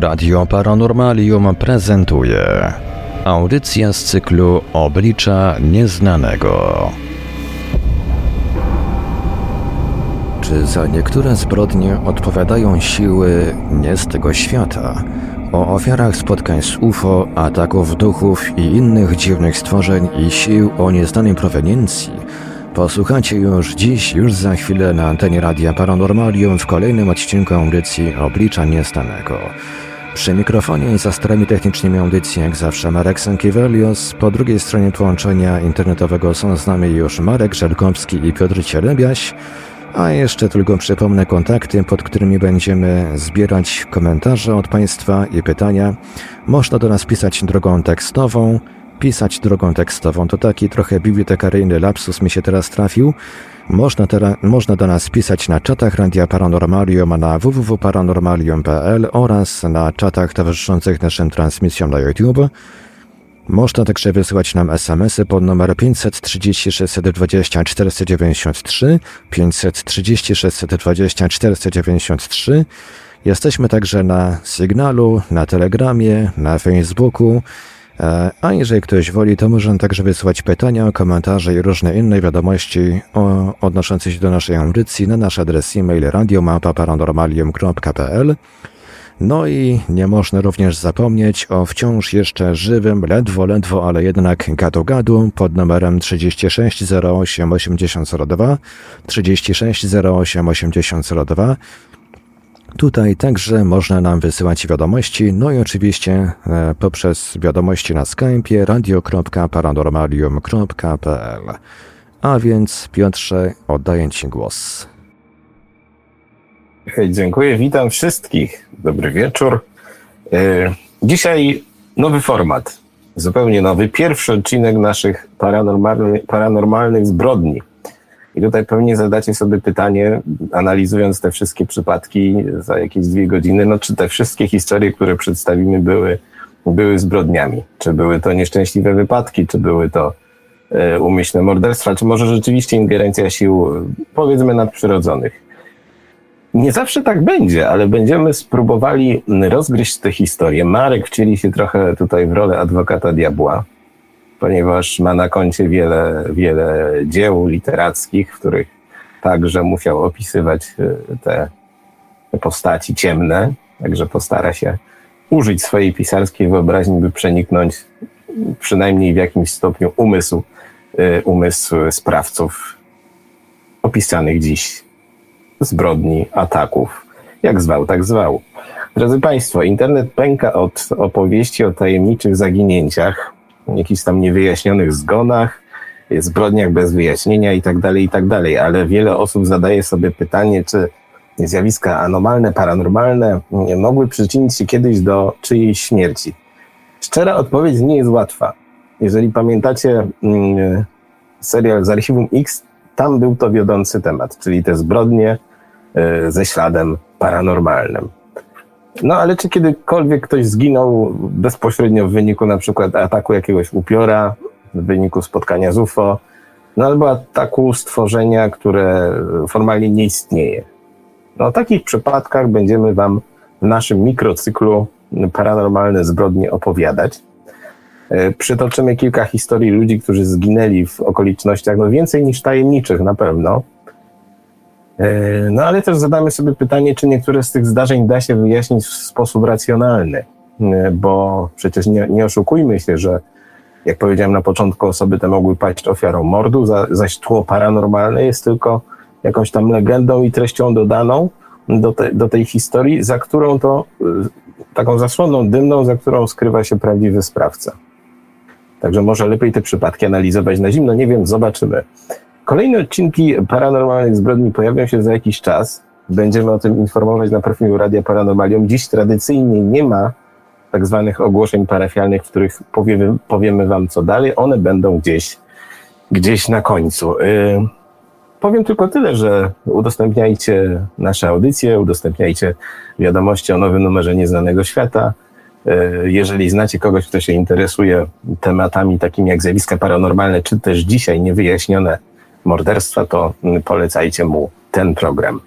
Radio Paranormalium prezentuje audycję z cyklu Oblicza Nieznanego. Czy za niektóre zbrodnie odpowiadają siły nie z tego świata? O ofiarach spotkań z UFO, ataków duchów i innych dziwnych stworzeń i sił o nieznanej proweniencji Posłuchacie już dziś, już za chwilę na antenie Radia Paranormalium w kolejnym odcinku audycji Oblicza Niestanego. Przy mikrofonie i za starami technicznymi audycji jak zawsze Marek Sankiewelios, po drugiej stronie połączenia internetowego są z nami już Marek Żelkowski i Piotr Cielebiaś, a jeszcze tylko przypomnę kontakty, pod którymi będziemy zbierać komentarze od Państwa i pytania. Można do nas pisać drogą tekstową, pisać drogą tekstową. To taki trochę bibliotekaryjny lapsus mi się teraz trafił. Można, tera, można do nas pisać na czatach Radia Paranormalium na www.paranormalium.pl oraz na czatach towarzyszących naszym transmisjom na YouTube. Można także wysyłać nam SMS-y pod numer 530 620 493, 530 620 493. Jesteśmy także na Sygnalu, na Telegramie, na Facebooku. E, a jeżeli ktoś woli, to może także wysłać pytania, komentarze i różne inne wiadomości o, odnoszące się do naszej audycji na nasz adres e-mail radiomapa.paranormalium.pl No i nie można również zapomnieć o wciąż jeszcze żywym, ledwo, ledwo, ale jednak gadu-gadu pod numerem 3608 8002 3608 8002 Tutaj także można nam wysyłać wiadomości, no i oczywiście e, poprzez wiadomości na Skype radio.paranormalium.pl. A więc Piotrze, oddaję Ci głos. Dziękuję, witam wszystkich. Dobry wieczór. E, dzisiaj nowy format, zupełnie nowy. Pierwszy odcinek naszych paranormalnych zbrodni. I tutaj pewnie zadacie sobie pytanie, analizując te wszystkie przypadki za jakieś dwie godziny, no czy te wszystkie historie, które przedstawimy, były, były zbrodniami? Czy były to nieszczęśliwe wypadki, czy były to e, umyślne morderstwa, czy może rzeczywiście ingerencja sił, powiedzmy, nadprzyrodzonych? Nie zawsze tak będzie, ale będziemy spróbowali rozgryźć tę historię. Marek wcieli się trochę tutaj w rolę adwokata diabła ponieważ ma na koncie wiele, wiele dzieł literackich, w których także musiał opisywać e, te postaci ciemne, także postara się użyć swojej pisarskiej wyobraźni, by przeniknąć przynajmniej w jakimś stopniu umysł, e, umysł sprawców opisanych dziś zbrodni, ataków. Jak zwał, tak zwał. Drodzy Państwo, internet pęka od opowieści o tajemniczych zaginięciach, jakichś tam niewyjaśnionych zgonach, zbrodniach bez wyjaśnienia i tak dalej, i tak dalej. Ale wiele osób zadaje sobie pytanie, czy zjawiska anomalne, paranormalne mogły przyczynić się kiedyś do czyjejś śmierci. Szczera odpowiedź nie jest łatwa. Jeżeli pamiętacie mm, serial z Archiwum X, tam był to wiodący temat, czyli te zbrodnie y, ze śladem paranormalnym. No ale czy kiedykolwiek ktoś zginął bezpośrednio w wyniku na przykład ataku jakiegoś upiora, w wyniku spotkania z UFO, no albo ataku stworzenia, które formalnie nie istnieje? No o takich przypadkach będziemy Wam w naszym mikrocyklu Paranormalne Zbrodnie opowiadać. E, przytoczymy kilka historii ludzi, którzy zginęli w okolicznościach, no więcej niż tajemniczych na pewno, no ale też zadamy sobie pytanie, czy niektóre z tych zdarzeń da się wyjaśnić w sposób racjonalny, e, bo przecież nie, nie oszukujmy się, że jak powiedziałem na początku, osoby te mogły paść ofiarą mordu, zaś tło paranormalne jest tylko jakąś tam legendą i treścią dodaną do, te, do tej historii, za którą to, e, taką zasłoną dymną, za którą skrywa się prawdziwy sprawca. Także może lepiej te przypadki analizować na zimno, nie wiem, zobaczymy. Kolejne odcinki paranormalnych zbrodni pojawią się za jakiś czas. Będziemy o tym informować na profilu Radia Paranormalium. Dziś tradycyjnie nie ma tak zwanych ogłoszeń parafialnych, w których powiemy, powiemy wam co dalej. One będą gdzieś, gdzieś na końcu. Yy, powiem tylko tyle, że udostępniajcie nasze audycje, udostępniajcie wiadomości o nowym numerze Nieznanego Świata. Yy, jeżeli znacie kogoś, kto się interesuje tematami takimi jak zjawiska paranormalne, czy też dzisiaj niewyjaśnione morderstwa, to polecajcie mu ten program.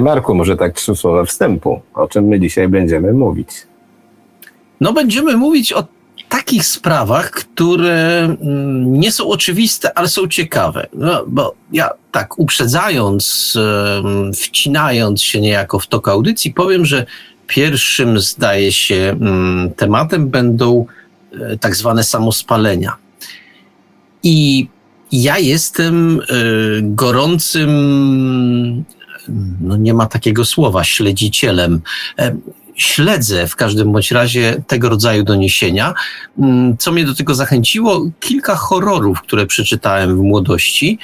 Marku, może tak trzy słowa wstępu, o czym my dzisiaj będziemy mówić. no będziemy mówić o takich sprawach, które mm, nie są oczywiste, ale są ciekawe. No, bo ja tak uprzedzając, wcinając się niejako w tok audycji, powiem, że pierwszym, zdaje się, mm, tematem będą e, tak zwane samospalenia. I ja jestem e, gorącym, no nie ma takiego słowa, śledzicielem e, śledzę w każdym bądź razie tego rodzaju doniesienia. Mm, co mnie do tego zachęciło? Kilka horrorów, które przeczytałem w młodości,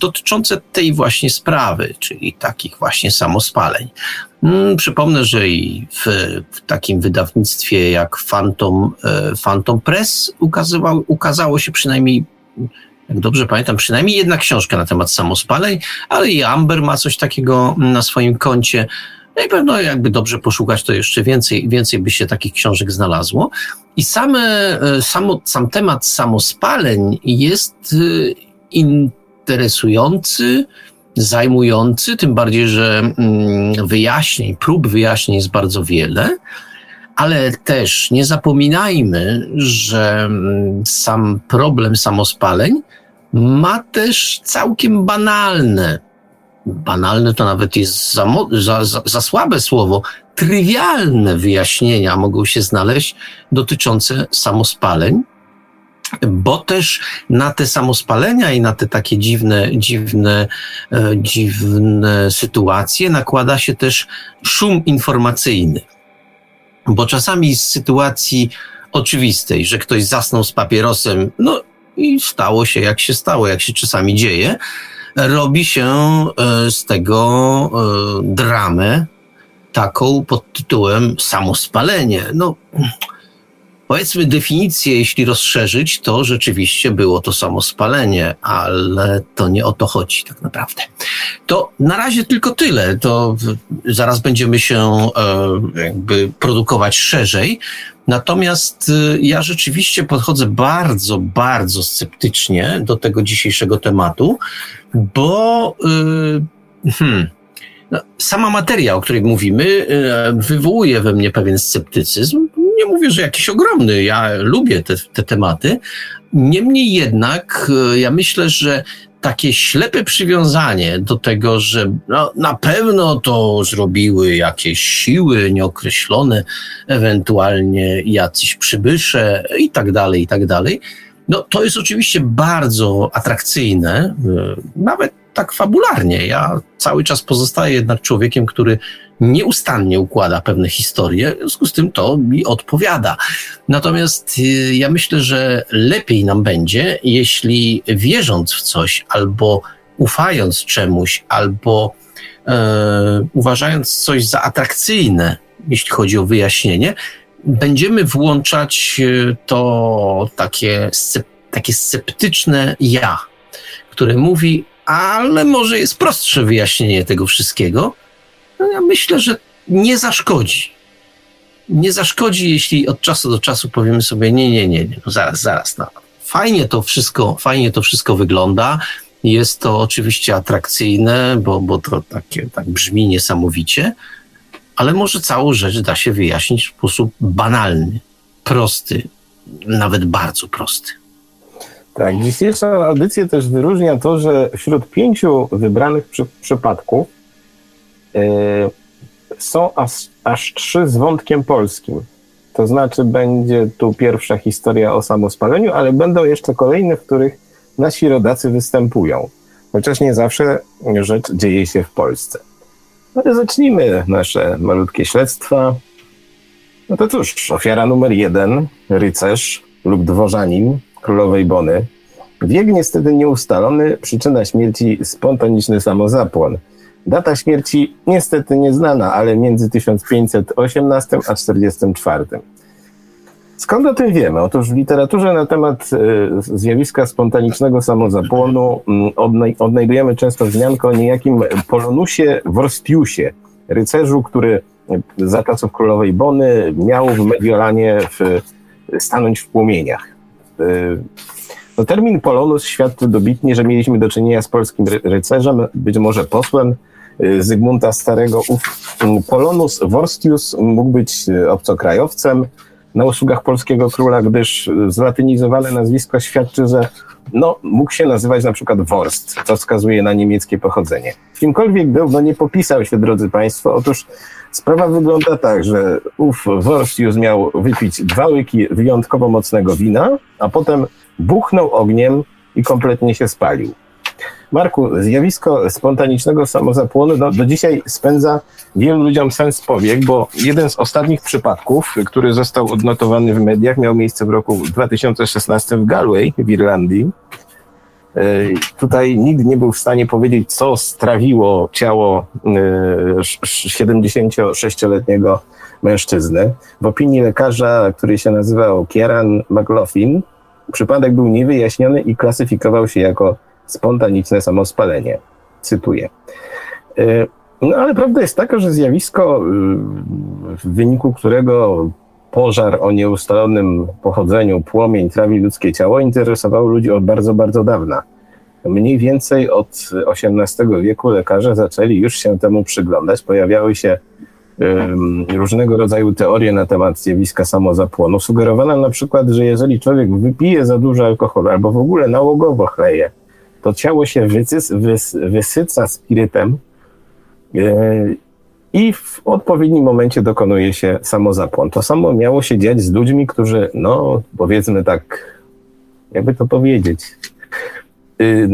dotyczące tej właśnie sprawy, czyli takich właśnie samospaleń. Um, przypomnę, że i w, w, takim wydawnictwie jak Phantom, e, Phantom Press ukazywał, ukazało się przynajmniej jak dobrze pamiętam, przynajmniej jedna książka na temat samospaleń, ale i Amber ma coś takiego na swoim koncie. No i pewno jakby dobrze poszukać, to jeszcze więcej, więcej by się takich książek znalazło. I same, e, samo, sam temat samospaleń jest e, interesujący, zajmujący, tym bardziej, że mm, wyjaśnień, prób wyjaśnień jest bardzo wiele, ale też nie zapominajmy, że mm, sam problem samospaleń ma też całkiem banalne banalne to nawet jest za, za, za, za słabe słowo, trywialne wyjaśnienia mogą się znaleźć dotyczące samospaleń, bo też na te samospalenia i na te takie dziwne, dziwne, e, dziwne sytuacje nakłada się też szum informacyjny. Bo czasami z sytuacji oczywistej, że ktoś zasnął z papierosem, no i stało się jak się stało, jak się czasami dzieje, robi się e, z tego e, dramę taką pod tytułem samospalenie. No, powiedzmy definicję, jeśli rozszerzyć, to rzeczywiście było to samospalenie, ale to nie o to chodzi tak naprawdę. To na razie tylko tyle. To zaraz będziemy się e, jakby produkować szerzej. Natomiast ja rzeczywiście podchodzę bardzo, bardzo sceptycznie do tego dzisiejszego tematu, bo yy, hmm, no, sama materia, o której mówimy, wywołuje we mnie pewien sceptycyzm. Nie mówię, że jakiś ogromny, ja lubię te, te tematy. Niemniej jednak, yy, ja myślę, że takie ślepe przywiązanie do tego, że no, na pewno to zrobiły jakieś siły nieokreślone, ewentualnie jacyś przybysze i tak dalej, i tak dalej, no, to jest oczywiście bardzo atrakcyjne, e, nawet tak fabularnie. Ja cały czas pozostaję jednak człowiekiem, który nieustannie układa pewne historie, w związku z tym to mi odpowiada. Natomiast e, ja myślę, że lepiej nam będzie, jeśli wierząc w coś, albo ufając czemuś, albo e, uważając coś za atrakcyjne, jeśli chodzi o wyjaśnienie, będziemy włączać e, to takie, takie sceptyczne ja, które mówi, ale może jest prostsze wyjaśnienie tego wszystkiego. No ja myślę, że nie zaszkodzi. Nie zaszkodzi, jeśli od czasu do czasu powiemy sobie, nie, nie, nie, nie no zaraz, zaraz. No. Fajnie to wszystko, fajnie to wszystko wygląda. Jest to oczywiście atrakcyjne, bo, bo to takie, tak brzmi niesamowicie, ale może całą rzecz da się wyjaśnić w sposób banalny, prosty, nawet bardzo prosty. Tak, dzisiejsza audycja też wyróżnia to, że wśród pięciu wybranych przy, przypadków są aż, aż trzy z wątkiem polskim. To znaczy będzie tu pierwsza historia o samospaleniu, ale będą jeszcze kolejne, w których nasi rodacy występują. Chociaż nie zawsze rzecz dzieje się w Polsce. No to zacznijmy nasze malutkie śledztwa. No to cóż, ofiara numer jeden, rycerz lub dworzanin królowej Bony. Wiek niestety nieustalony, przyczyna śmierci spontaniczny samozapłon. Data śmierci niestety nieznana, ale między 1518 a 44. Skąd o tym wiemy? Otóż w literaturze na temat y, zjawiska spontanicznego samozapłonu mm, odnajdujemy często wzmiankę o niejakim Polonusie Worstiusie, rycerzu, który za czasów królowej Bony miał w Mediolanie w, stanąć w płomieniach. Y, no, termin Polonus świadczy dobitnie, że mieliśmy do czynienia z polskim rycerzem, być może posłem Zygmunta Starego, ów Polonus Vorstius mógł być obcokrajowcem na usługach polskiego króla, gdyż zlatynizowane nazwisko świadczy, że no, mógł się nazywać na przykład Worst, co wskazuje na niemieckie pochodzenie. Kimkolwiek był, no nie popisał się, drodzy Państwo. Otóż sprawa wygląda tak, że ów Worst już miał wypić dwa łyki wyjątkowo mocnego wina, a potem buchnął ogniem i kompletnie się spalił. Marku, zjawisko spontanicznego samozapłonu do, do dzisiaj spędza wielu ludziom sens powiek, bo jeden z ostatnich przypadków, który został odnotowany w mediach, miał miejsce w roku 2016 w Galway w Irlandii. E, tutaj nikt nie był w stanie powiedzieć, co strawiło ciało 76-letniego e, mężczyzny. W opinii lekarza, który się nazywał Kieran McLaughlin, przypadek był niewyjaśniony i klasyfikował się jako spontaniczne samospalenie. Cytuję. E, no ale prawda jest taka, że zjawisko, y, w wyniku którego pożar o nieustalonym pochodzeniu, płomień trawi ludzkie ciało, interesowało ludzi od bardzo, bardzo dawna. Mniej więcej od XVIII wieku lekarze zaczęli już się temu przyglądać. Pojawiały się um, różnego rodzaju teorie na temat zjawiska samozapłonu. Sugerowano na przykład, że jeżeli człowiek wypije za dużo alkoholu albo w ogóle nałogowo chleje, to ciało się wysys, wys, wysyca spirytem e, i w odpowiednim momencie dokonuje się samozapłon. To samo miało się dziać z ludźmi, którzy, no powiedzmy tak, jakby to powiedzieć, y,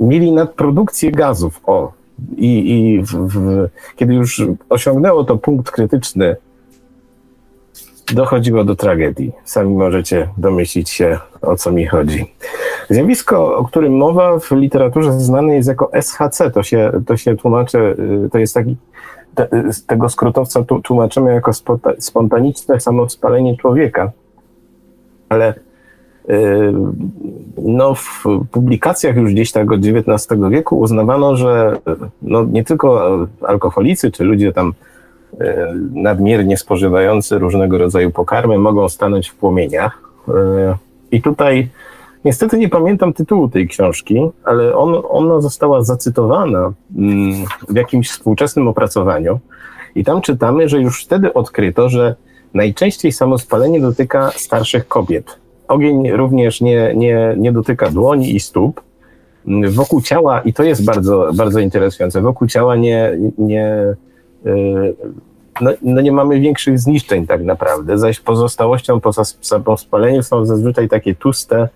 mieli nadprodukcję gazów. O, i, i w, w, kiedy już osiągnęło to punkt krytyczny dochodziło do tragedii. Sami możecie domyślić się, o co mi chodzi. Zjawisko, o którym mowa w literaturze znane jest jako SHC, to się, to się tłumaczy, y, to jest taki, te, tego skrótowca tłumaczymy jako spontaniczne samospalenie człowieka. Ale y, no, w publikacjach już gdzieś tak od XIX wieku uznawano, że no, nie tylko alkoholicy czy ludzie tam nadmiernie spożywający różnego rodzaju pokarmy mogą stanąć w płomieniach. E, I tutaj niestety nie pamiętam tytułu tej książki, ale on, ona została zacytowana mm, w jakimś współczesnym opracowaniu. I tam czytamy, że już wtedy odkryto, że najczęściej samospalenie dotyka starszych kobiet. Ogień również nie, nie, nie dotyka dłoni i stóp. Wokół ciała, i to jest bardzo, bardzo interesujące, wokół ciała nie, nie no, no, nie mamy większych zniszczeń tak naprawdę, zaś pozostałością po, po spaleniu są zazwyczaj takie tłuste,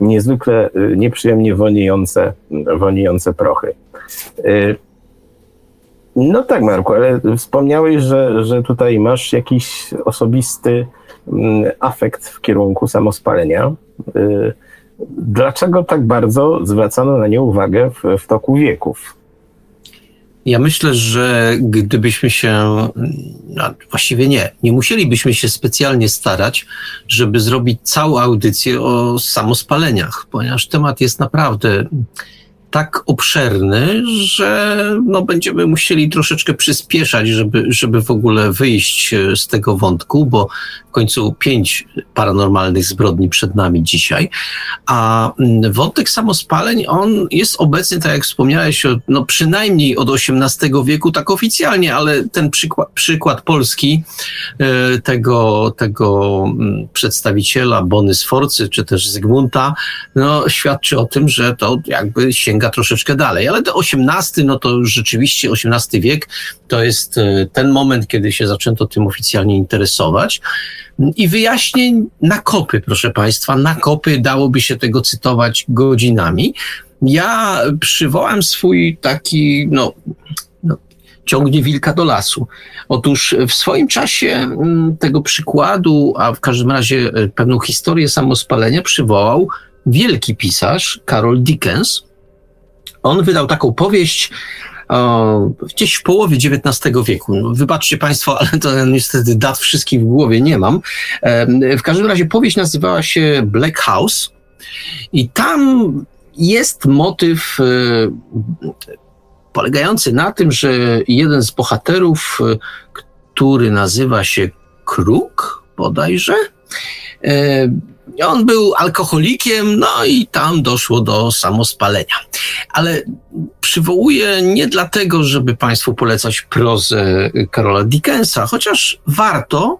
niezwykle y, nieprzyjemnie woniejące, woniejące prochy. Y, no tak, Marku, ale wspomniałeś, że, że tutaj masz jakiś osobisty mm, afekt w kierunku samospalenia. Y, dlaczego tak bardzo zwracano na nie uwagę w, w toku wieków? Ja myślę, że gdybyśmy się, no właściwie nie, nie musielibyśmy się specjalnie starać, żeby zrobić całą audycję o samospaleniach, ponieważ temat jest naprawdę tak obszerny, że no, będziemy musieli troszeczkę przyspieszać, żeby, żeby w ogóle wyjść e, z tego wątku, bo w końcu pięć paranormalnych zbrodni przed nami dzisiaj. A mm, wątek samospaleń, on jest obecny, tak jak wspomniałeś, no, przynajmniej od XVIII wieku, tak oficjalnie, ale ten przykład, przykład polski e, tego, tego mm, przedstawiciela Bony Sforcy, czy też Zygmunta, no, świadczy o tym, że to jakby sięga sięga troszeczkę dalej, ale do XVIII, no to już rzeczywiście XVIII wiek to jest e, ten moment, kiedy się zaczęto tym oficjalnie interesować. I wyjaśnień na kopy, proszę Państwa, na kopy dałoby się tego cytować godzinami. Ja przywołam swój taki, no, no ciągnie wilka do lasu. Otóż w swoim czasie mm, tego przykładu, a w każdym razie e, pewną historię samospalenia przywołał wielki pisarz Karol Dickens, on wydał taką powieść o, gdzieś w połowie XIX wieku. No, wybaczcie Państwo, ale to niestety dat wszystkich w głowie nie mam. W każdym razie powieść nazywała się Black House i tam jest motyw e, polegający na tym, że jeden z bohaterów, e, który nazywa się Kruk bodajże, e, on był alkoholikiem, no i tam doszło do samospalenia. Ale przywołuję nie dlatego, żeby Państwu polecać prozę Karola Dickensa, chociaż warto,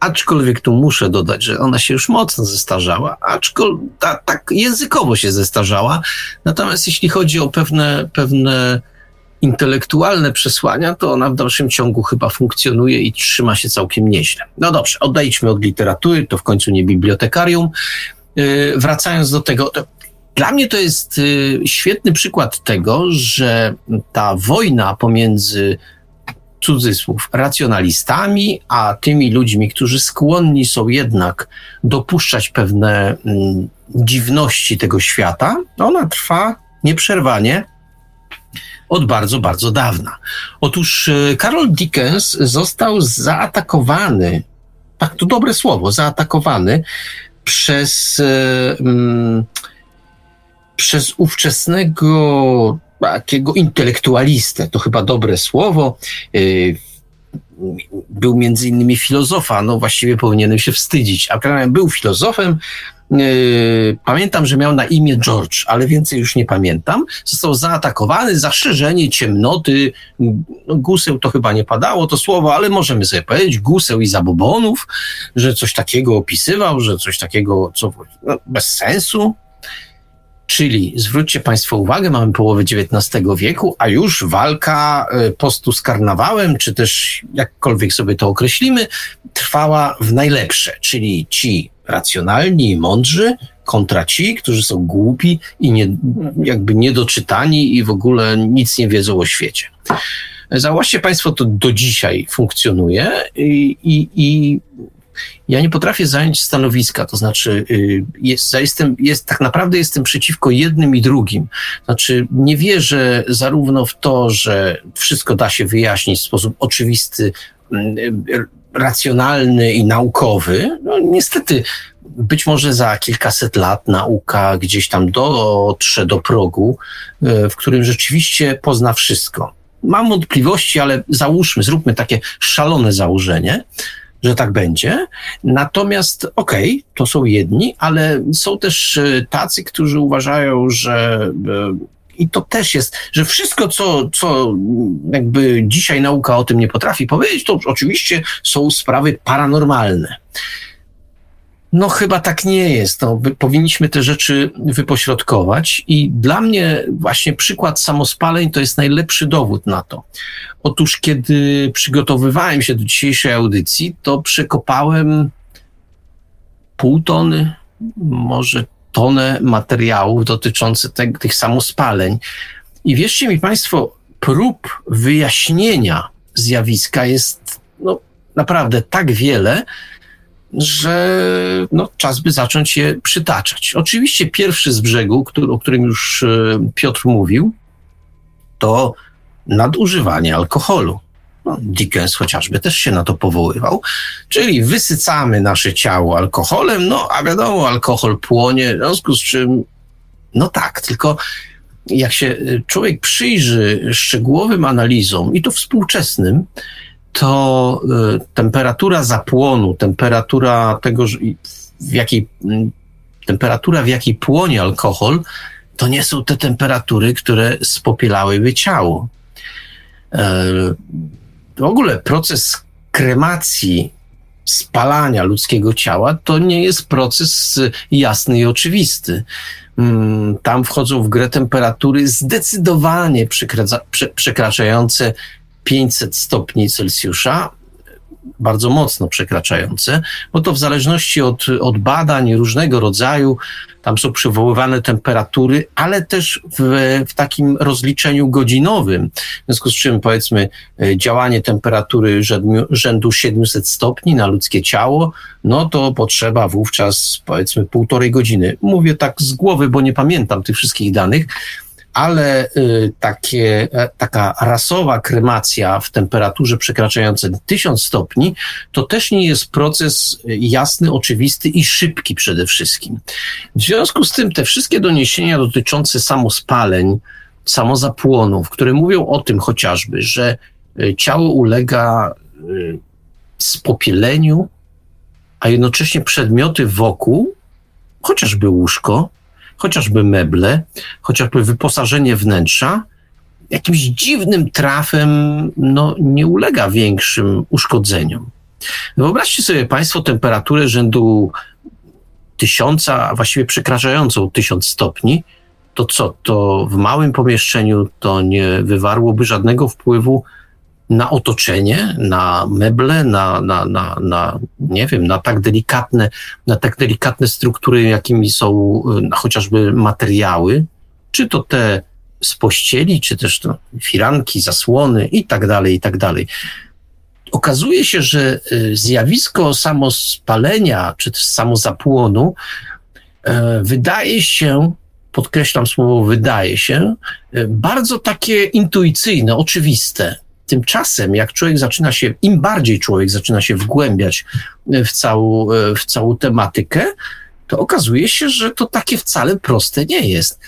aczkolwiek tu muszę dodać, że ona się już mocno zestarzała, aczkolwiek ta, tak językowo się zestarzała. Natomiast jeśli chodzi o pewne, pewne intelektualne przesłania, to ona w dalszym ciągu chyba funkcjonuje i trzyma się całkiem nieźle. No dobrze, odejdźmy od literatury, to w końcu nie bibliotekarium. Yy, wracając do tego, dla mnie to jest yy, świetny przykład tego, że ta wojna pomiędzy cudzysłów, racjonalistami, a tymi ludźmi, którzy skłonni są jednak dopuszczać pewne mm, dziwności tego świata, ona trwa nieprzerwanie od bardzo, bardzo dawna. Otóż e, Carol Dickens został zaatakowany, tak to dobre słowo, zaatakowany przez, e, mm, przez ówczesnego takiego intelektualistę, to chyba dobre słowo, e, był między innymi filozofa, no właściwie powinienem się wstydzić, a był filozofem, pamiętam, że miał na imię George, ale więcej już nie pamiętam. Został zaatakowany za szerzenie ciemnoty. No, guseł to chyba nie padało to słowo, ale możemy sobie powiedzieć guseł i zabobonów, że coś takiego opisywał, że coś takiego, co no, bez sensu. Czyli zwróćcie Państwo uwagę, mamy połowę XIX wieku, a już walka y, postu z karnawałem, czy też jakkolwiek sobie to określimy, trwała w najlepsze, czyli ci racjonalni i mądrzy kontra ci, którzy są głupi i nie, jakby niedoczytani i w ogóle nic nie wiedzą o świecie. Zauważcie Państwo, to do dzisiaj funkcjonuje i, i, i ja nie potrafię zająć stanowiska, to znaczy y, jest, jestem, jest, tak naprawdę jestem przeciwko jednym i drugim. Znaczy nie wierzę zarówno w to, że wszystko da się wyjaśnić w sposób oczywisty, y, racjonalny i naukowy. No niestety być może za kilkaset lat nauka gdzieś tam dotrze do progu, y, w którym rzeczywiście pozna wszystko. Mam wątpliwości, ale załóżmy, zróbmy takie szalone założenie, że tak będzie. Natomiast okej, okay, to są jedni, ale są też e, tacy, którzy uważają, że e, i to też jest, że wszystko, co, co jakby dzisiaj nauka o tym nie potrafi powiedzieć, to oczywiście są sprawy paranormalne. No chyba tak nie jest. No, powinniśmy te rzeczy wypośrodkować i dla mnie właśnie przykład samospaleń to jest najlepszy dowód na to. Otóż kiedy przygotowywałem się do dzisiejszej audycji, to przekopałem pół tony, może tonę materiałów dotyczących te, tych samospaleń. I wierzcie mi Państwo, prób wyjaśnienia zjawiska jest no, naprawdę tak wiele, że no, czas by zacząć je przytaczać. Oczywiście pierwszy z brzegu, który, o którym już e, Piotr mówił, to nadużywanie alkoholu. No, Dickens chociażby też się na to powoływał, czyli wysycamy nasze ciało alkoholem, no a wiadomo, alkohol płonie, w związku z czym, no tak, tylko jak się e, człowiek przyjrzy szczegółowym analizom, i to współczesnym, to y, temperatura zapłonu, temperatura tego, w jakiej, mm, temperatura, w jakiej płonie alkohol, to nie są te temperatury, które spopielałyby ciało. E, w ogóle proces kremacji, spalania ludzkiego ciała to nie jest proces jasny i oczywisty. Mm, tam wchodzą w grę temperatury zdecydowanie przekraczające 500 stopni Celsjusza, bardzo mocno przekraczające, bo to w zależności od, od badań różnego rodzaju, tam są przywoływane temperatury, ale też w, w takim rozliczeniu godzinowym, w związku z czym powiedzmy e, działanie temperatury rzędu, rzędu 700 stopni na ludzkie ciało, no to potrzeba wówczas powiedzmy półtorej godziny. Mówię tak z głowy, bo nie pamiętam tych wszystkich danych, ale y, takie, e, taka rasowa kremacja w temperaturze przekraczającej 1000 stopni to też nie jest proces jasny, oczywisty i szybki przede wszystkim. W związku z tym te wszystkie doniesienia dotyczące samospaleń, samozapłonów, które mówią o tym chociażby, że y, ciało ulega y, spopieleniu, a jednocześnie przedmioty wokół, chociażby łóżko, chociażby meble, chociażby wyposażenie wnętrza, jakimś dziwnym trafem no, nie ulega większym uszkodzeniom. Wyobraźcie sobie Państwo temperaturę rzędu tysiąca, a właściwie przekraczającą tysiąc stopni, to co, to w małym pomieszczeniu to nie wywarłoby żadnego wpływu na otoczenie, na meble, na, na, na, na, nie wiem, na tak delikatne, na tak delikatne struktury, jakimi są chociażby materiały, czy to te z pościeli, czy też to firanki, zasłony i tak dalej, i tak dalej. Okazuje się, że y, zjawisko samospalenia, czy też samozapłonu e, wydaje się podkreślam słowo wydaje się, bardzo takie intuicyjne, oczywiste. Tymczasem, jak człowiek zaczyna się, im bardziej człowiek zaczyna się wgłębiać w całą, w całą tematykę, to okazuje się, że to takie wcale proste nie jest.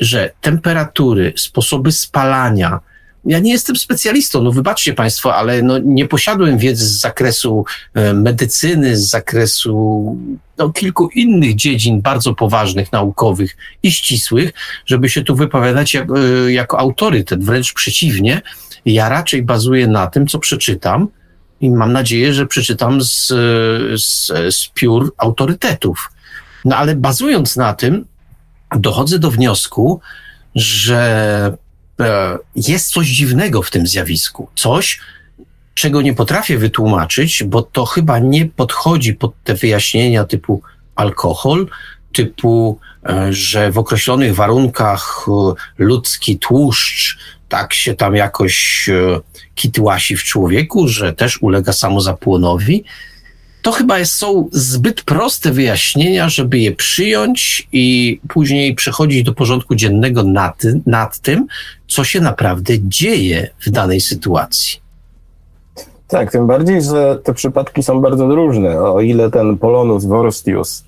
Że temperatury, sposoby spalania, ja nie jestem specjalistą, no wybaczcie Państwo, ale no nie posiadłem wiedzy z zakresu e, medycyny, z zakresu no, kilku innych dziedzin bardzo poważnych, naukowych i ścisłych, żeby się tu wypowiadać jak, e, jako autorytet. Wręcz przeciwnie, ja raczej bazuję na tym, co przeczytam i mam nadzieję, że przeczytam z, z, z piór autorytetów. No ale bazując na tym, dochodzę do wniosku, że e, jest coś dziwnego w tym zjawisku. Coś, czego nie potrafię wytłumaczyć, bo to chyba nie podchodzi pod te wyjaśnienia typu alkohol, typu, e, że w określonych warunkach e, ludzki tłuszcz tak się tam jakoś e, kitłasi w człowieku, że też ulega samozapłonowi. To chyba jest, są zbyt proste wyjaśnienia, żeby je przyjąć i później przechodzić do porządku dziennego nad, nad tym, co się naprawdę dzieje w danej sytuacji. Tak, tym bardziej, że te przypadki są bardzo różne. O ile ten Polonus Vorstius,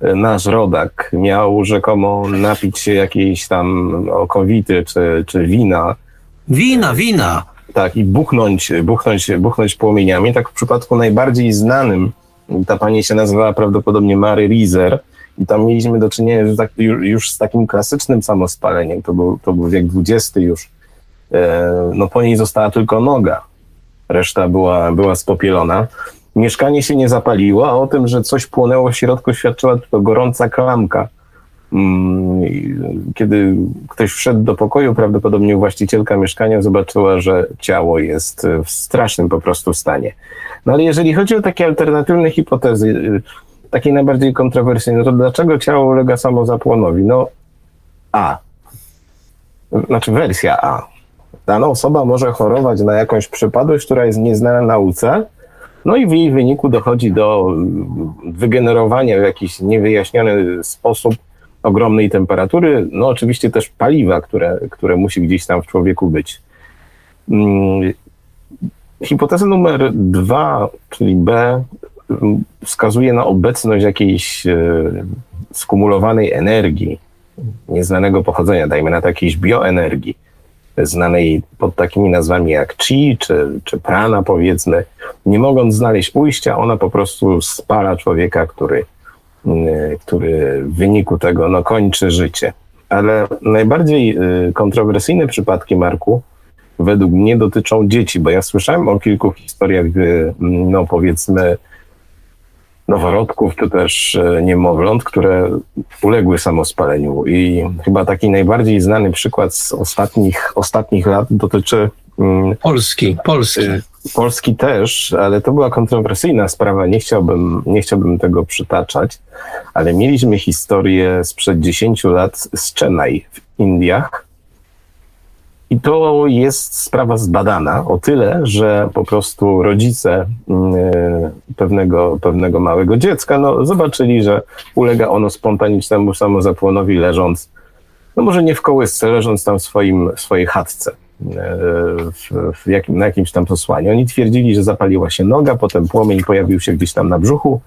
nasz rodak, miał rzekomo napić się jakiejś tam okowity czy, czy wina. Wina, wina. Tak, i buchnąć, buchnąć, buchnąć płomieniami. Tak w przypadku najbardziej znanym, ta pani się nazywała prawdopodobnie Mary Rizer, i tam mieliśmy do czynienia już, tak, już z takim klasycznym samospaleniem. To był, to był wiek XX już. E, no po niej została tylko noga reszta była, była spopielona. Mieszkanie się nie zapaliło, a o tym, że coś płonęło w środku, świadczyła tylko gorąca klamka. Mm, kiedy ktoś wszedł do pokoju, prawdopodobnie właścicielka mieszkania zobaczyła, że ciało jest w strasznym po prostu stanie. No ale jeżeli chodzi o takie alternatywne hipotezy, y, takie najbardziej kontrowersyjne, no to dlaczego ciało ulega samozapłonowi? No A. Znaczy wersja A dana osoba może chorować na jakąś przypadłość, która jest nieznana nauce, no i w jej wyniku dochodzi do mm, wygenerowania w jakiś niewyjaśniony sposób ogromnej temperatury, no oczywiście też paliwa, które, które musi gdzieś tam w człowieku być. Hmm. Hipoteza numer dwa, czyli B, mm, wskazuje na obecność jakiejś e, skumulowanej energii nieznanego pochodzenia, dajmy na to jakiejś bioenergii znanej pod takimi nazwami jak chi czy, czy prana powiedzmy, nie mogąc znaleźć ujścia, ona po prostu spala człowieka, który, mm, który w wyniku tego no, kończy życie. Ale najbardziej y, kontrowersyjne przypadki Marku według mnie dotyczą dzieci, bo ja słyszałem o kilku historiach, y, no powiedzmy, noworodków, czy też e, niemowląt, które uległy samospaleniu. I chyba taki najbardziej znany przykład z ostatnich, ostatnich lat dotyczy mm, Polski, Polski. E, Polski też, ale to była kontrowersyjna sprawa, nie chciałbym, nie chciałbym tego przytaczać, ale mieliśmy historię sprzed 10 lat z Chennai w Indiach, i to jest sprawa zbadana o tyle, że po prostu rodzice mm, e, pewnego, pewnego małego dziecka no, zobaczyli, że ulega ono spontanicznemu samozapłonowi leżąc, no może nie w kołysce, leżąc tam w swoim, w swojej chatce. E, w, w jakim, na jakimś tam posłaniu. Oni twierdzili, że zapaliła się noga, potem płomień pojawił się gdzieś tam na brzuchu.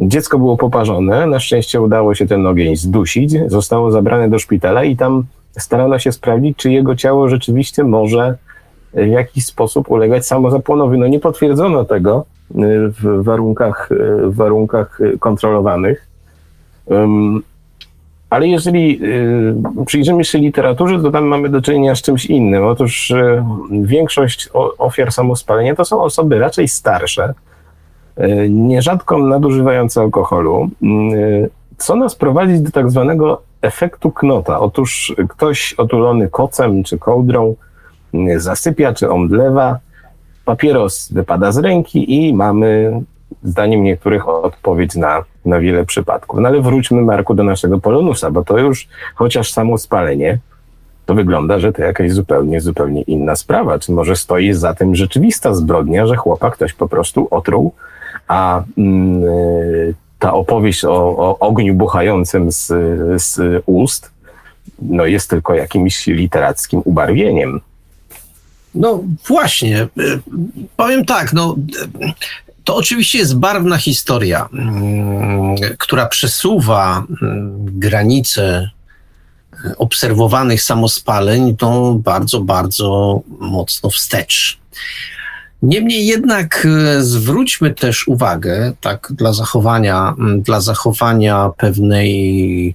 Dziecko było poparzone, na szczęście udało się ten ogień zdusić, zostało zabrane do szpitala i tam starano się sprawdzić, czy jego ciało rzeczywiście może w jakiś sposób ulegać samozapłonowi. No nie potwierdzono tego w warunkach, w warunkach kontrolowanych. Ale jeżeli przyjrzymy się literaturze, to tam mamy do czynienia z czymś innym. Otóż większość ofiar samospalenia to są osoby raczej starsze, nierzadko nadużywające alkoholu, co nas prowadzi do tak zwanego efektu knota. Otóż ktoś otulony kocem czy kołdrą zasypia czy omdlewa, papieros wypada z ręki i mamy, zdaniem niektórych, odpowiedź na, na wiele przypadków. No ale wróćmy, Marku, do naszego Polonusa, bo to już chociaż samo spalenie, to wygląda, że to jakaś zupełnie, zupełnie inna sprawa. Czy może stoi za tym rzeczywista zbrodnia, że chłopak ktoś po prostu otruł, a mm, ta opowieść o, o ogniu buchającym z, z ust no jest tylko jakimś literackim ubarwieniem. No właśnie, powiem tak, no to oczywiście jest barwna historia, mm, która przesuwa mm, granice obserwowanych samospaleń to bardzo, bardzo mocno wstecz. Niemniej jednak e, zwróćmy też uwagę, tak, dla zachowania, dla zachowania pewnej,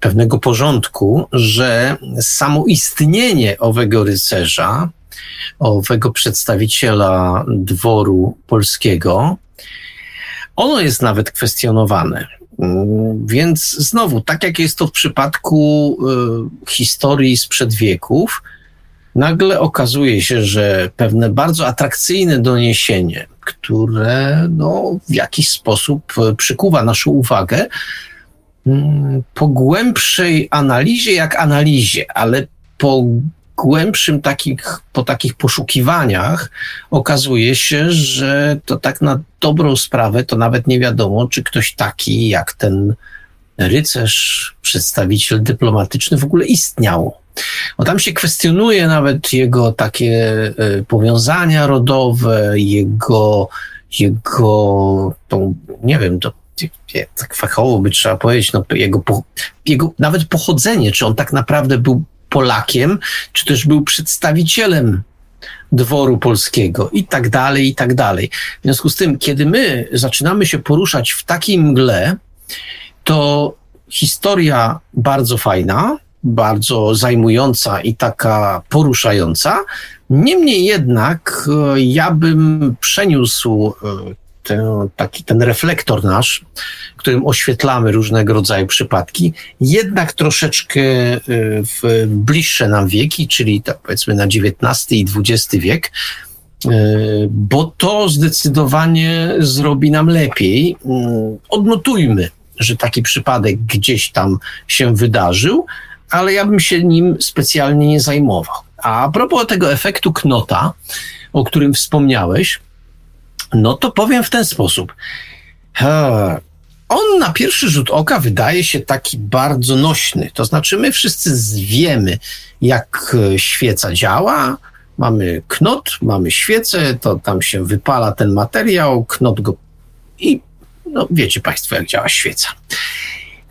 pewnego porządku, że samo istnienie owego rycerza, owego przedstawiciela dworu polskiego, ono jest nawet kwestionowane. Więc znowu, tak jak jest to w przypadku y, historii sprzed wieków, nagle okazuje się, że pewne bardzo atrakcyjne doniesienie, które no, w jakiś sposób e, przykuwa naszą uwagę, mm, po głębszej analizie, jak analizie, ale po głębszym takich, po takich poszukiwaniach okazuje się, że to tak na dobrą sprawę to nawet nie wiadomo, czy ktoś taki jak ten rycerz, przedstawiciel dyplomatyczny w ogóle istniał. Bo tam się kwestionuje nawet jego takie e, powiązania rodowe, jego, jego tą, nie wiem, to tak fachowo by trzeba powiedzieć, no, jego, jego nawet pochodzenie, czy on tak naprawdę był Polakiem, czy też był przedstawicielem dworu polskiego i tak dalej, i tak dalej. W związku z tym, kiedy my zaczynamy się poruszać w takiej mgle, to historia bardzo fajna, bardzo zajmująca i taka poruszająca. Niemniej jednak e, ja bym przeniósł e, ten, taki, ten reflektor nasz, którym oświetlamy różnego rodzaju przypadki, jednak troszeczkę e, w bliższe nam wieki, czyli tak powiedzmy na XIX i XX wiek, bo to zdecydowanie zrobi nam lepiej. Mm, odnotujmy, że taki przypadek gdzieś tam się wydarzył, ale ja bym się nim specjalnie nie zajmował. A propos tego efektu knota, o którym wspomniałeś, no to powiem w ten sposób. On na pierwszy rzut oka wydaje się taki bardzo nośny. To znaczy, my wszyscy wiemy, jak świeca działa. Mamy knot, mamy świecę, to tam się wypala ten materiał, knot go i no wiecie Państwo, jak działa świeca.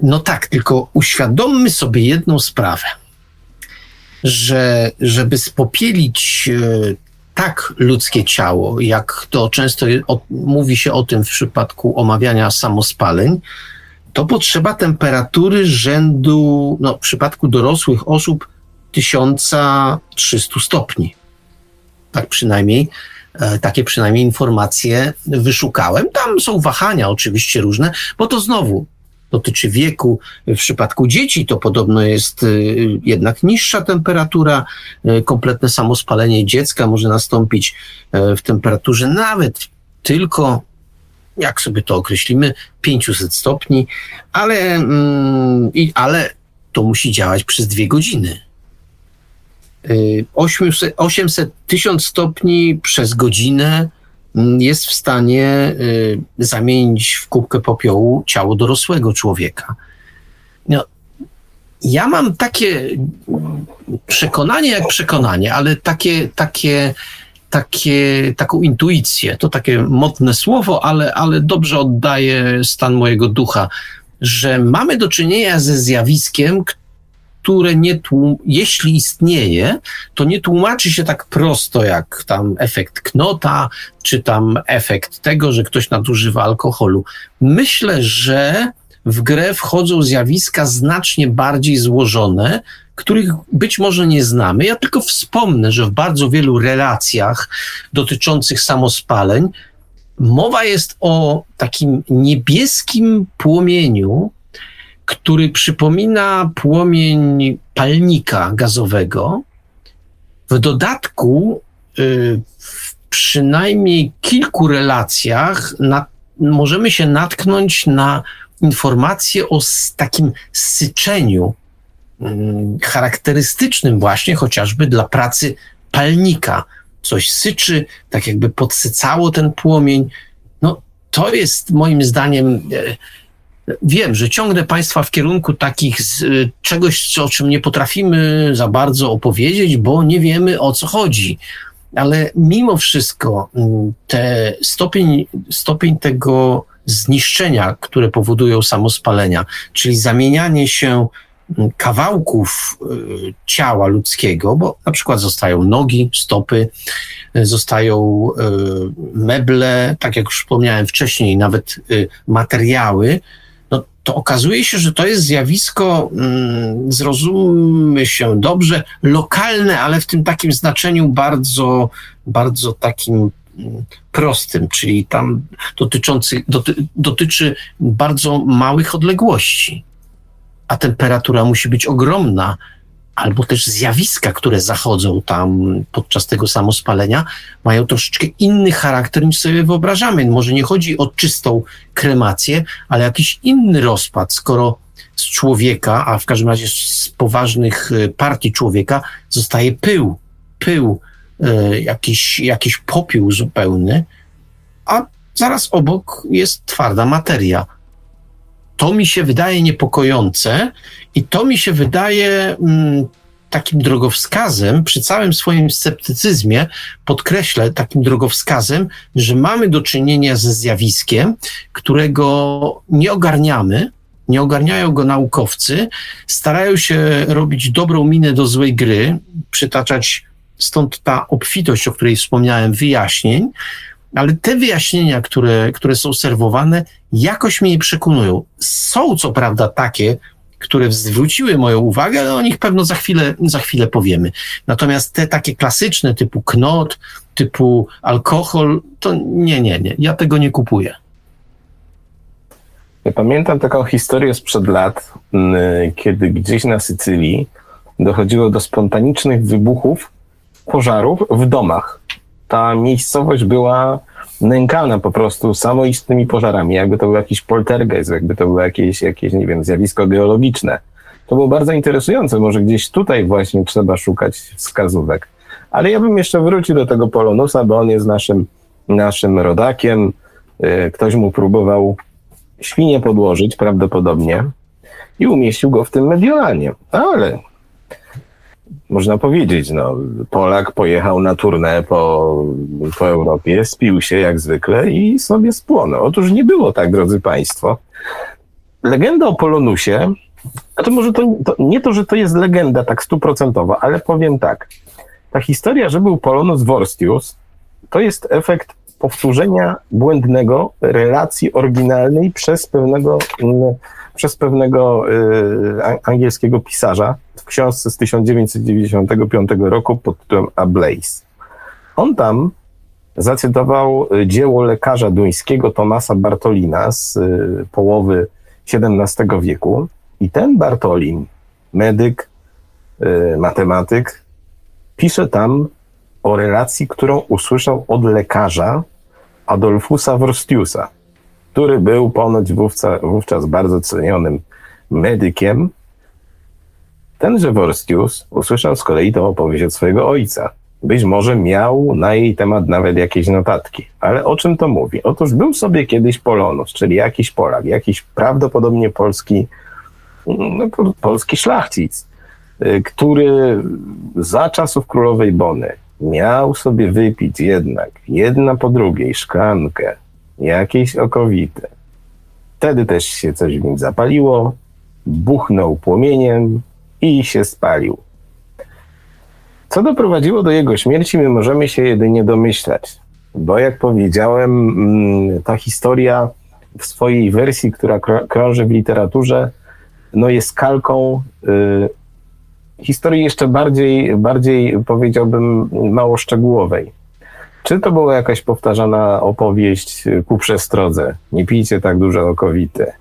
No tak, tylko uświadommy sobie jedną sprawę, że żeby spopielić e, tak ludzkie ciało, jak to często mówi się o tym w przypadku omawiania samospaleń, to potrzeba temperatury rzędu, no, w przypadku dorosłych osób 1300 stopni. Tak przynajmniej, e, takie przynajmniej informacje wyszukałem. Tam są wahania oczywiście różne, bo to znowu dotyczy wieku. W przypadku dzieci to podobno jest y, jednak niższa temperatura. Y, kompletne samospalenie dziecka może nastąpić y, w temperaturze nawet tylko, jak sobie to określimy, 500 stopni, ale, mm, ale to musi działać przez dwie godziny. 800, 800 1000 stopni przez godzinę jest w stanie y, zamienić w kubkę popiołu ciało dorosłego człowieka. No, ja mam takie przekonanie jak przekonanie, ale takie, takie, takie, taką intuicję, to takie mocne słowo, ale, ale dobrze oddaje stan mojego ducha, że mamy do czynienia ze zjawiskiem, które nie tłum- jeśli istnieje, to nie tłumaczy się tak prosto jak tam efekt knota, czy tam efekt tego, że ktoś nadużywa alkoholu. Myślę, że w grę wchodzą zjawiska znacznie bardziej złożone, których być może nie znamy. Ja tylko wspomnę, że w bardzo wielu relacjach dotyczących samospaleń mowa jest o takim niebieskim płomieniu, który przypomina płomień palnika gazowego. W dodatku, y, w przynajmniej kilku relacjach na, możemy się natknąć na informacje o takim syczeniu mm, charakterystycznym właśnie chociażby dla pracy palnika. Coś syczy, tak jakby podsycało ten płomień. No, to jest moim zdaniem. Wiem, że ciągnę Państwa w kierunku takich z, e, czegoś, o czym nie potrafimy za bardzo opowiedzieć, bo nie wiemy o co chodzi. Ale mimo wszystko mm, te stopień, stopień tego zniszczenia, które powodują samospalenia, czyli zamienianie się mm, kawałków y, ciała ludzkiego, bo na przykład zostają nogi, stopy, y, zostają y, meble, tak jak już wspomniałem wcześniej, nawet materiały, to okazuje się, że to jest zjawisko, mm, zrozummy się dobrze, lokalne, ale w tym takim znaczeniu bardzo, bardzo takim prostym, czyli tam dotyczący, doty, dotyczy bardzo małych odległości, a temperatura musi być ogromna, albo też zjawiska, które zachodzą tam podczas tego samospalenia, mają troszeczkę inny charakter niż sobie wyobrażamy. Może nie chodzi o czystą kremację, ale jakiś inny rozpad, skoro z człowieka, a w każdym razie z poważnych y, partii człowieka zostaje pył. Pył E, jakiś, jakiś popiół zupełny, a zaraz obok jest twarda materia. To mi się wydaje niepokojące i to mi się wydaje mm, takim drogowskazem, przy całym swoim sceptycyzmie, podkreślę takim drogowskazem, że mamy do czynienia ze zjawiskiem, którego nie ogarniamy, nie ogarniają go naukowcy, starają się robić dobrą minę do złej gry, przytaczać Stąd ta obfitość, o której wspomniałem, wyjaśnień, ale te wyjaśnienia, które, które są serwowane, jakoś mnie nie przekonują. Są co prawda takie, które zwróciły moją uwagę, ale o nich pewno za chwilę, za chwilę powiemy. Natomiast te takie klasyczne, typu knot, typu alkohol, to nie, nie, nie. Ja tego nie kupuję. Ja pamiętam taką historię sprzed lat, kiedy gdzieś na Sycylii dochodziło do spontanicznych wybuchów pożarów w domach. Ta miejscowość była nękana po prostu samoistnymi pożarami, jakby to był jakiś poltergeist, jakby to było jakieś, jakieś, nie wiem, zjawisko geologiczne. To było bardzo interesujące, może gdzieś tutaj właśnie trzeba szukać wskazówek. Ale ja bym jeszcze wrócił do tego Polonusa, bo on jest naszym, naszym rodakiem. Y, ktoś mu próbował świnie podłożyć prawdopodobnie i umieścił go w tym Mediolanie. Ale można powiedzieć, no, Polak pojechał na turnę po, po Europie, spił się jak zwykle i sobie spłonął. Otóż nie było tak, drodzy Państwo. Legenda o Polonusie, a to może to, to nie to, że to jest legenda tak stuprocentowa, ale powiem tak. Ta historia, że był Polonus Vorstius, to jest efekt powtórzenia błędnego relacji oryginalnej przez pewnego, przez pewnego y, angielskiego pisarza, książce z 1995 roku pod tytułem A Blaze. On tam zacytował y, dzieło lekarza duńskiego Tomasa Bartolina z y, połowy XVII wieku i ten Bartolin, medyk, y, matematyk, pisze tam o relacji, którą usłyszał od lekarza Adolfusa Wrostiusa, który był ponoć wówczas bardzo cenionym medykiem Tenże Worstius usłyszał z kolei tę opowieść od swojego ojca. Być może miał na jej temat nawet jakieś notatki. Ale o czym to mówi? Otóż był sobie kiedyś Polonus, czyli jakiś Polak, jakiś prawdopodobnie polski, no, polski szlachcic, y, który za czasów królowej Bony miał sobie wypić jednak jedna po drugiej szklankę jakiejś okowity. Wtedy też się coś w nim zapaliło, buchnął płomieniem, i się spalił. Co doprowadziło do jego śmierci, my możemy się jedynie domyślać, bo jak powiedziałem, mm, ta historia w swojej wersji, która krąży w literaturze, no jest kalką y, historii jeszcze bardziej, bardziej powiedziałbym mało szczegółowej. Czy to była jakaś powtarzana opowieść ku przestrodze? Nie pijcie tak dużo okowity.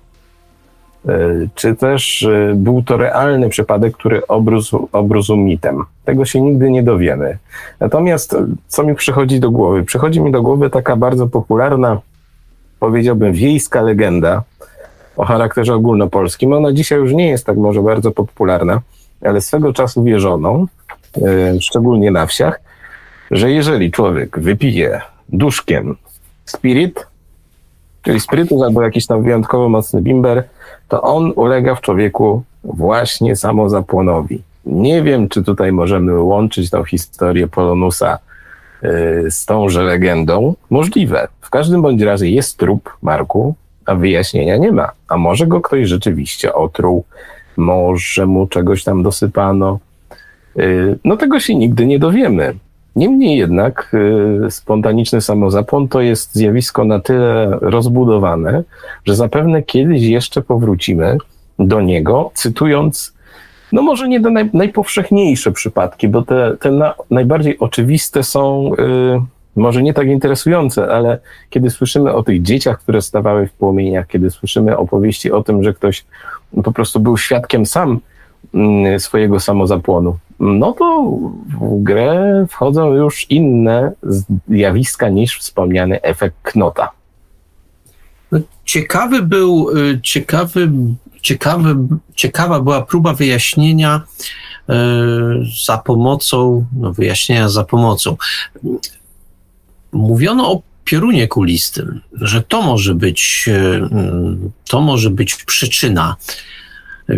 Y, czy też y, był to realny przypadek, który obrósł, obrósł mitem? Tego się nigdy nie dowiemy. Natomiast co mi przychodzi do głowy? Przychodzi mi do głowy taka bardzo popularna, powiedziałbym, wiejska legenda o charakterze ogólnopolskim. Ona dzisiaj już nie jest tak może bardzo popularna, ale swego czasu wierzono, e, szczególnie na wsiach, że jeżeli człowiek wypije duszkiem spirit, czyli spirytus albo jakiś tam wyjątkowo mocny bimber, to on ulega w człowieku właśnie samozapłonowi. Nie wiem, czy tutaj możemy łączyć tą historię Polonusa e, z tąże legendą. Możliwe. W każdym bądź razie jest trup Marku, a wyjaśnienia nie ma. A może go ktoś rzeczywiście otruł, może mu czegoś tam dosypano. Y, no tego się nigdy nie dowiemy. Niemniej jednak y, spontaniczny samozapłon to jest zjawisko na tyle rozbudowane, że zapewne kiedyś jeszcze powrócimy do niego, cytując, no może nie te naj, najpowszechniejsze przypadki, bo te, te na, najbardziej oczywiste są y, może nie tak interesujące, ale kiedy słyszymy o tych dzieciach, które stawały w płomieniach, kiedy słyszymy opowieści o tym, że ktoś po prostu był świadkiem sam mm, swojego samozapłonu, no to w grę wchodzą już inne zjawiska niż wspomniany efekt Knota. No, ciekawy był, y, ciekawy, ciekawy, ciekawa była próba wyjaśnienia y, za pomocą, no wyjaśnienia za pomocą mówiono o piorunie kulistym, że to może być, e, to może być przyczyna.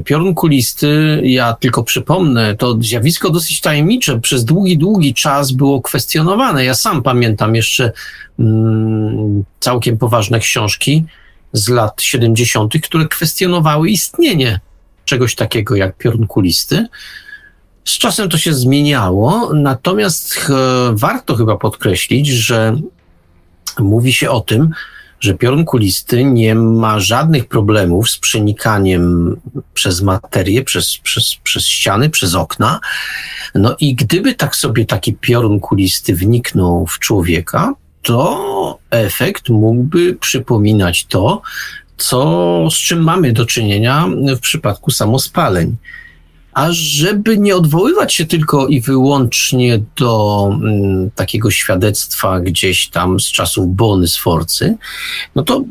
Piorun kulisty, ja tylko przypomnę, to zjawisko dosyć tajemnicze, przez długi, długi czas było kwestionowane. Ja sam pamiętam jeszcze mm, całkiem poważne książki z lat 70., które kwestionowały istnienie czegoś takiego jak piorun kulisty. Z czasem to się zmieniało, natomiast e, warto chyba podkreślić, że mówi się o tym, że piorun kulisty nie ma żadnych problemów z przenikaniem przez materię, przez, przez, przez ściany, przez okna. No i gdyby tak sobie taki piorun kulisty wniknął w człowieka, to efekt mógłby przypominać to, co, z czym mamy do czynienia w przypadku samospaleń. A żeby nie odwoływać się tylko i wyłącznie do mm, takiego świadectwa gdzieś tam z czasów Bony Sforcy, no to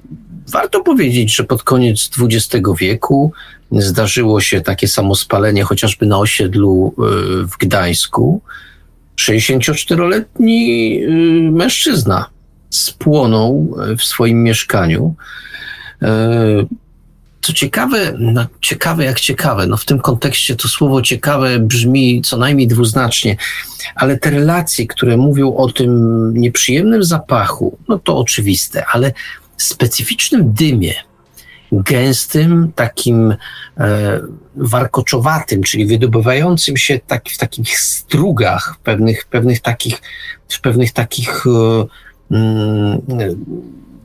warto powiedzieć, że pod koniec XX wieku zdarzyło się takie samospalenie chociażby na osiedlu y, w Gdańsku. 64-letni y, mężczyzna spłonął w swoim mieszkaniu. Y, co ciekawe, no ciekawe jak ciekawe, no w tym kontekście to słowo ciekawe brzmi co najmniej dwuznacznie, ale te relacje, które mówią o tym nieprzyjemnym zapachu, no to oczywiste, ale specyficznym dymie, gęstym, takim e, warkoczowatym, czyli wydobywającym się tak, w takich strugach, pewnych, pewnych takich, w pewnych takich e, mm,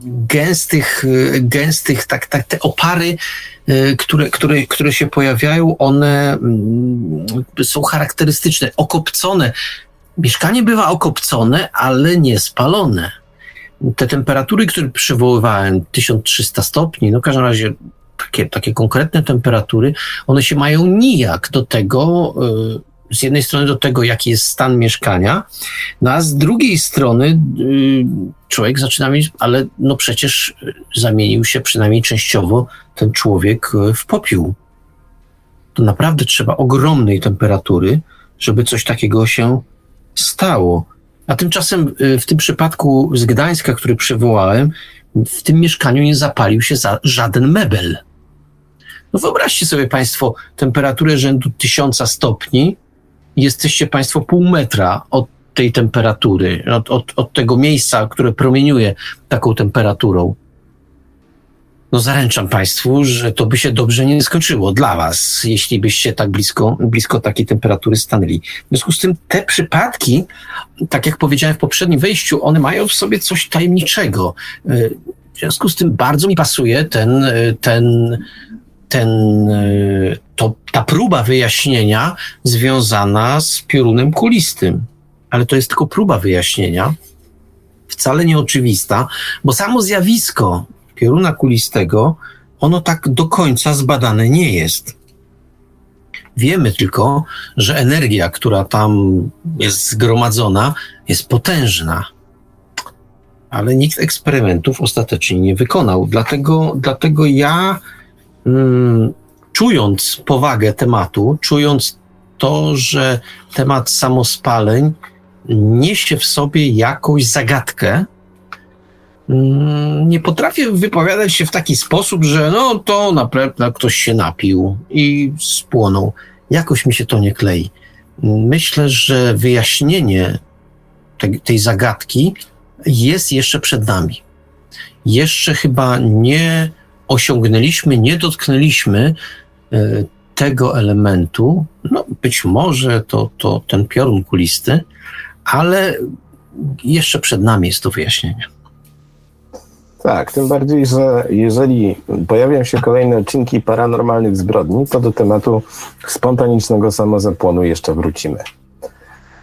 gęstych, gęstych tak, tak, te opary, y, które, które, które się pojawiają, one mm, są charakterystyczne, okopcone. Mieszkanie bywa okopcone, ale nie spalone. Te temperatury, które przywoływałem, 1300 stopni, no w każdym razie takie, takie konkretne temperatury, one się mają nijak do tego, y, z jednej strony do tego, jaki jest stan mieszkania, no a z drugiej strony y, człowiek zaczyna mieć, ale no przecież zamienił się przynajmniej częściowo ten człowiek y, w popiół. To naprawdę trzeba ogromnej temperatury, żeby coś takiego się stało. A tymczasem y, w tym przypadku z Gdańska, który przywołałem, w tym mieszkaniu nie zapalił się za żaden mebel. No wyobraźcie sobie Państwo temperaturę rzędu tysiąca stopni, jesteście Państwo pół metra od tej temperatury, od, od, od tego miejsca, które promieniuje taką temperaturą. no zaręczam Państwu, że to by się dobrze nie skończyło dla Was, jeśli byście tak blisko, blisko takiej temperatury stanęli. W związku z tym te przypadki, tak jak powiedziałem w poprzednim wejściu, one mają w sobie coś tajemniczego. W związku z tym bardzo mi pasuje ten, ten, ten, to, ta próba wyjaśnienia związana z piorunem kulistym. Ale to jest tylko próba wyjaśnienia, wcale nieoczywista, bo samo zjawisko pioruna kulistego, ono tak do końca zbadane nie jest. Wiemy tylko, że energia, która tam jest zgromadzona, jest potężna. Ale nikt eksperymentów ostatecznie nie wykonał. Dlatego, dlatego ja, mm, czując powagę tematu, czując to, że temat samospaleń niesie w sobie jakąś zagadkę, Mm, nie potrafię wypowiadać się w taki sposób, że no to na pewno ktoś się napił i spłonął. Jakoś mi się to nie klei. Myślę, że wyjaśnienie te, tej zagadki jest jeszcze przed nami. Jeszcze chyba nie osiągnęliśmy, nie dotknęliśmy tego elementu. No, być może to, to ten piorun kulisty, ale jeszcze przed nami jest to wyjaśnienie. Tak, tym bardziej, że jeżeli pojawią się kolejne odcinki paranormalnych zbrodni, to do tematu spontanicznego samozapłonu jeszcze wrócimy.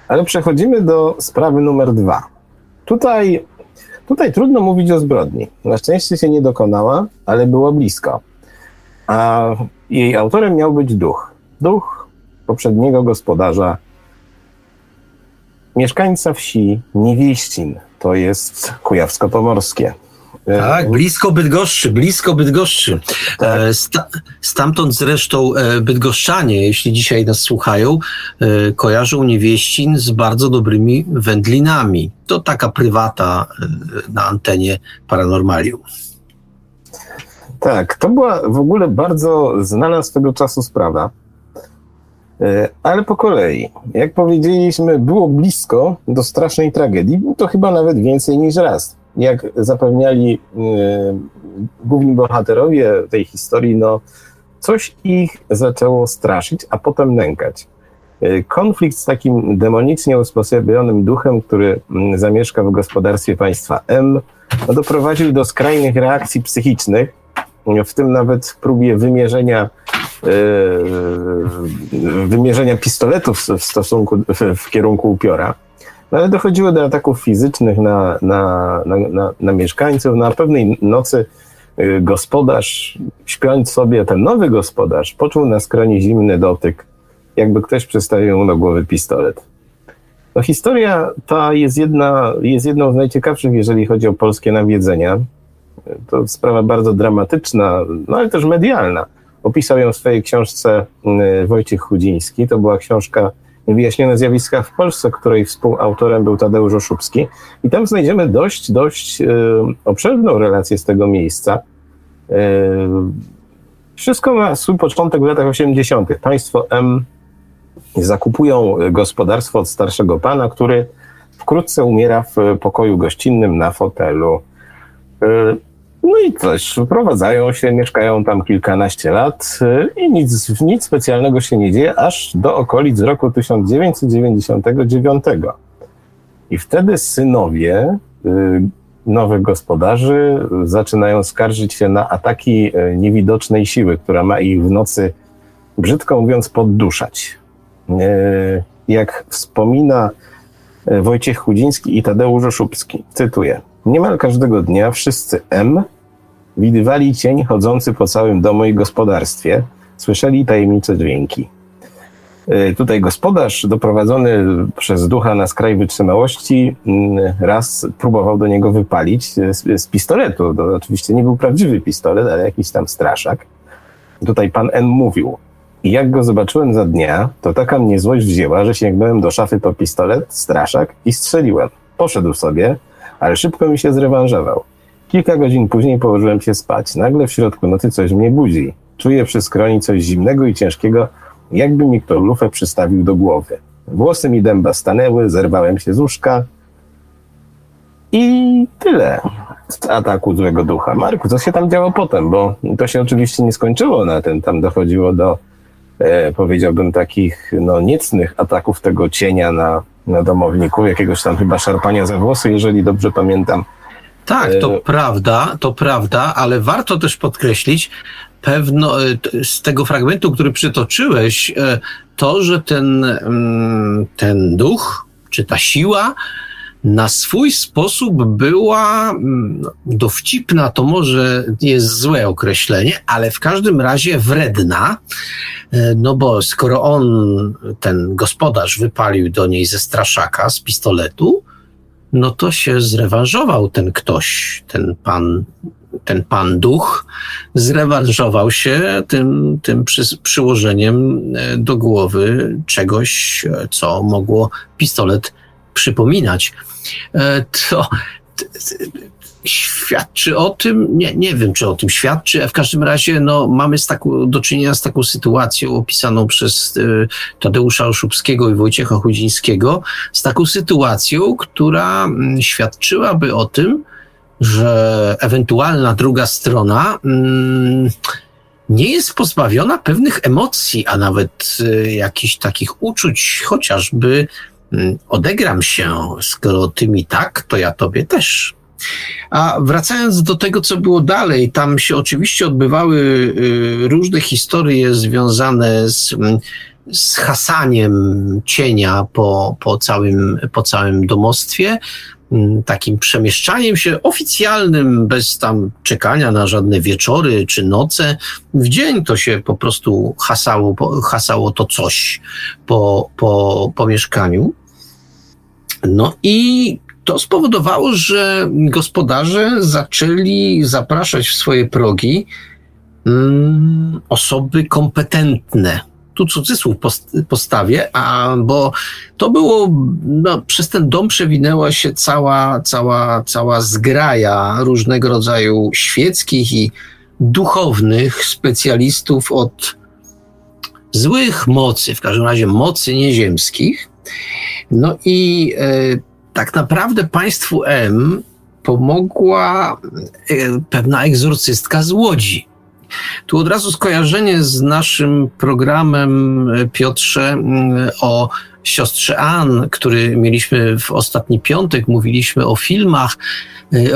Ale przechodzimy do sprawy numer dwa. Tutaj, tutaj trudno mówić o zbrodni. Na szczęście się nie dokonała, ale było blisko. A jej autorem miał być duch. Duch poprzedniego gospodarza, mieszkańca wsi Niewieścin. To jest Kujawsko-Pomorskie. Tak, blisko Bydgoszczy, blisko Bydgoszczy. Tak. E, sta, stamtąd zresztą e, bydgoszczanie, jeśli dzisiaj nas słuchają, e, kojarzą niewieścin z bardzo dobrymi wędlinami. To taka prywata na antenie Paranormalium. Tak, to była w ogóle bardzo znana swego czasu sprawa. Ale po kolei, jak powiedzieliśmy, było blisko do strasznej tragedii, to chyba nawet więcej niż raz jak zapewniali y, główni bohaterowie tej historii, no coś ich zaczęło straszyć, a potem nękać. Y, konflikt z takim demonicznie usposobionym duchem, który mm, zamieszka w gospodarstwie państwa M, no, doprowadził do skrajnych reakcji psychicznych, w tym nawet próbie wymierzenia, y, wymierzenia pistoletów w stosunku, w kierunku upiora. No ale dochodziło do ataków fizycznych na, na, na, na, na mieszkańców. Na pewnej nocy y, gospodarz, śpiąc sobie, ten nowy gospodarz, poczuł na skronie zimny dotyk, jakby ktoś przystawił mu na głowy pistolet. No, historia ta jest, jedna, jest jedną z najciekawszych, jeżeli chodzi o polskie nawiedzenia. To sprawa bardzo dramatyczna, no ale też medialna. Opisał ją w swojej książce y, Wojciech Chudziński. To była książka Wyjaśnione zjawiska w Polsce, której współautorem był Tadeusz Oszubski. I tam znajdziemy dość, dość yy, obszerną relację z tego miejsca. Yy, wszystko ma swój początek w latach 80. Państwo M zakupują gospodarstwo od starszego pana, który wkrótce umiera w pokoju gościnnym na fotelu. No i też wprowadzają się, mieszkają tam kilkanaście lat y, i nic, nic specjalnego się nie dzieje, aż do okolic roku 1999. I wtedy synowie y, nowych gospodarzy zaczynają skarżyć się na ataki y, niewidocznej siły, która ma ich w nocy, brzydko mówiąc, podduszać. Jak wspomina Wojciech Chudziński i Tadeusz Oszubski, cytuję. Niemal każdego dnia wszyscy M widywali cień chodzący po całym domu i gospodarstwie, słyszeli tajemnicze dźwięki. E, tutaj gospodarz, doprowadzony przez ducha na skraj wytrzymałości, mm, raz próbował do niego wypalić z, z pistoletu. To oczywiście nie był prawdziwy pistolet, ale jakiś tam straszak. Tutaj pan N mówił, i jak go zobaczyłem za dnia, to taka mnie złość wzięła, że sięgnąłem do szafy po pistolet, straszak i strzeliłem. Poszedł sobie, ale szybko mi się zrewanżował. Kilka godzin później położyłem się spać. Nagle w środku nocy coś mnie budzi. Czuję przy skroni coś zimnego i ciężkiego, jakby mi kto lufę przystawił do głowy. Włosy mi dęba stanęły, zerwałem się z łóżka i tyle. z ataku złego ducha. Marku, co się tam działo potem? Bo to się oczywiście nie skończyło na tym. Tam dochodziło do, e, powiedziałbym, takich no, niecnych ataków tego cienia na, na domowniku, jakiegoś tam chyba szarpania za włosy, jeżeli dobrze pamiętam. Tak, to e... prawda, to prawda, ale warto też podkreślić, pewno e, z tego fragmentu, który przytoczyłeś, e, to, że ten, mm, ten duch, czy ta siła, na swój sposób była mm, dowcipna, to może jest złe określenie, ale w każdym razie wredna, e, no bo skoro on, ten gospodarz, wypalił do niej ze straszaka, z pistoletu, no to się zrewanżował ten ktoś, ten pan, ten pan duch, zrewanżował się tym, tym przy, przyłożeniem e, do głowy czegoś, e, co mogło pistolet przypominać. E, to świadczy o tym, nie, nie wiem, czy o tym świadczy, a w każdym razie no, mamy z taką, do czynienia z taką sytuacją opisaną przez y, Tadeusza Oszubskiego i Wojciecha Chudzińskiego, z taką sytuacją, która y, świadczyłaby o tym, że ewentualna druga strona y, nie jest pozbawiona pewnych emocji, a nawet y, jakichś takich uczuć, chociażby Mm, odegram się, skoro ty mi tak, to ja tobie też. A wracając do tego, co było dalej, tam się oczywiście odbywały y, różne historie związane z, mm, z hasaniem cienia po, po, całym, po całym domostwie, mm, takim przemieszczaniem się oficjalnym, bez tam czekania na żadne wieczory czy noce. W dzień to się po prostu hasało, hasało to coś po, po, po mieszkaniu. No i to spowodowało, że gospodarze zaczęli zapraszać w swoje progi mm, osoby kompetentne. Tu cudzysłów postawię, a bo to było, no, przez ten dom przewinęła się cała, cała, cała zgraja różnego rodzaju świeckich i duchownych specjalistów od złych mocy, w każdym razie mocy nieziemskich, no i e, tak naprawdę państwu M pomogła e, pewna egzorcystka z Łodzi. Tu od razu skojarzenie z naszym programem, e, Piotrze, o siostrze Ann, który mieliśmy w ostatni piątek, mówiliśmy o filmach,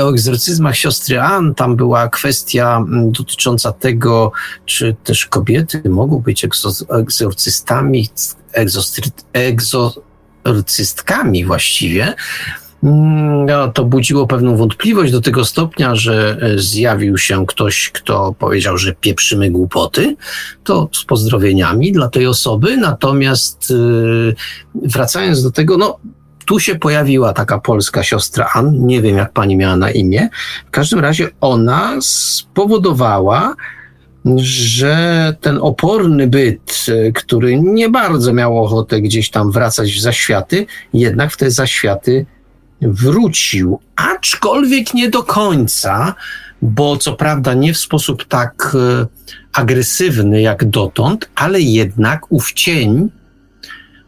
o egzorcyzmach siostry Ann. Tam była kwestia dotycząca tego, czy też kobiety mogą być egzorcystami, egzo, egzorcystkami właściwie, no, to budziło pewną wątpliwość do tego stopnia, że e, zjawił się ktoś, kto powiedział, że pieprzymy głupoty. To z pozdrowieniami dla tej osoby. Natomiast e, wracając do tego, no, tu się pojawiła taka polska siostra Ann, nie wiem jak pani miała na imię. W każdym razie ona spowodowała, że ten oporny byt, e, który nie bardzo miał ochotę gdzieś tam wracać w zaświaty, jednak w te zaświaty wrócił, aczkolwiek nie do końca, bo co prawda nie w sposób tak e, agresywny jak dotąd, ale jednak ów cień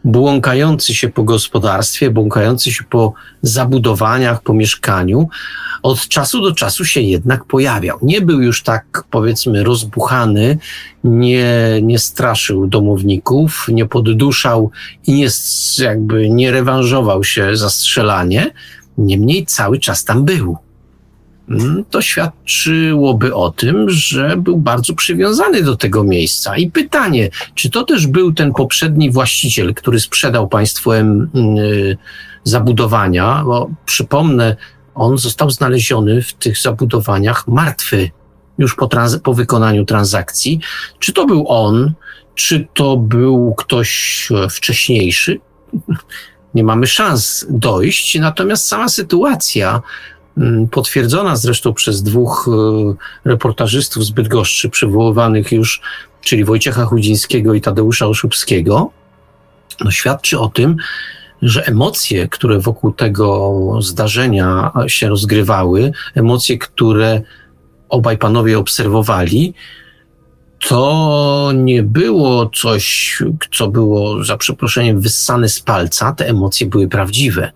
błąkający się po gospodarstwie, błąkający się po zabudowaniach, po mieszkaniu, od czasu do czasu się jednak pojawiał. Nie był już tak, powiedzmy, rozbuchany, nie, nie straszył domowników, nie podduszał i nie, jakby nie rewanżował się za strzelanie, niemniej cały czas tam był. Mm, to świadczyłoby o tym, że był bardzo przywiązany do tego miejsca. I pytanie, czy to też był ten poprzedni właściciel, który sprzedał państwem yy, zabudowania, bo przypomnę, on został znaleziony w tych zabudowaniach martwy już po, trans- po wykonaniu transakcji. Czy to był on, czy to był ktoś wcześniejszy? Nie mamy szans dojść, natomiast sama sytuacja Mm, potwierdzona zresztą przez dwóch e, reportażystów z Bydgoszczy, przywoływanych już, czyli Wojciecha Chudzińskiego i Tadeusza Oszubskiego, no świadczy o tym, że emocje, które wokół tego zdarzenia się rozgrywały, emocje, które obaj panowie obserwowali, to nie było coś, co było za przeproszeniem wyssane z palca. Te emocje były prawdziwe.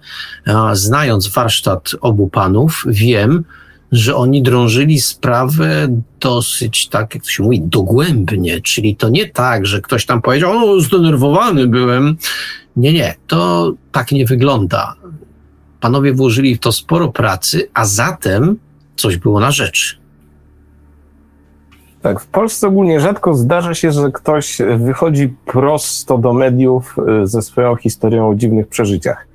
Znając warsztat obu panów, wiem, że oni drążyli sprawę dosyć, tak jak to się mówi, dogłębnie, czyli to nie tak, że ktoś tam powiedział, o, zdenerwowany byłem. Nie, nie, to tak nie wygląda. Panowie włożyli w to sporo pracy, a zatem coś było na rzecz. Tak, w Polsce ogólnie rzadko zdarza się, że ktoś wychodzi prosto do mediów y, ze swoją historią o dziwnych przeżyciach.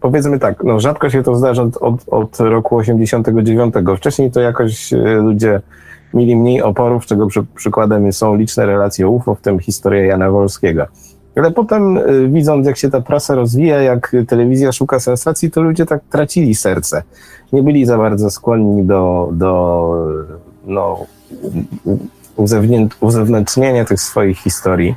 Powiedzmy tak, no rzadko się to zdarza od, od, roku 89. Wcześniej to jakoś y, ludzie mieli mniej oporów, czego przy, przykładem są liczne relacje UFO, w tym historia Jana Wolskiego. Ale potem y, widząc, jak się ta prasa rozwija, jak telewizja szuka sensacji, to ludzie tak tracili serce. Nie byli za bardzo skłonni do, do no, uzewnętrznienia tych swoich historii.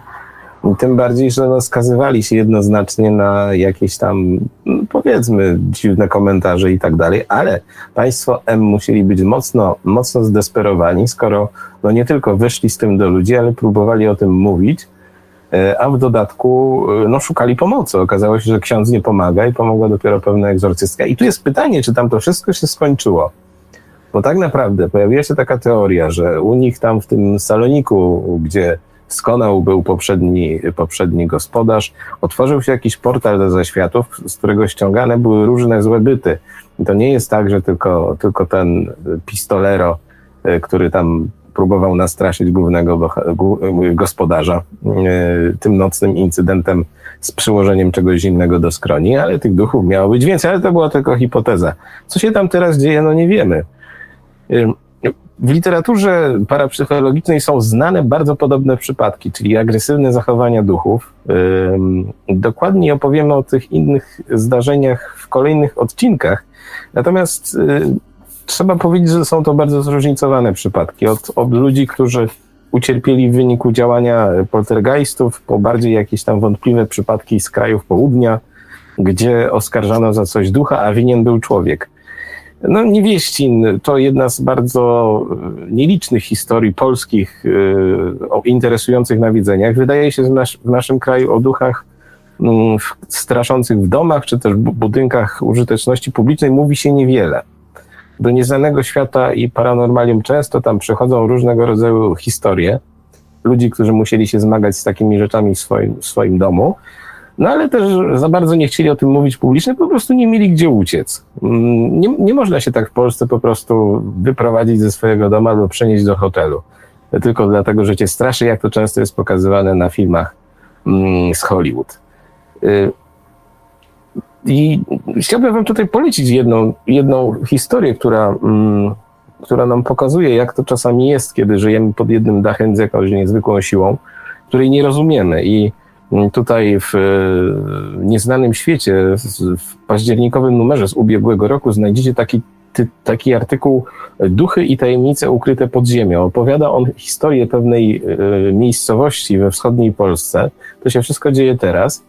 Tym bardziej, że no, skazywali się jednoznacznie na jakieś tam, no, powiedzmy, dziwne komentarze i tak dalej, ale państwo M musieli być mocno, mocno zdesperowani, skoro no, nie tylko wyszli z tym do ludzi, ale próbowali o tym mówić, e, a w dodatku e, no, szukali pomocy. Okazało się, że ksiądz nie pomaga i pomogła dopiero pewna egzorcystka. I tu jest pytanie, czy tam to wszystko się skończyło. Bo tak naprawdę pojawiła się taka teoria, że u nich tam w tym saloniku, gdzie skonał był poprzedni, poprzedni gospodarz, otworzył się jakiś portal do zaświatów, z którego ściągane były różne złe byty. I to nie jest tak, że tylko, tylko ten pistolero, e, który tam próbował nastraszyć głównego gospodarza e, tym nocnym incydentem z przyłożeniem czegoś innego do skroni, ale tych duchów miało być więcej, ale to była tylko hipoteza. Co się tam teraz dzieje, no nie wiemy. W literaturze parapsychologicznej są znane bardzo podobne przypadki, czyli agresywne zachowania duchów. Dokładniej opowiemy o tych innych zdarzeniach w kolejnych odcinkach. Natomiast y, trzeba powiedzieć, że są to bardzo zróżnicowane przypadki. Od, od ludzi, którzy ucierpieli w wyniku działania poltergeistów, po bardziej jakieś tam wątpliwe przypadki z krajów południa, gdzie oskarżano za coś ducha, a winien był człowiek. No, Niewieścin to jedna z bardzo e, nielicznych historii polskich e, o interesujących na widzeniach. Wydaje się, że w naszym kraju o duchach mm, straszących w domach czy też budynkach użyteczności publicznej mówi się niewiele. Do nieznanego świata i paranormalium często tam przychodzą różnego rodzaju historie ludzi, którzy musieli się zmagać z takimi rzeczami w swoim, w swoim domu. No ale też za bardzo nie chcieli o tym mówić publicznie, po prostu nie mieli gdzie uciec. Mm, nie, nie można się tak w Polsce po prostu wyprowadzić ze swojego domu albo przenieść do hotelu. Tylko dlatego, że cię straszy, jak to często jest pokazywane na filmach mm, z Hollywood. Y, I chciałbym wam tutaj polecić jedną, jedną historię, która, mm, która nam pokazuje, jak to czasami jest, kiedy żyjemy pod jednym dachem z jakąś niezwykłą siłą, której nie rozumiemy. I Tutaj w Nieznanym Świecie, w październikowym numerze z ubiegłego roku znajdziecie taki, ty, taki artykuł Duchy i tajemnice ukryte pod ziemią. Opowiada on historię pewnej e, miejscowości we wschodniej Polsce. To się wszystko dzieje teraz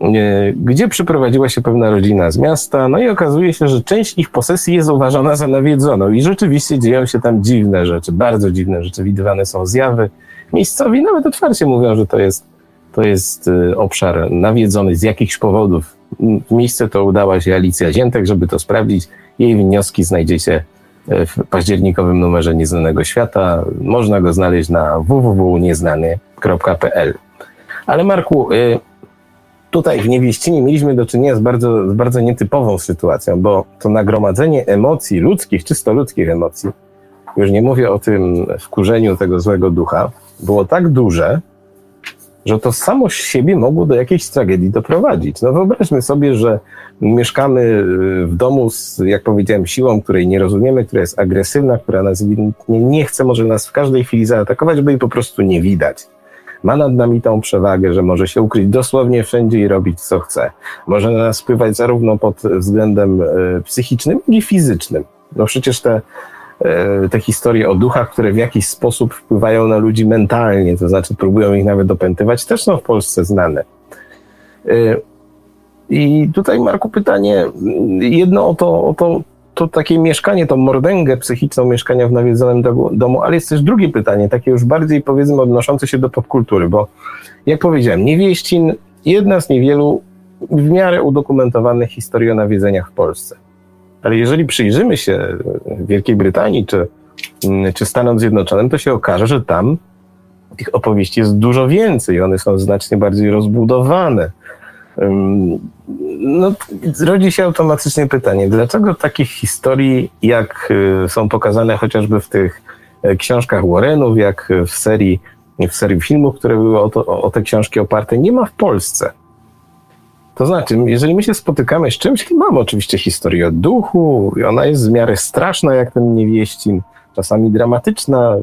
e, gdzie przyprowadziła się pewna rodzina z miasta, no i okazuje się, że część ich posesji jest uważana za nawiedzoną i rzeczywiście dzieją się tam dziwne rzeczy, bardzo dziwne rzeczy, widywane są zjawy. Miejscowi nawet otwarcie mówią, że to jest to jest y, obszar nawiedzony z jakichś powodów. W miejsce to udała się Alicja Ziętek, żeby to sprawdzić. Jej wnioski znajdziecie y, w październikowym numerze Nieznanego Świata. Można go znaleźć na www.nieznany.pl. Ale Marku, y, tutaj w Niewieścinie mieliśmy do czynienia z bardzo, z bardzo nietypową sytuacją, bo to nagromadzenie emocji ludzkich, czysto ludzkich emocji, już nie mówię o tym wkurzeniu tego złego ducha, było tak duże, że to samo z siebie mogło do jakiejś tragedii doprowadzić. No wyobraźmy sobie, że mieszkamy y, w domu z, jak powiedziałem, siłą, której nie rozumiemy, która jest agresywna, która nas nie, nie chce, może nas w każdej chwili zaatakować, bo jej po prostu nie widać. Ma nad nami tą przewagę, że może się ukryć dosłownie wszędzie i robić co chce. Może na nas wpływać zarówno pod względem y, psychicznym, jak i fizycznym. No przecież te te historie o duchach, które w jakiś sposób wpływają na ludzi mentalnie, to znaczy próbują ich nawet dopętywać, też są w Polsce znane. E, I tutaj, Marku, pytanie jedno o to, o to, to takie mieszkanie, tą mordęgę psychiczną mieszkania w nawiedzonym domu, ale jest też drugie pytanie, takie już bardziej powiedzmy odnoszące się do popkultury, bo jak powiedziałem, Niewieścin, jedna z niewielu w miarę udokumentowanych historii o nawiedzeniach w Polsce. Ale jeżeli przyjrzymy się Wielkiej Brytanii czy, czy Stanom Zjednoczonym, to się okaże, że tam tych opowieści jest dużo więcej. One są znacznie bardziej rozbudowane. No, rodzi się automatycznie pytanie, dlaczego takich historii, jak y, są pokazane chociażby w tych e, książkach Warrenów, jak w serii, w serii filmów, które były o, to, o te książki oparte, nie ma w Polsce? To znaczy, jeżeli my się spotykamy z czymś, mamy oczywiście historię o duchu, i ona jest w miarę straszna, jak ten niewieścin, czasami dramatyczna,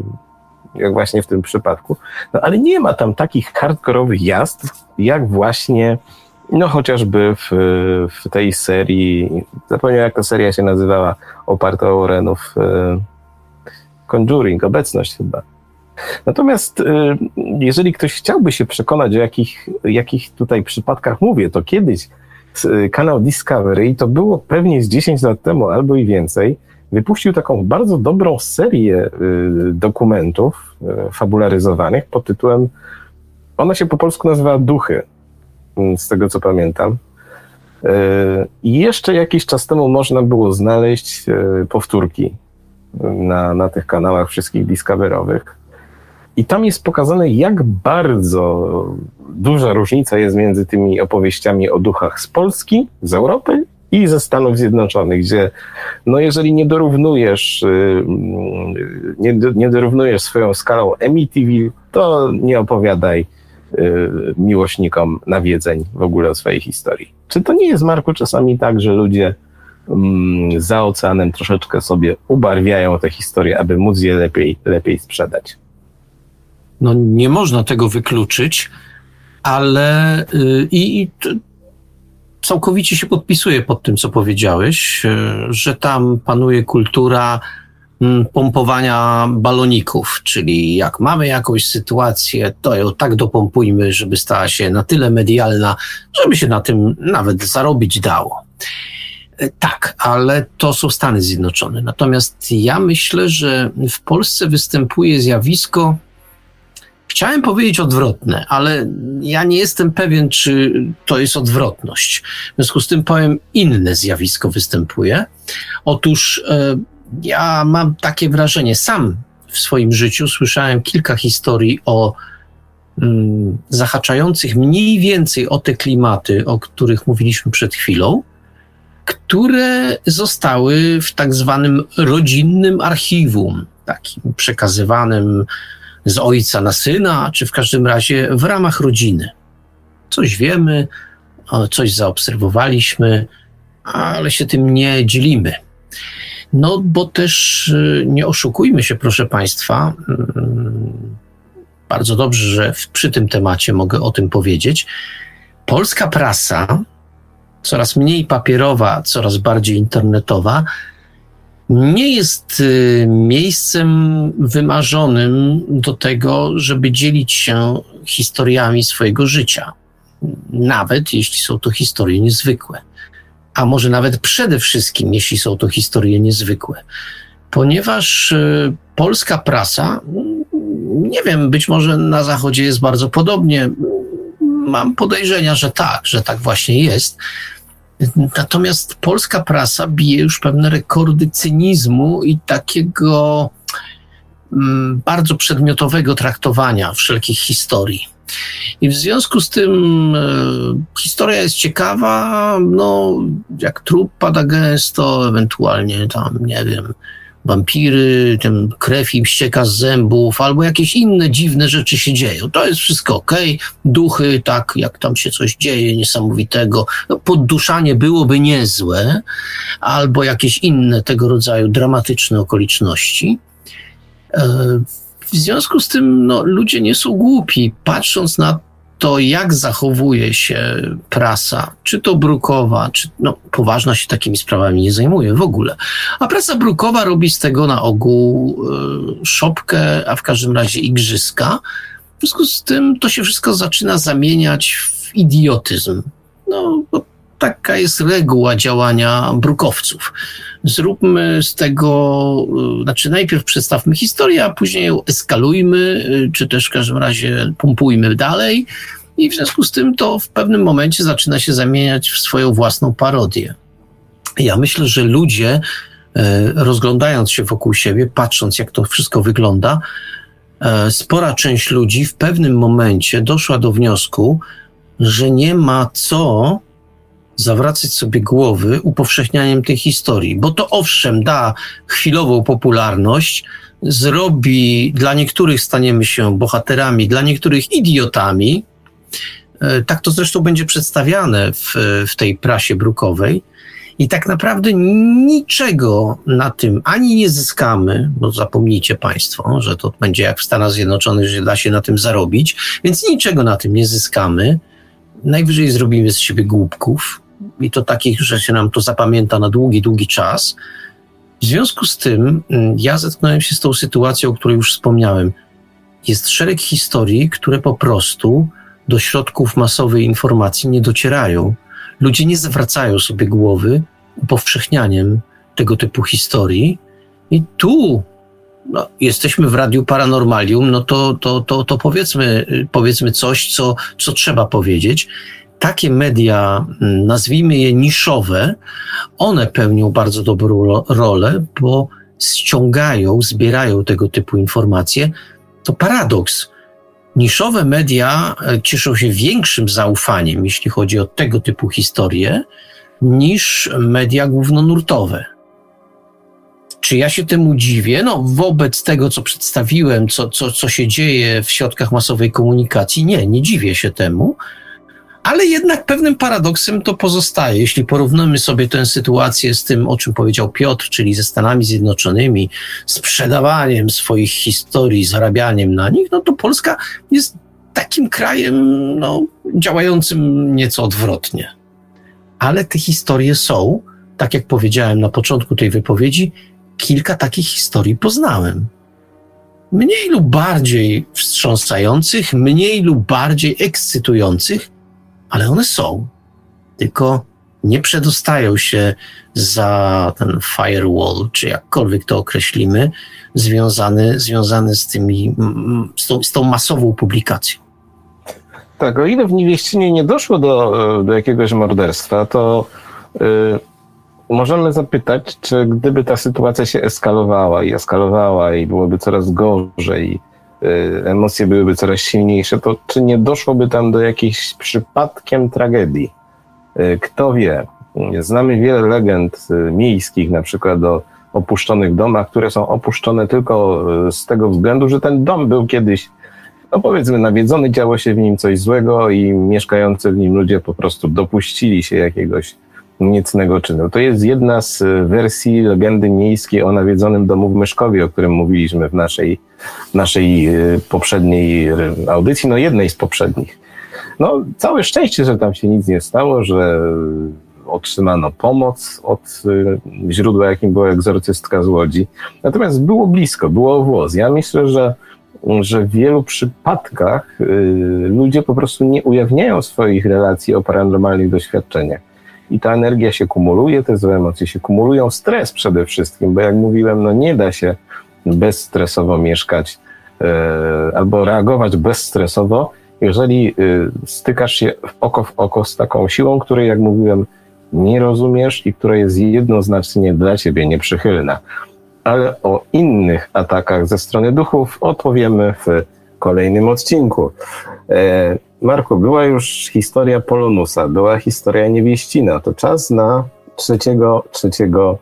jak właśnie w tym przypadku, no ale nie ma tam takich hardkorowych jazd, jak właśnie no chociażby w, w tej serii, zapomniałem jak ta seria się nazywała, oparta o Renów e, Conjuring, obecność chyba. Natomiast e, jeżeli ktoś chciałby się przekonać, o jakich, jakich tutaj przypadkach mówię, to kiedyś e, kanał Discovery, to było pewnie z 10 lat temu albo i więcej, wypuścił taką bardzo dobrą serię dokumentów fabularyzowanych pod tytułem, ona się po polsku nazywa Duchy. Z tego co pamiętam. I jeszcze jakiś czas temu można było znaleźć powtórki na, na tych kanałach wszystkich Discoverowych. I tam jest pokazane, jak bardzo duża różnica jest między tymi opowieściami o duchach z Polski, z Europy i ze Stanów Zjednoczonych, gdzie no jeżeli nie dorównujesz, y, mm, nie, nie dorównujesz swoją skalą Amityville, to nie opowiadaj Y, miłośnikom nawiedzeń w ogóle o swojej historii. Czy to nie jest, Marku, czasami tak, że ludzie mm, za oceanem troszeczkę sobie ubarwiają te historie, aby móc je lepiej, lepiej sprzedać? No nie można tego wykluczyć, ale yy, i całkowicie się podpisuję pod tym, co powiedziałeś, yy, że tam panuje kultura Mm, pompowania baloników, czyli jak mamy jakąś sytuację, to ją tak dopompujmy, żeby stała się na tyle medialna, żeby się na tym nawet zarobić dało. E, tak, ale to są Stany Zjednoczone. Natomiast ja myślę, że w Polsce występuje zjawisko, chciałem powiedzieć odwrotne, ale ja nie jestem pewien, czy to jest odwrotność. W związku z tym powiem, inne zjawisko występuje. Otóż e, ja mam takie wrażenie, sam w swoim życiu słyszałem kilka historii o mm, zahaczających mniej więcej o te klimaty, o których mówiliśmy przed chwilą, które zostały w tak zwanym rodzinnym archiwum, takim przekazywanym z ojca na syna, czy w każdym razie w ramach rodziny. Coś wiemy, coś zaobserwowaliśmy, ale się tym nie dzielimy. No, bo też y, nie oszukujmy się, proszę Państwa. Mm, bardzo dobrze, że przy tym temacie mogę o tym powiedzieć. Polska prasa, coraz mniej papierowa, coraz bardziej internetowa, nie jest y, miejscem wymarzonym do tego, żeby dzielić się historiami swojego życia. Nawet jeśli są to historie niezwykłe a może nawet przede wszystkim, jeśli są to historie niezwykłe. Ponieważ y, polska prasa, nie wiem, być może na Zachodzie jest bardzo podobnie. Mam podejrzenia, że tak, że tak właśnie jest. Natomiast polska prasa bije już pewne rekordy cynizmu i takiego mm, bardzo przedmiotowego traktowania wszelkich historii. I w związku z tym e, historia jest ciekawa, no jak trup pada gęsto, ewentualnie tam, nie wiem, wampiry, ten krew im ścieka z zębów, albo jakieś inne dziwne rzeczy się dzieją. To jest wszystko ok. Duchy, tak, jak tam się coś dzieje niesamowitego. No, podduszanie byłoby niezłe, albo jakieś inne tego rodzaju dramatyczne okoliczności. E, w związku z tym no, ludzie nie są głupi, patrząc na to, jak zachowuje się prasa, czy to brukowa, czy no, poważna się takimi sprawami nie zajmuje w ogóle. A prasa brukowa robi z tego na ogół y, szopkę, a w każdym razie igrzyska. W związku z tym to się wszystko zaczyna zamieniać w idiotyzm. No, bo taka jest reguła działania brukowców. Zróbmy z tego, y, znaczy najpierw przedstawmy historię, a później ją eskalujmy, y, czy też w każdym razie pompujmy dalej. I w związku z tym to w pewnym momencie zaczyna się zamieniać w swoją własną parodię. Ja myślę, że ludzie, e, rozglądając się wokół siebie, patrząc, jak to wszystko wygląda, spora część ludzi w pewnym momencie doszła do wniosku, że nie ma co zawracać sobie głowy upowszechnianiem tej historii, bo to owszem da chwilową popularność, zrobi, dla niektórych staniemy się bohaterami, dla niektórych idiotami. E, tak to zresztą będzie przedstawiane w, w tej prasie brukowej. I tak naprawdę niczego na tym ani nie zyskamy, bo zapomnijcie Państwo, że to będzie jak w Stanach Zjednoczonych, że da się na tym zarobić, więc niczego na tym nie zyskamy. Najwyżej zrobimy z siebie głupków i to takich, że się nam to zapamięta na długi, długi czas. W związku z tym mm, ja zetknąłem się z tą sytuacją, o której już wspomniałem. Jest szereg historii, które po prostu do środków masowej informacji nie docierają. Ludzie nie zwracają sobie głowy upowszechnianiem tego typu historii. I tu no, jesteśmy w Radiu Paranormalium, no to, to, to, to powiedzmy, powiedzmy coś, co, co trzeba powiedzieć takie media, mm, nazwijmy je niszowe, one pełnią bardzo dobrą rolę, bo ściągają, zbierają tego typu informacje. To paradoks. Niszowe media e, cieszą się większym zaufaniem, jeśli chodzi o tego typu historie, niż media głównonurtowe. Czy ja się temu dziwię? No, wobec tego, co przedstawiłem, co, co, co się dzieje w środkach masowej komunikacji, nie, nie dziwię się temu ale jednak pewnym paradoksem to pozostaje. Jeśli porównamy sobie tę sytuację z tym, o czym powiedział Piotr, czyli ze Stanami Zjednoczonymi, sprzedawaniem swoich historii, zarabianiem na nich, no to Polska jest takim krajem no, działającym nieco odwrotnie. Ale te historie są, tak jak powiedziałem na początku tej wypowiedzi, kilka takich historii poznałem. Mniej lub bardziej wstrząsających, mniej lub bardziej ekscytujących, ale one są, tylko nie przedostają się za ten firewall, czy jakkolwiek to określimy, związany, związany z, tymi, z, tą, z tą masową publikacją. Tak, o ile w Niewieścinie nie doszło do, do jakiegoś morderstwa, to yy, możemy zapytać, czy gdyby ta sytuacja się eskalowała i eskalowała i byłoby coraz gorzej, Y, emocje byłyby coraz silniejsze, to czy nie doszłoby tam do jakiejś przypadkiem tragedii? Y, kto wie? Znamy wiele legend y, miejskich, na przykład o opuszczonych domach, które są opuszczone tylko z tego względu, że ten dom był kiedyś, no powiedzmy, nawiedzony, działo się w nim coś złego i mieszkający w nim ludzie po prostu dopuścili się jakiegoś niecnego czynu. To jest jedna z wersji legendy miejskiej o nawiedzonym domu w Myszkowie, o którym mówiliśmy w naszej, naszej e, poprzedniej audycji, no jednej z poprzednich. No, całe szczęście, że tam się nic nie stało, że otrzymano pomoc od źródła, jakim była egzorcystka z Łodzi. Natomiast było blisko, było włos. Ja myślę, że że w wielu przypadkach y, ludzie po prostu nie ujawniają swoich relacji o paranormalnych doświadczeniach i ta energia się kumuluje, te złe emocje się kumulują, stres przede wszystkim, bo jak mówiłem, no nie da się bezstresowo mieszkać e, albo reagować bezstresowo, jeżeli e, stykasz się w oko w oko z taką siłą, której, jak mówiłem, nie rozumiesz i która jest jednoznacznie dla ciebie nieprzychylna. Ale o innych atakach ze strony duchów opowiemy w kolejnym odcinku. E, Marku, była już historia Polonusa, była historia Niewieścina. To czas na trzeciego, trzeciego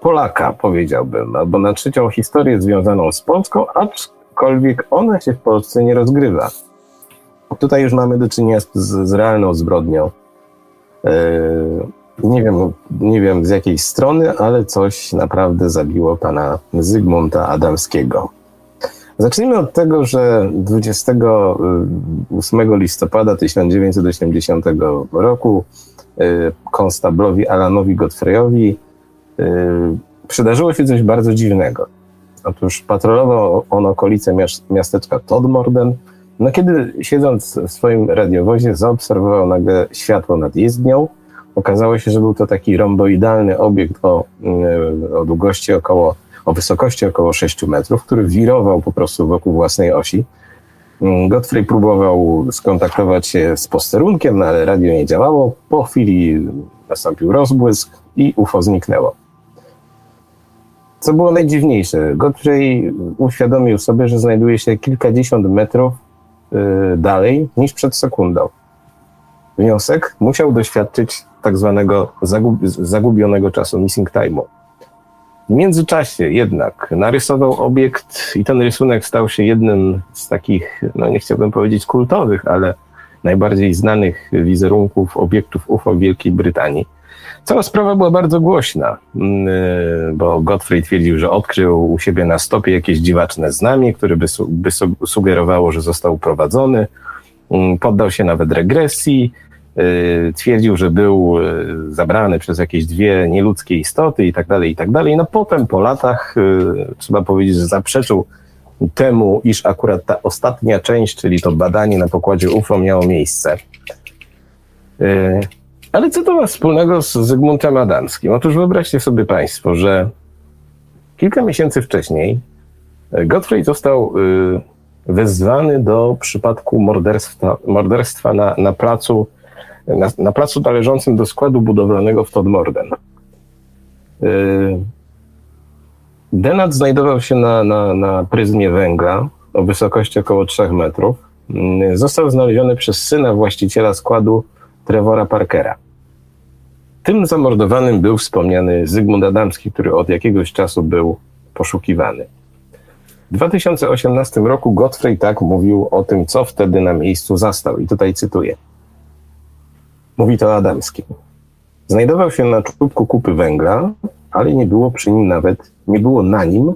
Polaka, powiedziałbym, albo na trzecią historię związaną z Polską, aczkolwiek ona się w Polsce nie rozgrywa. Tutaj już mamy do czynienia z, z realną zbrodnią. Yy, nie wiem, nie wiem z jakiej strony, ale coś naprawdę zabiło pana Zygmunta Adamskiego. Zacznijmy od tego, że 28 listopada 1980 roku y, konstablowi Alanowi Godfreyowi y, przydarzyło się coś bardzo dziwnego. Otóż patrolował on okolice miasteczka Todmorden, no kiedy siedząc w swoim radiowozie zaobserwował nagle światło nad jezdnią. Okazało się, że był to taki romboidalny obiekt o, y, o długości około o wysokości około 6 metrów, który wirował po prostu wokół własnej osi. Mm, Godfrey próbował skontaktować się z posterunkiem, no ale radio nie działało. Po chwili nastąpił rozbłysk i UFO zniknęło. Co było najdziwniejsze, Godfrey uświadomił sobie, że znajduje się kilkadziesiąt metrów y, dalej niż przed sekundą. Wniosek musiał doświadczyć tak zwanego zagub zagubionego czasu, missing time'u. W międzyczasie jednak narysował obiekt i ten rysunek stał się jednym z takich, no nie chciałbym powiedzieć kultowych, ale najbardziej znanych wizerunków obiektów UFO w Wielkiej Brytanii. Cała sprawa była bardzo głośna, mm, y, bo Godfrey twierdził, że odkrył u siebie na stopie jakieś dziwaczne znamie, które by, su by sugerowało, że został prowadzony. Mm, poddał się nawet regresji, twierdził, że był y, zabrany przez jakieś dwie nieludzkie istoty i tak dalej, i tak dalej. No potem po latach trzeba powiedzieć, że zaprzeczył temu, iż akurat ta ostatnia część, czyli to badanie na pokładzie UFO miało miejsce. Ale co to ma wspólnego z Zygmuntem Adamskim? Otóż wyobraźcie sobie Państwo, że kilka miesięcy wcześniej Gottfried został y, wezwany do przypadku morderstwa, morderstwa na, na, placu, na, na placu należącym do składu budowlanego w Todmorden. Y, Denat znajdował się na, na, na pryzmie węgla o wysokości około 3 metrów. Y, został znaleziony przez syna właściciela składu Trevora Parkera. Tym zamordowanym był wspomniany Zygmunt Adamski, który od jakiegoś czasu był poszukiwany. W 2018 roku Godfrey tak mówił o tym, co wtedy na miejscu zastał. I tutaj cytuję. Mówi to Adamski. Znajdował się na czubku kupy węgla, ale nie było przy nim nawet, nie było na nim,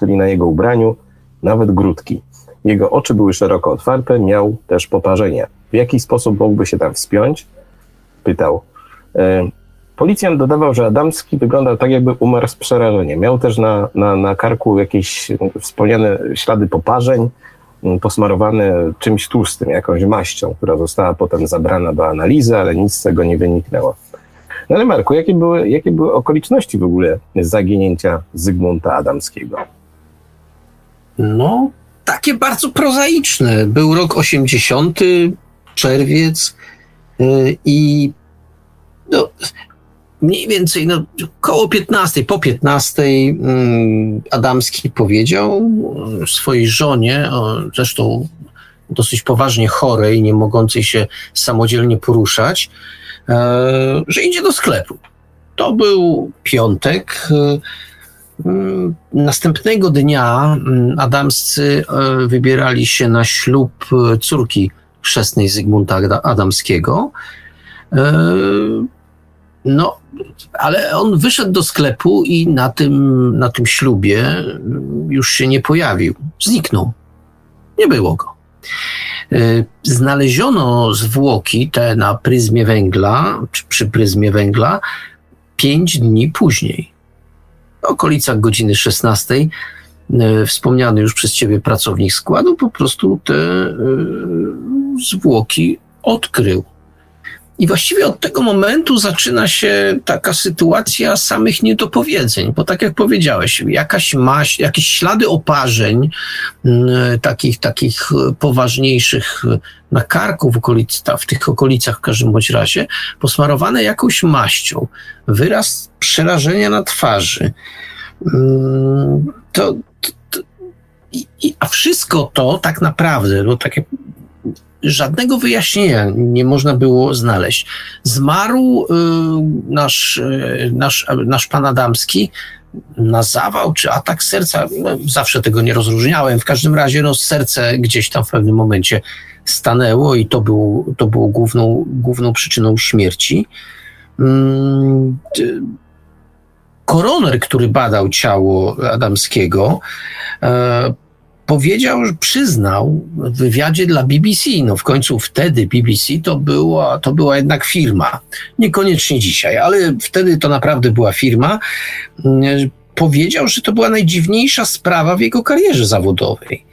czyli na jego ubraniu, nawet grudki. Jego oczy były szeroko otwarte, miał też poparzenia. W jaki sposób mógłby się tam wspiąć? Pytał. E, policjant dodawał, że Adamski wyglądał tak, jakby umarł z przerażenia. Miał też na, na, na karku jakieś wspomniane ślady poparzeń, posmarowane czymś tłustym, jakąś maścią, która została potem zabrana do analizy, ale nic z tego nie wyniknęło. No ale Marku, jakie były, jakie były okoliczności w ogóle zaginięcia Zygmunta Adamskiego? No, takie bardzo prozaiczne. Był rok 80, czerwiec yy, i no, mniej więcej no, koło 15, po 15 mm, Adamski powiedział swojej żonie, zresztą dosyć poważnie chorej, nie mogącej się samodzielnie poruszać, e, że idzie do sklepu. To był piątek. Mm, następnego dnia mm, Adamscy e, wybierali się na ślub córki chrzestnej Zygmunta Adamskiego. E, no, ale on wyszedł do sklepu i na tym, na tym ślubie już się nie pojawił. Zniknął. Nie było go. E, znaleziono zwłoki te na pryzmie węgla, przy pryzmie węgla, pięć dni później. W okolicach godziny 16 e, wspomniany już przez ciebie pracownik składu po prostu te e, zwłoki odkrył. I właściwie od tego momentu zaczyna się taka sytuacja samych niedopowiedzeń, bo tak jak powiedziałeś, jakaś maść, jakieś ślady oparzeń, mm, takich, takich poważniejszych na karku w, okolic, w tych okolicach w każdym bądź razie, posmarowane jakąś maścią, wyraz przerażenia na twarzy. Mm, to, to, i, a wszystko to tak naprawdę, no tak jak żadnego wyjaśnienia nie można było znaleźć. Zmarł y, nasz, y, nasz, nasz pan Adamski na zawał czy atak serca. No, zawsze tego nie rozróżniałem. W każdym razie no, serce gdzieś tam w pewnym momencie stanęło i to, był, to było główną, główną przyczyną śmierci. Mm, koroner, który badał ciało Adamskiego, e, powiedział, przyznał w wywiadzie dla BBC, no w końcu wtedy BBC to była, to była jednak firma, niekoniecznie dzisiaj, ale wtedy to naprawdę była firma, powiedział, że to była najdziwniejsza sprawa w jego karierze zawodowej.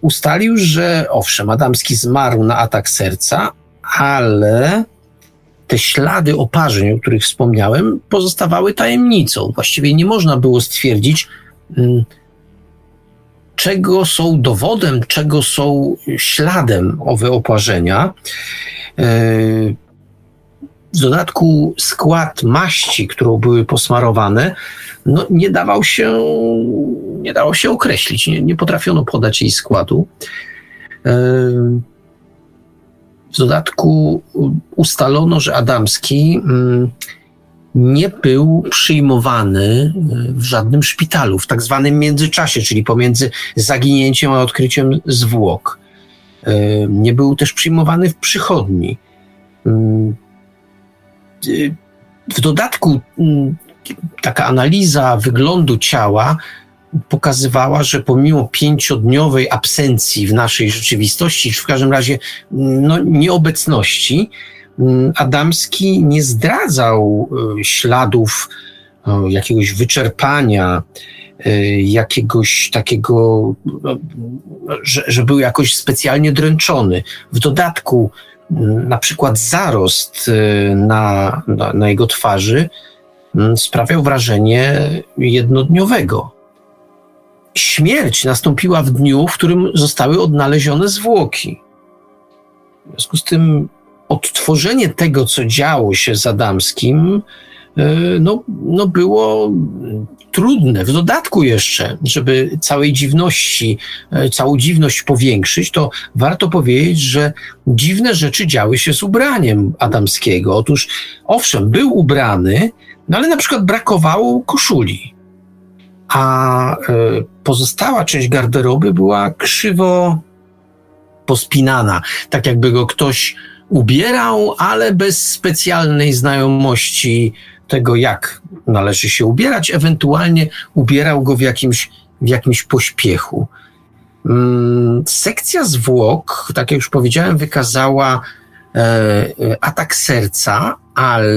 Ustalił, że owszem, Adamski zmarł na atak serca, ale te ślady oparzeń, o których wspomniałem, pozostawały tajemnicą. Właściwie nie można było stwierdzić, mm, czego są dowodem, czego są śladem owe oparzenia. E, w dodatku skład maści, którą były posmarowane, no nie dawał się, nie dało się określić, nie, nie potrafiono podać jej składu. W dodatku ustalono, że Adamski mm, nie był przyjmowany w żadnym szpitalu, w tak zwanym międzyczasie, czyli pomiędzy zaginięciem a odkryciem zwłok. Nie był też przyjmowany w przychodni. Mm, w dodatku mm, taka analiza wyglądu ciała pokazywała, że pomimo pięciodniowej absencji w naszej rzeczywistości, czy w każdym razie no, nieobecności, mm, Adamski nie zdradzał e, śladów jakiegoś wyczerpania, e, jakiegoś takiego, że, że był jakoś specjalnie dręczony. W dodatku, mm, na przykład zarost e, na, na, na jego twarzy mm, sprawiał wrażenie jednodniowego śmierć nastąpiła w dniu, w którym zostały odnalezione zwłoki. W związku z tym odtworzenie tego, co działo się z Adamskim, e, no, no było trudne. W dodatku jeszcze, żeby całej dziwności, e, całą dziwność powiększyć, to warto powiedzieć, że dziwne rzeczy działy się z ubraniem Adamskiego. Otóż, owszem, był ubrany, no ale na przykład brakowało koszuli a e, pozostała część garderoby była krzywo pospinana, tak jakby go ktoś ubierał, ale bez specjalnej znajomości tego, jak należy się ubierać, ewentualnie ubierał go w jakimś, w jakimś pośpiechu. Mm, sekcja zwłok, tak jak już powiedziałem, wykazała e, atak serca, ale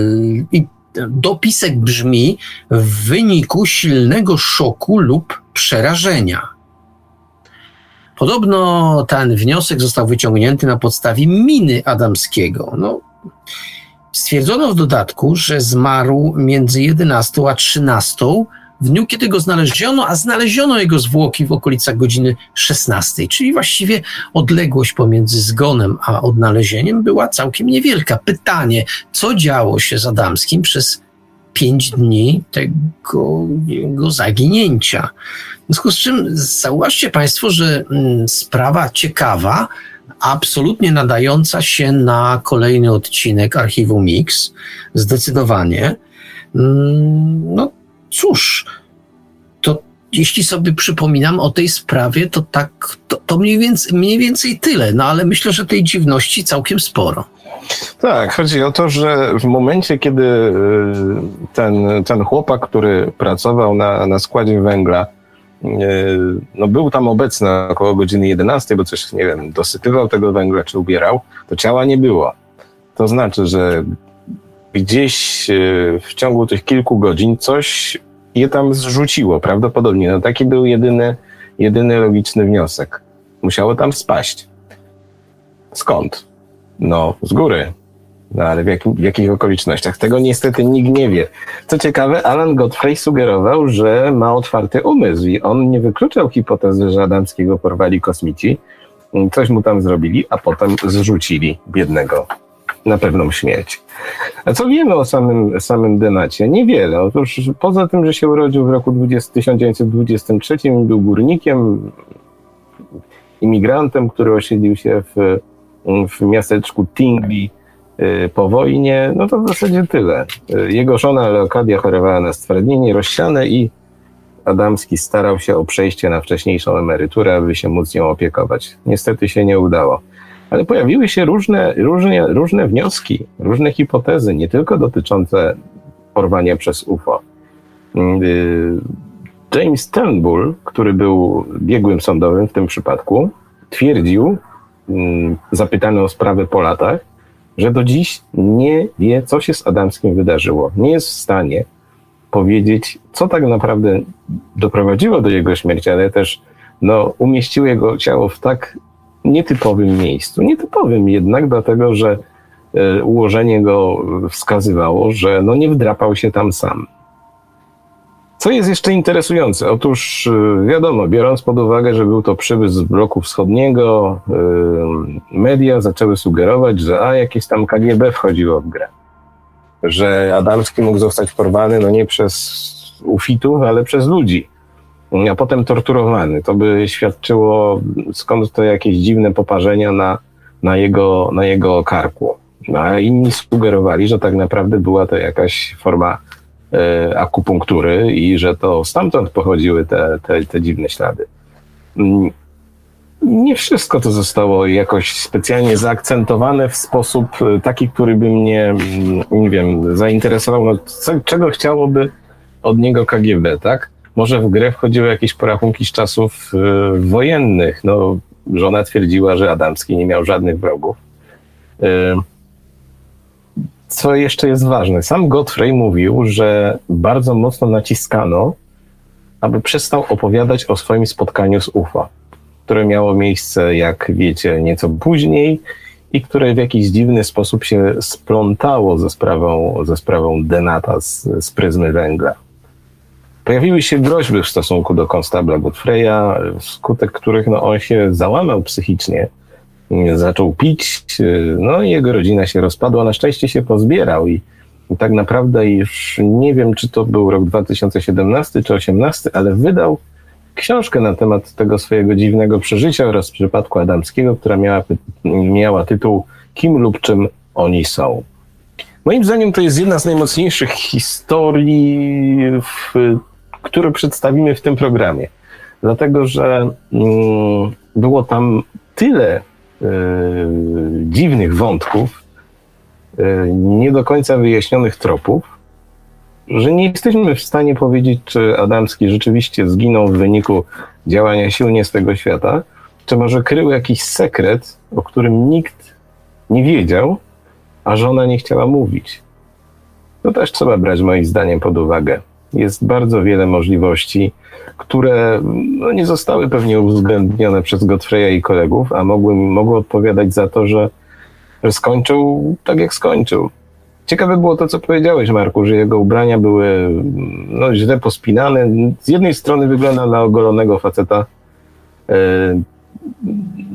dopisek brzmi w wyniku silnego szoku lub przerażenia. Podobno ten wniosek został wyciągnięty na podstawie miny Adamskiego. No, stwierdzono w dodatku, że zmarł między 11 a 13 w dniu, kiedy go znaleziono, a znaleziono jego zwłoki w okolicach godziny 16, czyli właściwie odległość pomiędzy zgonem a odnalezieniem była całkiem niewielka. Pytanie, co działo się z Adamskim przez pięć dni tego jego zaginięcia. W związku z czym zauważcie Państwo, że mm, sprawa ciekawa, absolutnie nadająca się na kolejny odcinek Archiwum Mix, zdecydowanie. Mm, no cóż, jeśli sobie przypominam o tej sprawie, to tak, to, to mniej, więcej, mniej więcej tyle, no ale myślę, że tej dziwności całkiem sporo. Tak, chodzi o to, że w momencie, kiedy y, ten, ten chłopak, który pracował na, na składzie węgla, y, no był tam obecny około godziny 11, bo coś, nie wiem, dosypywał tego węgla czy ubierał, to ciała nie było. To znaczy, że gdzieś y, w ciągu tych kilku godzin coś je tam zrzuciło, prawdopodobnie. No taki był jedyny, jedyny logiczny wniosek. Musiało tam spaść. Skąd? No, z góry. No ale w, jakim, w jakich okolicznościach? Tego niestety nikt nie wie. Co ciekawe, Alan Godfrey sugerował, że ma otwarty umysł i on nie wykluczał hipotezy, że Adamskiego porwali kosmici, coś mu tam zrobili, a potem zrzucili biednego na pewną śmierć. A co wiemy o samym, samym Denacie? Niewiele. Otóż poza tym, że się urodził w roku 20, 1923 był górnikiem, imigrantem, który osiedlił się w, w miasteczku Tingley y, po wojnie, no to w zasadzie tyle. Y, jego żona Leokadia chorowała na stwardnienie rozsiane i Adamski starał się o przejście na wcześniejszą emeryturę, aby się móc nią opiekować. Niestety się nie udało ale pojawiły się różne, różne, różne wnioski, różne hipotezy, nie tylko dotyczące porwania przez UFO. Y, James Turnbull, który był biegłym sądowym w tym przypadku, twierdził, mm, zapytany o sprawę po latach, że do dziś nie wie, co się z Adamskim wydarzyło. Nie jest w stanie powiedzieć, co tak naprawdę doprowadziło do jego śmierci, ale też no, umieściło jego ciało w tak nietypowym miejscu. Nietypowym jednak, dlatego że e, ułożenie go wskazywało, że no nie wdrapał się tam sam. Co jest jeszcze interesujące? Otóż e, wiadomo, biorąc pod uwagę, że był to przywóz z bloku wschodniego, e, media zaczęły sugerować, że a jakieś tam KGB wchodziło w grę. że Adamski mógł zostać porwany no nie przez ufitów, ale przez ludzi, a potem torturowany. To by świadczyło skąd to jakieś dziwne poparzenia na, na, jego, na jego karku. No, a inni sugerowali, że tak naprawdę była to jakaś forma e, akupunktury i że to stamtąd pochodziły te, te, te dziwne ślady. Mm, nie wszystko to zostało jakoś specjalnie zaakcentowane w sposób e, taki, który by mnie, mm, nie wiem, zainteresował. No, co, czego chciałoby od niego KGB, tak? Może w grę wchodziły jakieś porachunki z czasów y, wojennych. No, żona twierdziła, że Adamski nie miał żadnych wrogów. Y, co jeszcze jest ważne? Sam Godfrey mówił, że bardzo mocno naciskano, aby przestał opowiadać o swoim spotkaniu z UFO które miało miejsce, jak wiecie, nieco później i które w jakiś dziwny sposób się splątało ze sprawą, ze sprawą Denata z, z pryzmy węgla. Pojawiły się groźby w stosunku do konstabla Godfreya, wskutek których no, on się załamał psychicznie, zaczął pić, no i jego rodzina się rozpadła. Na szczęście się pozbierał i, i tak naprawdę już nie wiem, czy to był rok 2017 czy 2018, ale wydał książkę na temat tego swojego dziwnego przeżycia oraz przypadku Adamskiego, która miała, miała tytuł Kim lub czym oni są. Moim zdaniem to jest jedna z najmocniejszych historii, w, które przedstawimy w tym programie. Dlatego, że mm, było tam tyle y, dziwnych wątków, y, nie do końca wyjaśnionych tropów, że nie jesteśmy w stanie powiedzieć, czy Adamski rzeczywiście zginął w wyniku działania sił nie z tego świata, czy może krył jakiś sekret, o którym nikt nie wiedział, a żona nie chciała mówić. To też trzeba brać moim zdaniem pod uwagę. Jest bardzo wiele możliwości, które no, nie zostały pewnie uwzględnione przez Godfreya i kolegów, a mogły, mogły odpowiadać za to, że, że skończył tak, jak skończył. Ciekawe było to, co powiedziałeś, Marku, że jego ubrania były no, źle pospinane. Z jednej strony wygląda na ogolonego faceta. E,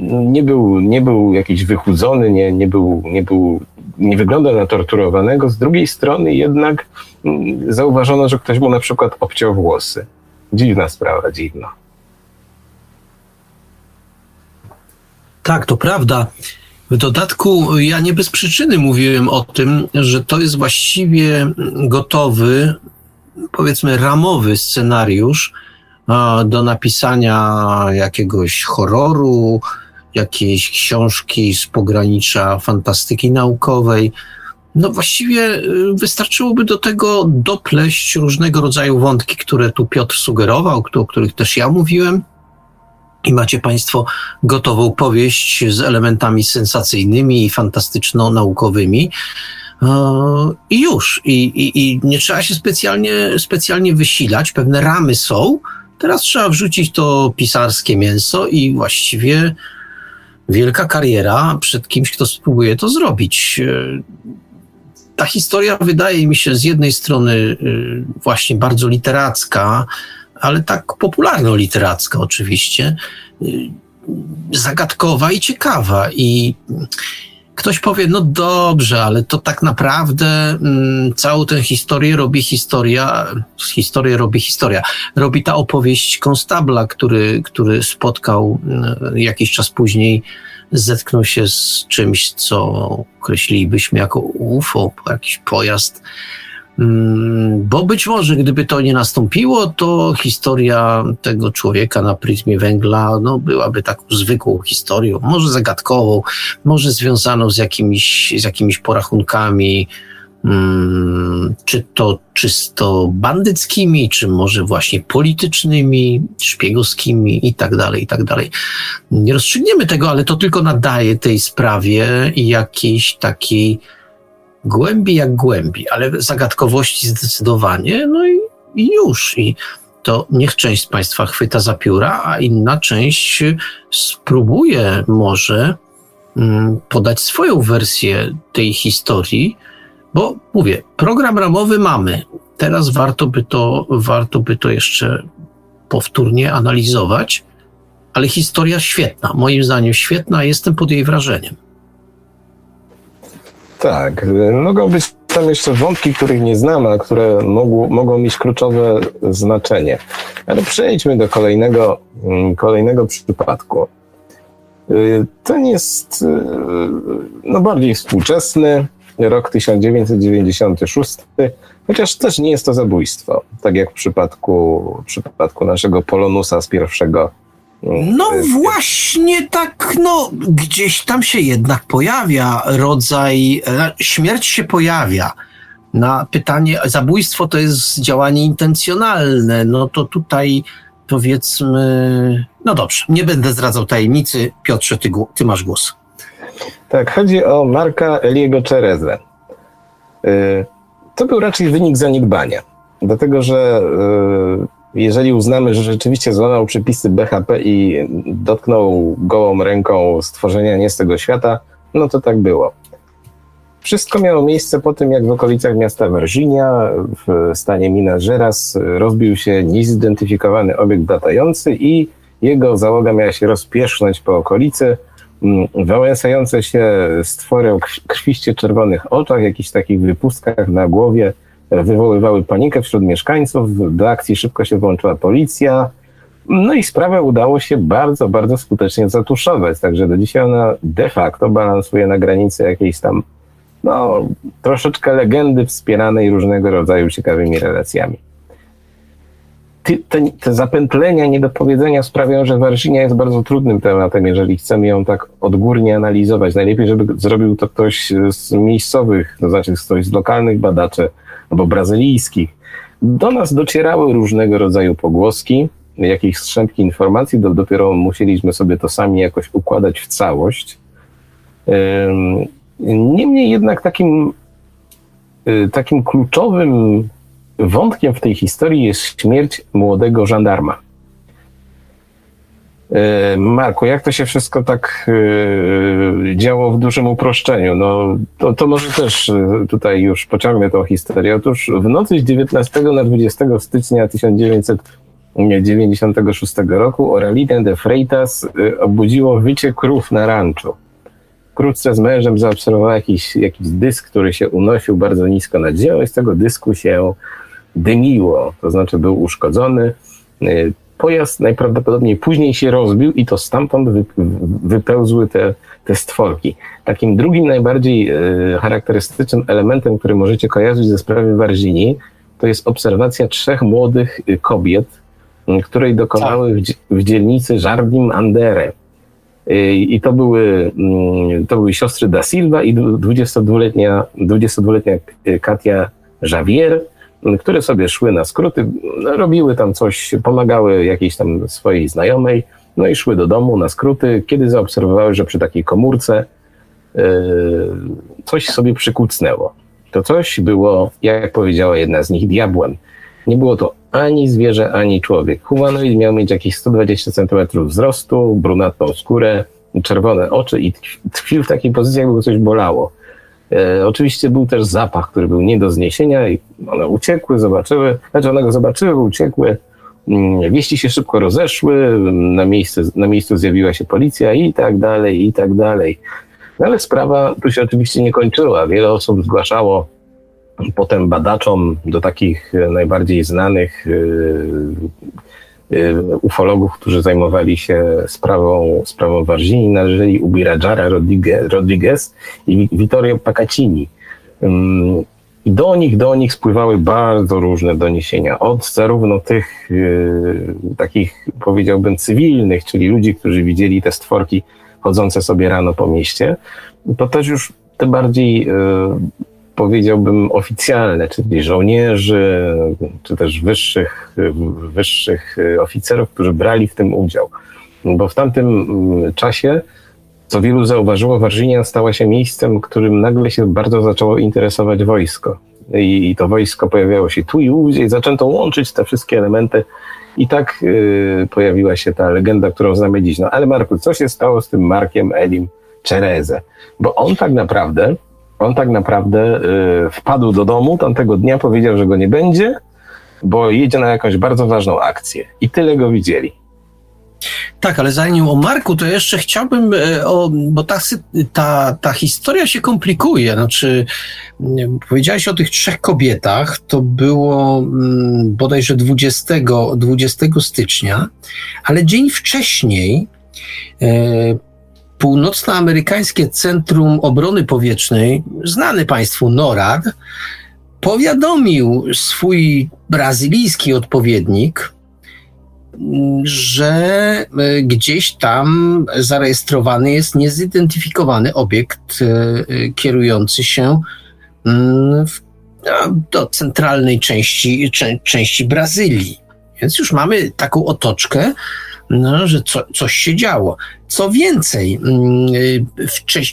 nie był, nie był jakiś wychudzony, nie, nie, był, nie, był, nie wygląda na torturowanego. Z drugiej strony jednak mm, zauważono, że ktoś mu na przykład obciął włosy. Dziwna sprawa, dziwna. Tak, to prawda. W dodatku ja nie bez przyczyny mówiłem o tym, że to jest właściwie gotowy, powiedzmy ramowy scenariusz do napisania jakiegoś horroru, jakiejś książki z pogranicza fantastyki naukowej. No właściwie y, wystarczyłoby do tego dopleść różnego rodzaju wątki, które tu Piotr sugerował, o których też ja mówiłem i macie Państwo gotową powieść z elementami sensacyjnymi i fantastyczno-naukowymi. E, I już. I, i, I nie trzeba się specjalnie, specjalnie wysilać. Pewne ramy są. Teraz trzeba wrzucić to pisarskie mięso i właściwie wielka kariera przed kimś, kto spróbuje to zrobić. E, ta historia wydaje mi się z jednej strony e, właśnie bardzo literacka, ale tak popularno-literacka oczywiście, y, zagadkowa i ciekawa. I ktoś powie, no dobrze, ale to tak naprawdę mm, całą tę historię robi historia, historię robi historia. Robi ta opowieść konstabla, który, który spotkał y, jakiś czas później, zetknął się z czymś, co określilibyśmy jako UFO, jakiś pojazd Mm, bo być może, gdyby to nie nastąpiło, to historia tego człowieka na pryzmie węgla no, byłaby taką zwykłą historią, może zagadkową, może związaną z jakimiś, z jakimiś porachunkami, hmm, czy to czysto bandyckimi, czy może właśnie politycznymi, szpiegowskimi i tak dalej, i tak dalej. Nie rozstrzygniemy tego, ale to tylko nadaje tej sprawie jakiejś takiej głębi jak głębi, ale zagadkowości zdecydowanie, no i, i już. I to niech część z Państwa chwyta za pióra, a inna część spróbuje może mm, podać swoją wersję tej historii, bo mówię, program ramowy mamy. Teraz warto by to, warto by to jeszcze powtórnie analizować, ale historia świetna, moim zdaniem świetna, jestem pod jej wrażeniem. Tak, mogą być tam jeszcze wątki, których nie znamy, a które mogą, mogą mieć kluczowe znaczenie. Ale przejdźmy do kolejnego, mm, kolejnego przypadku. Y, ten jest y, no, bardziej współczesny, rok 1996, chociaż też nie jest to zabójstwo, tak jak w przypadku, w przypadku naszego Polonusa z pierwszego. Mm, no y, właśnie tak, no gdzieś tam się jednak pojawia rodzaj, e, śmierć się pojawia. Na pytanie, zabójstwo to jest działanie intencjonalne, no to tutaj powiedzmy, no dobrze, nie będę zdradzał tajemnicy. Piotrze, ty, ty masz głos. Tak, chodzi o Marka Eliego Czerezę. Y, to był raczej wynik zaniedbania, dlatego że y, jeżeli uznamy, że rzeczywiście złamał przepisy BHP i dotknął gołą ręką stworzenia nie z tego świata, no to tak było. Wszystko miało miejsce po tym, jak w okolicach miasta Virginia w stanie Minas Gerais rozbił się niezidentyfikowany obiekt latający i jego załoga miała się rozpiesznąć po okolicy. Mm, wałęsające się stwory o krwiście czerwonych oczach, jakichś takich wypustkach na głowie wywoływały panikę wśród mieszkańców. Do akcji szybko się włączyła policja. No i sprawę udało się bardzo, bardzo skutecznie zatuszować. Także do dzisiaj ona de facto balansuje na granicy jakiejś tam no, troszeczkę legendy wspieranej różnego rodzaju ciekawymi relacjami. Te, te, zapętlenia, niedopowiedzenia sprawiają, że Warszynia jest bardzo trudnym tematem, jeżeli chcemy ją tak odgórnie analizować. Najlepiej, żeby zrobił to ktoś z miejscowych, to znaczy ktoś z lokalnych badaczy albo brazylijskich. Do nas docierały różnego rodzaju pogłoski, jakieś strzępki informacji, do, dopiero musieliśmy sobie to sami jakoś układać w całość. Niemniej jednak takim, y, takim kluczowym wątkiem w tej historii jest śmierć młodego żandarma. Y, Marku, jak to się wszystko tak y, działo w dużym uproszczeniu? No, to, to może też tutaj już pociągnę tą historię. Otóż w nocy z 19 na 20 stycznia 1996 roku Oraliden de Freitas obudziło wycie krów na ranczu wkrótce z mężem zaobserwował jakiś, jakiś dysk, który się unosił bardzo nisko nad ziemią i z tego dysku się dymiło, to znaczy był uszkodzony. Y, pojazd najprawdopodobniej później się rozbił i to stamtąd wypełzły te, te stworki. Takim drugim najbardziej y, charakterystycznym elementem, który możecie kojarzyć ze sprawy Warzini, to jest obserwacja trzech młodych y, kobiet, której dokonały w, dzielnicy Jardim Andere. I to były, mm, to były siostry Da Silva i 22-letnia, 22-letnia Katia Javier, które sobie szły na skróty, robiły tam coś, pomagały jakiejś tam swojej znajomej, no i szły do domu na skróty, kiedy zaobserwowały, że przy takiej komórce yy, coś sobie przykucnęło. To coś było, jak powiedziała jedna z nich, diabłem. Nie było to ani zwierzę, ani człowiek. Humanoid miał mieć jakieś 120 cm wzrostu, brunatną skórę, czerwone oczy i tkwił w takiej pozycji, jakby go coś bolało. E, oczywiście był też zapach, który był nie do zniesienia i one uciekły, zobaczyły, znaczy one go zobaczyły, uciekły, mm, wieści się szybko rozeszły, na, miejsce, na miejscu zjawiła się policja i tak dalej, i tak dalej. No ale sprawa tu się oczywiście nie kończyła. Wiele osób zgłaszało potem badaczom do takich najbardziej znanych y, ufologów, którzy zajmowali się sprawą, sprawą Warzini, należeli Ubirajara Rodriguez i Vittorio Pacacini. I do nich, do nich spływały bardzo różne doniesienia, od zarówno tych y, takich, powiedziałbym, cywilnych, czyli ludzi, którzy widzieli te stworki chodzące sobie rano po mieście, to też już te bardziej powiedziałbym, oficjalne, czyli żołnierzy, czy też wyższych, wyższych oficerów, którzy brali w tym udział. Bo w tamtym mm, czasie, co wielu zauważyło, Warżynia stała się miejscem, którym nagle się bardzo zaczęło interesować wojsko. I, to wojsko pojawiało się tu i ówdzie i zaczęto łączyć te wszystkie elementy. I tak y, pojawiła się ta legenda, którą znamy dziś. No ale Marku, co się stało z tym Markiem Elim Czereze? Bo on tak naprawdę on tak naprawdę y, wpadł do domu tamtego dnia, powiedział, że go nie będzie, bo jedzie na jakąś bardzo ważną akcję. I tyle go widzieli. Tak, ale zanim o Marku, to jeszcze chciałbym, e, o, bo ta, ta, ta historia się komplikuje. Znaczy, powiedziałeś o tych trzech kobietach, to było mm, bodajże 20, 20 stycznia, ale dzień wcześniej e, Północnoamerykańskie Centrum Obrony Powietrznej, znany Państwu NORAD, powiadomił swój brazylijski odpowiednik, że e, gdzieś tam zarejestrowany jest niezidentyfikowany obiekt e, kierujący się mm, do centralnej części, części Brazylii. Więc już mamy taką otoczkę, no, że co, coś się działo. Co więcej, mm,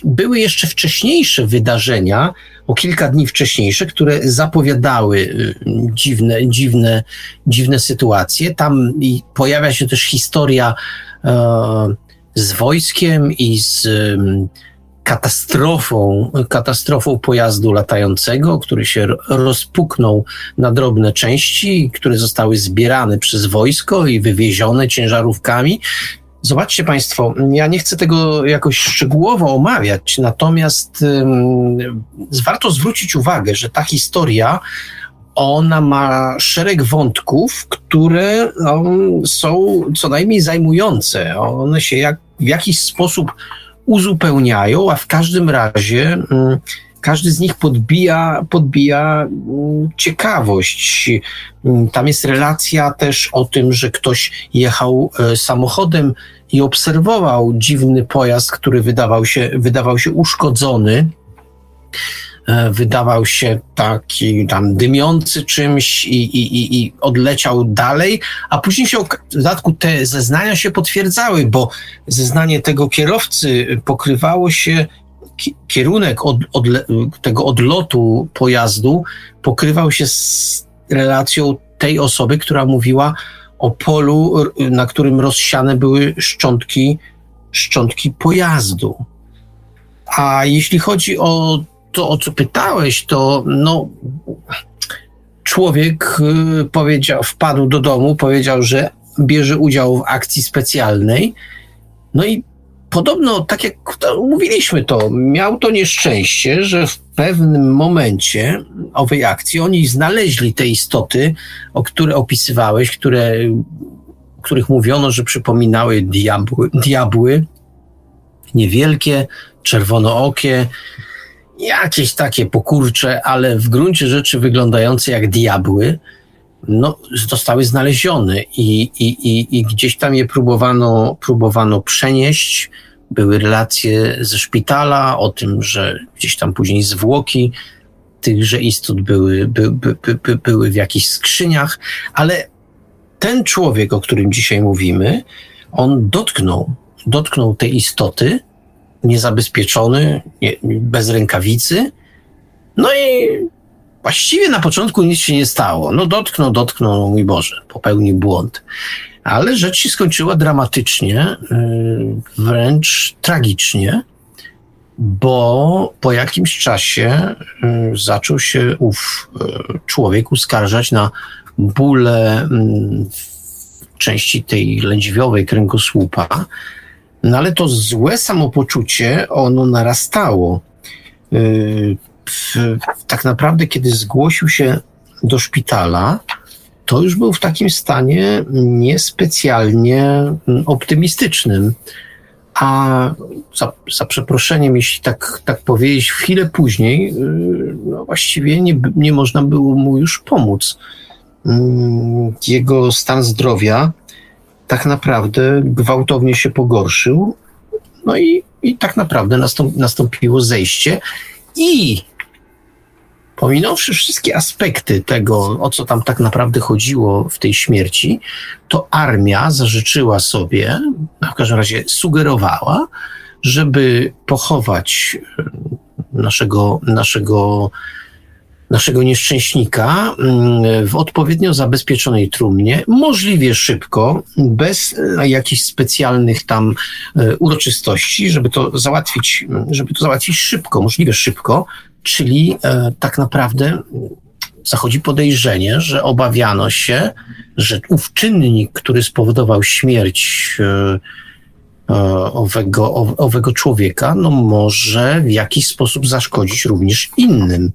były jeszcze wcześniejsze wydarzenia, o kilka dni wcześniejsze, które zapowiadały y, dziwne, dziwne, dziwne sytuacje. Tam pojawia się też historia e, z wojskiem i z katastrofą, katastrofą pojazdu latającego, który się rozpuknął na drobne części, które zostały zbierane przez wojsko i wywiezione ciężarówkami. Zobaczcie Państwo, ja nie chcę tego jakoś szczegółowo omawiać, natomiast um, warto zwrócić uwagę, że ta historia ona ma szereg wątków, które um, są co najmniej zajmujące. One się jak, w jakiś sposób uzupełniają, a w każdym razie um, każdy z nich podbija, podbija mm, ciekawość. Mm, tam jest relacja też o tym, że ktoś jechał e, samochodem i obserwował dziwny pojazd, który wydawał się, wydawał się uszkodzony. E, wydawał się taki tam dymiący czymś i, i, i odleciał dalej, a później się w dodatku te zeznania się potwierdzały, bo zeznanie tego kierowcy pokrywało się kierunek od, od, tego odlotu pojazdu pokrywał się z relacją tej osoby, która mówiła o polu, na którym rozsiane były szczątki, szczątki pojazdu. A jeśli chodzi o to, o co pytałeś, to no, człowiek y, powiedział, wpadł do domu, powiedział, że bierze udział w akcji specjalnej. No i podobno, tak jak mówiliśmy to, miał to nieszczęście, że w pewnym momencie owej akcji oni znaleźli te istoty, o które opisywałeś, które, których mówiono, że przypominały diabły, diabły niewielkie, czerwonookie, jakieś takie pokurcze, ale w gruncie rzeczy wyglądające jak diabły no, zostały znalezione i, i, i, i gdzieś tam je próbowano, próbowano przenieść. Były relacje ze szpitala o tym, że gdzieś tam później zwłoki tychże istot były, by, by, by, były w jakichś skrzyniach, ale ten człowiek, o którym dzisiaj mówimy, on dotknął, dotknął tej istoty, niezabezpieczony, nie, bez rękawicy, no i Właściwie na początku nic się nie stało. No dotknął, dotknął, no mój Boże, popełnił błąd. Ale rzecz się skończyła dramatycznie, y, wręcz tragicznie, bo po jakimś czasie y, zaczął się ów y, człowiek uskarżać na bóle mm, części tej lędźwiowej kręgosłupa, no ale to złe samopoczucie, ono narastało tak naprawdę, kiedy zgłosił się do szpitala, to już był w takim stanie niespecjalnie mm, optymistycznym. A za, za przeproszeniem, jeśli tak, tak powiedzieć, chwilę później, y, no właściwie nie, nie można było mu już pomóc. Mm, jego stan zdrowia tak naprawdę gwałtownie się pogorszył. No i, i tak naprawdę nastąp, nastąpiło zejście. I Pominąwszy wszystkie aspekty tego, o co tam tak naprawdę chodziło w tej śmierci, to armia zażyczyła sobie, w każdym razie sugerowała, żeby pochować e, naszego, naszego, naszego nieszczęśnika mm, w odpowiednio zabezpieczonej trumnie, możliwie szybko, bez e, jakichś specjalnych tam e, uroczystości, żeby to załatwić, żeby to załatwić szybko, możliwie szybko, czyli e, tak naprawdę zachodzi podejrzenie, że obawiano się, że ów czynnik, który spowodował śmierć owego, owego człowieka, no może w jakiś sposób zaszkodzić również innym.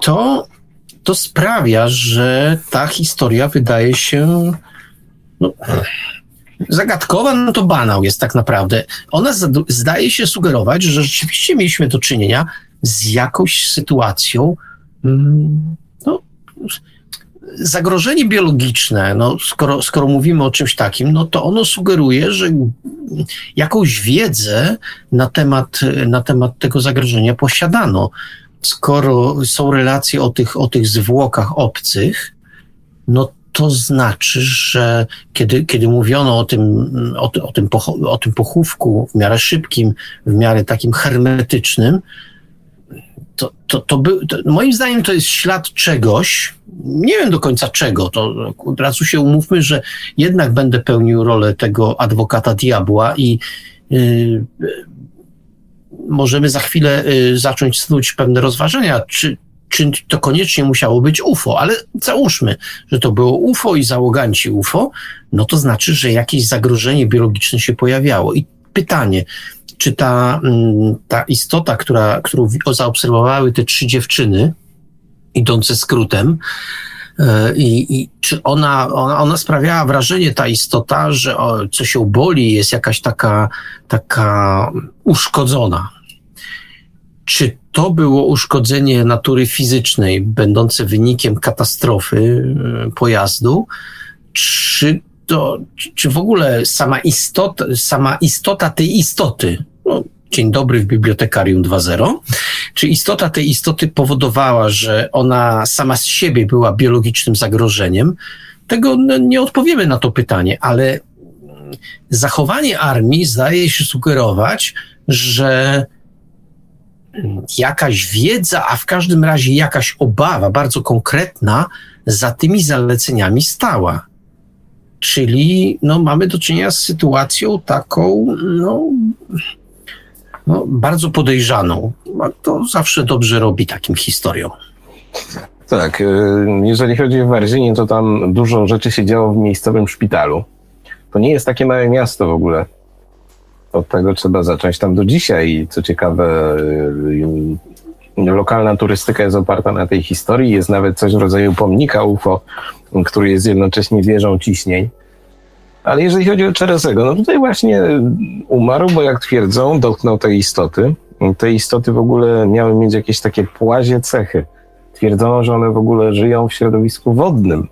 To, to sprawia, że ta historia wydaje się no, zagadkowa, no to banał jest tak naprawdę. Ona zdaje się sugerować, że rzeczywiście mieliśmy do czynienia z jakąś sytuacją, mm, no, zagrożenie biologiczne, no, skoro, skoro mówimy o czymś takim, no to ono sugeruje, że jakąś wiedzę na temat, na temat tego zagrożenia posiadano. Skoro są relacje o tych, o tych zwłokach obcych, no to znaczy, że kiedy, kiedy mówiono o tym, o, o, tym o tym pochówku w miarę szybkim, w miarę takim hermetycznym, to, to, to, by, to moim zdaniem to jest ślad czegoś, nie wiem do końca czego, to od razu się umówmy, że jednak będę pełnił rolę tego adwokata diabła i yy, możemy za chwilę yy, zacząć snuć pewne rozważenia, czy, czy to koniecznie musiało być UFO, ale załóżmy, że to było UFO i załoganci UFO, no to znaczy, że jakieś zagrożenie biologiczne się pojawiało. I pytanie, czy ta, mm, ta istota, która, którą zaobserwowały te trzy dziewczyny, idące skrótem, e, i, i czy ona, ona, ona sprawiała wrażenie, ta istota, że o, coś ją boli, jest jakaś taka, taka uszkodzona. Czy to było uszkodzenie natury fizycznej, będące wynikiem katastrofy e, pojazdu, czy to, czy w ogóle sama istota, sama istota tej istoty, no, dzień dobry w Bibliotekarium 2.0, czy istota tej istoty powodowała, że ona sama z siebie była biologicznym zagrożeniem, tego no, nie odpowiemy na to pytanie, ale zachowanie armii zdaje się sugerować, że jakaś wiedza, a w każdym razie jakaś obawa bardzo konkretna za tymi zaleceniami stała. Czyli no, mamy do czynienia z sytuacją taką no, no, bardzo podejrzaną. To zawsze dobrze robi takim historiom. Tak, y, jeżeli chodzi o Warzynię, to tam dużo rzeczy się działo w miejscowym szpitalu. To nie jest takie małe miasto w ogóle. Od tego trzeba zacząć tam do dzisiaj. Co ciekawe, y, lokalna turystyka jest oparta na tej historii. Jest nawet coś w rodzaju pomnika UFO, który jest jednocześnie wieżą ciśnień. Ale jeżeli chodzi o Czerezego, no tutaj właśnie umarł, bo jak twierdzą, dotknął tej istoty. Te istoty w ogóle miały mieć jakieś takie płazie cechy. Twierdzono, że one w ogóle żyją w środowisku wodnym.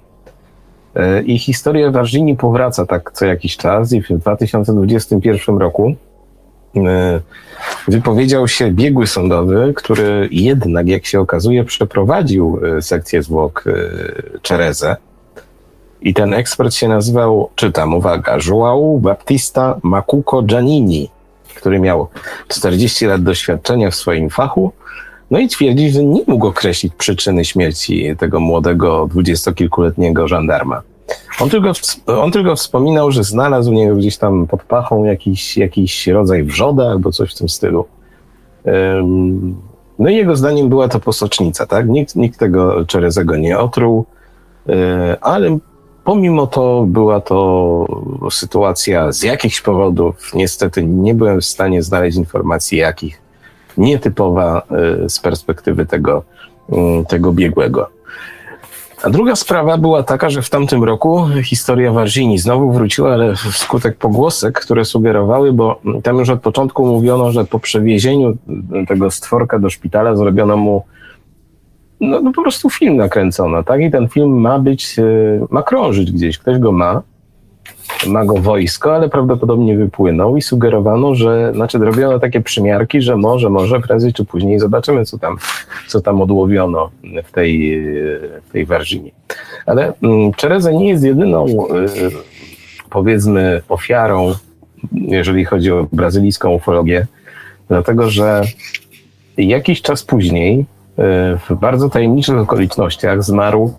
E, I historia Warzyni powraca tak co jakiś czas i w 2021 roku e, wypowiedział się biegły sądowy, który jednak, jak się okazuje, przeprowadził e, sekcję zwłok Czerezę. I ten ekspert się nazywał, czytam, uwaga, João Baptista Macuco Giannini, który miał 40 lat doświadczenia w swoim fachu, no i twierdzi, że nie mógł określić przyczyny śmierci tego młodego, dwudziestokilkuletniego żandarma. On tylko, on tylko wspominał, że znalazł u niego gdzieś tam pod pachą jakiś, jakiś rodzaj wrzody albo coś w tym stylu. No i jego zdaniem była to posocznica, tak? Nikt, nikt tego Czerezego nie otruł, e, ale Pomimo to była to sytuacja z jakichś powodów, niestety nie byłem w stanie znaleźć informacji jakich, nietypowa y, z perspektywy tego, y, tego biegłego. A druga sprawa była taka, że w tamtym roku historia Warzini znowu wróciła, ale wskutek pogłosek, które sugerowały, bo tam już od początku mówiono, że po przewiezieniu tego stworka do szpitala zrobiono mu no, no po prostu film nakręcono, tak? I ten film ma być, e, ma krążyć gdzieś, ktoś go ma, ma go wojsko, ale prawdopodobnie wypłynął i sugerowano, że, znaczy robiono takie przymiarki, że może, może prędzej czy później zobaczymy, co tam, co tam odłowiono w tej, w tej Warżynie. Ale mm, Czereza nie jest jedyną, e, powiedzmy, ofiarą, jeżeli chodzi o brazylijską ufologię, dlatego że jakiś czas później w bardzo tajemniczych okolicznościach zmarł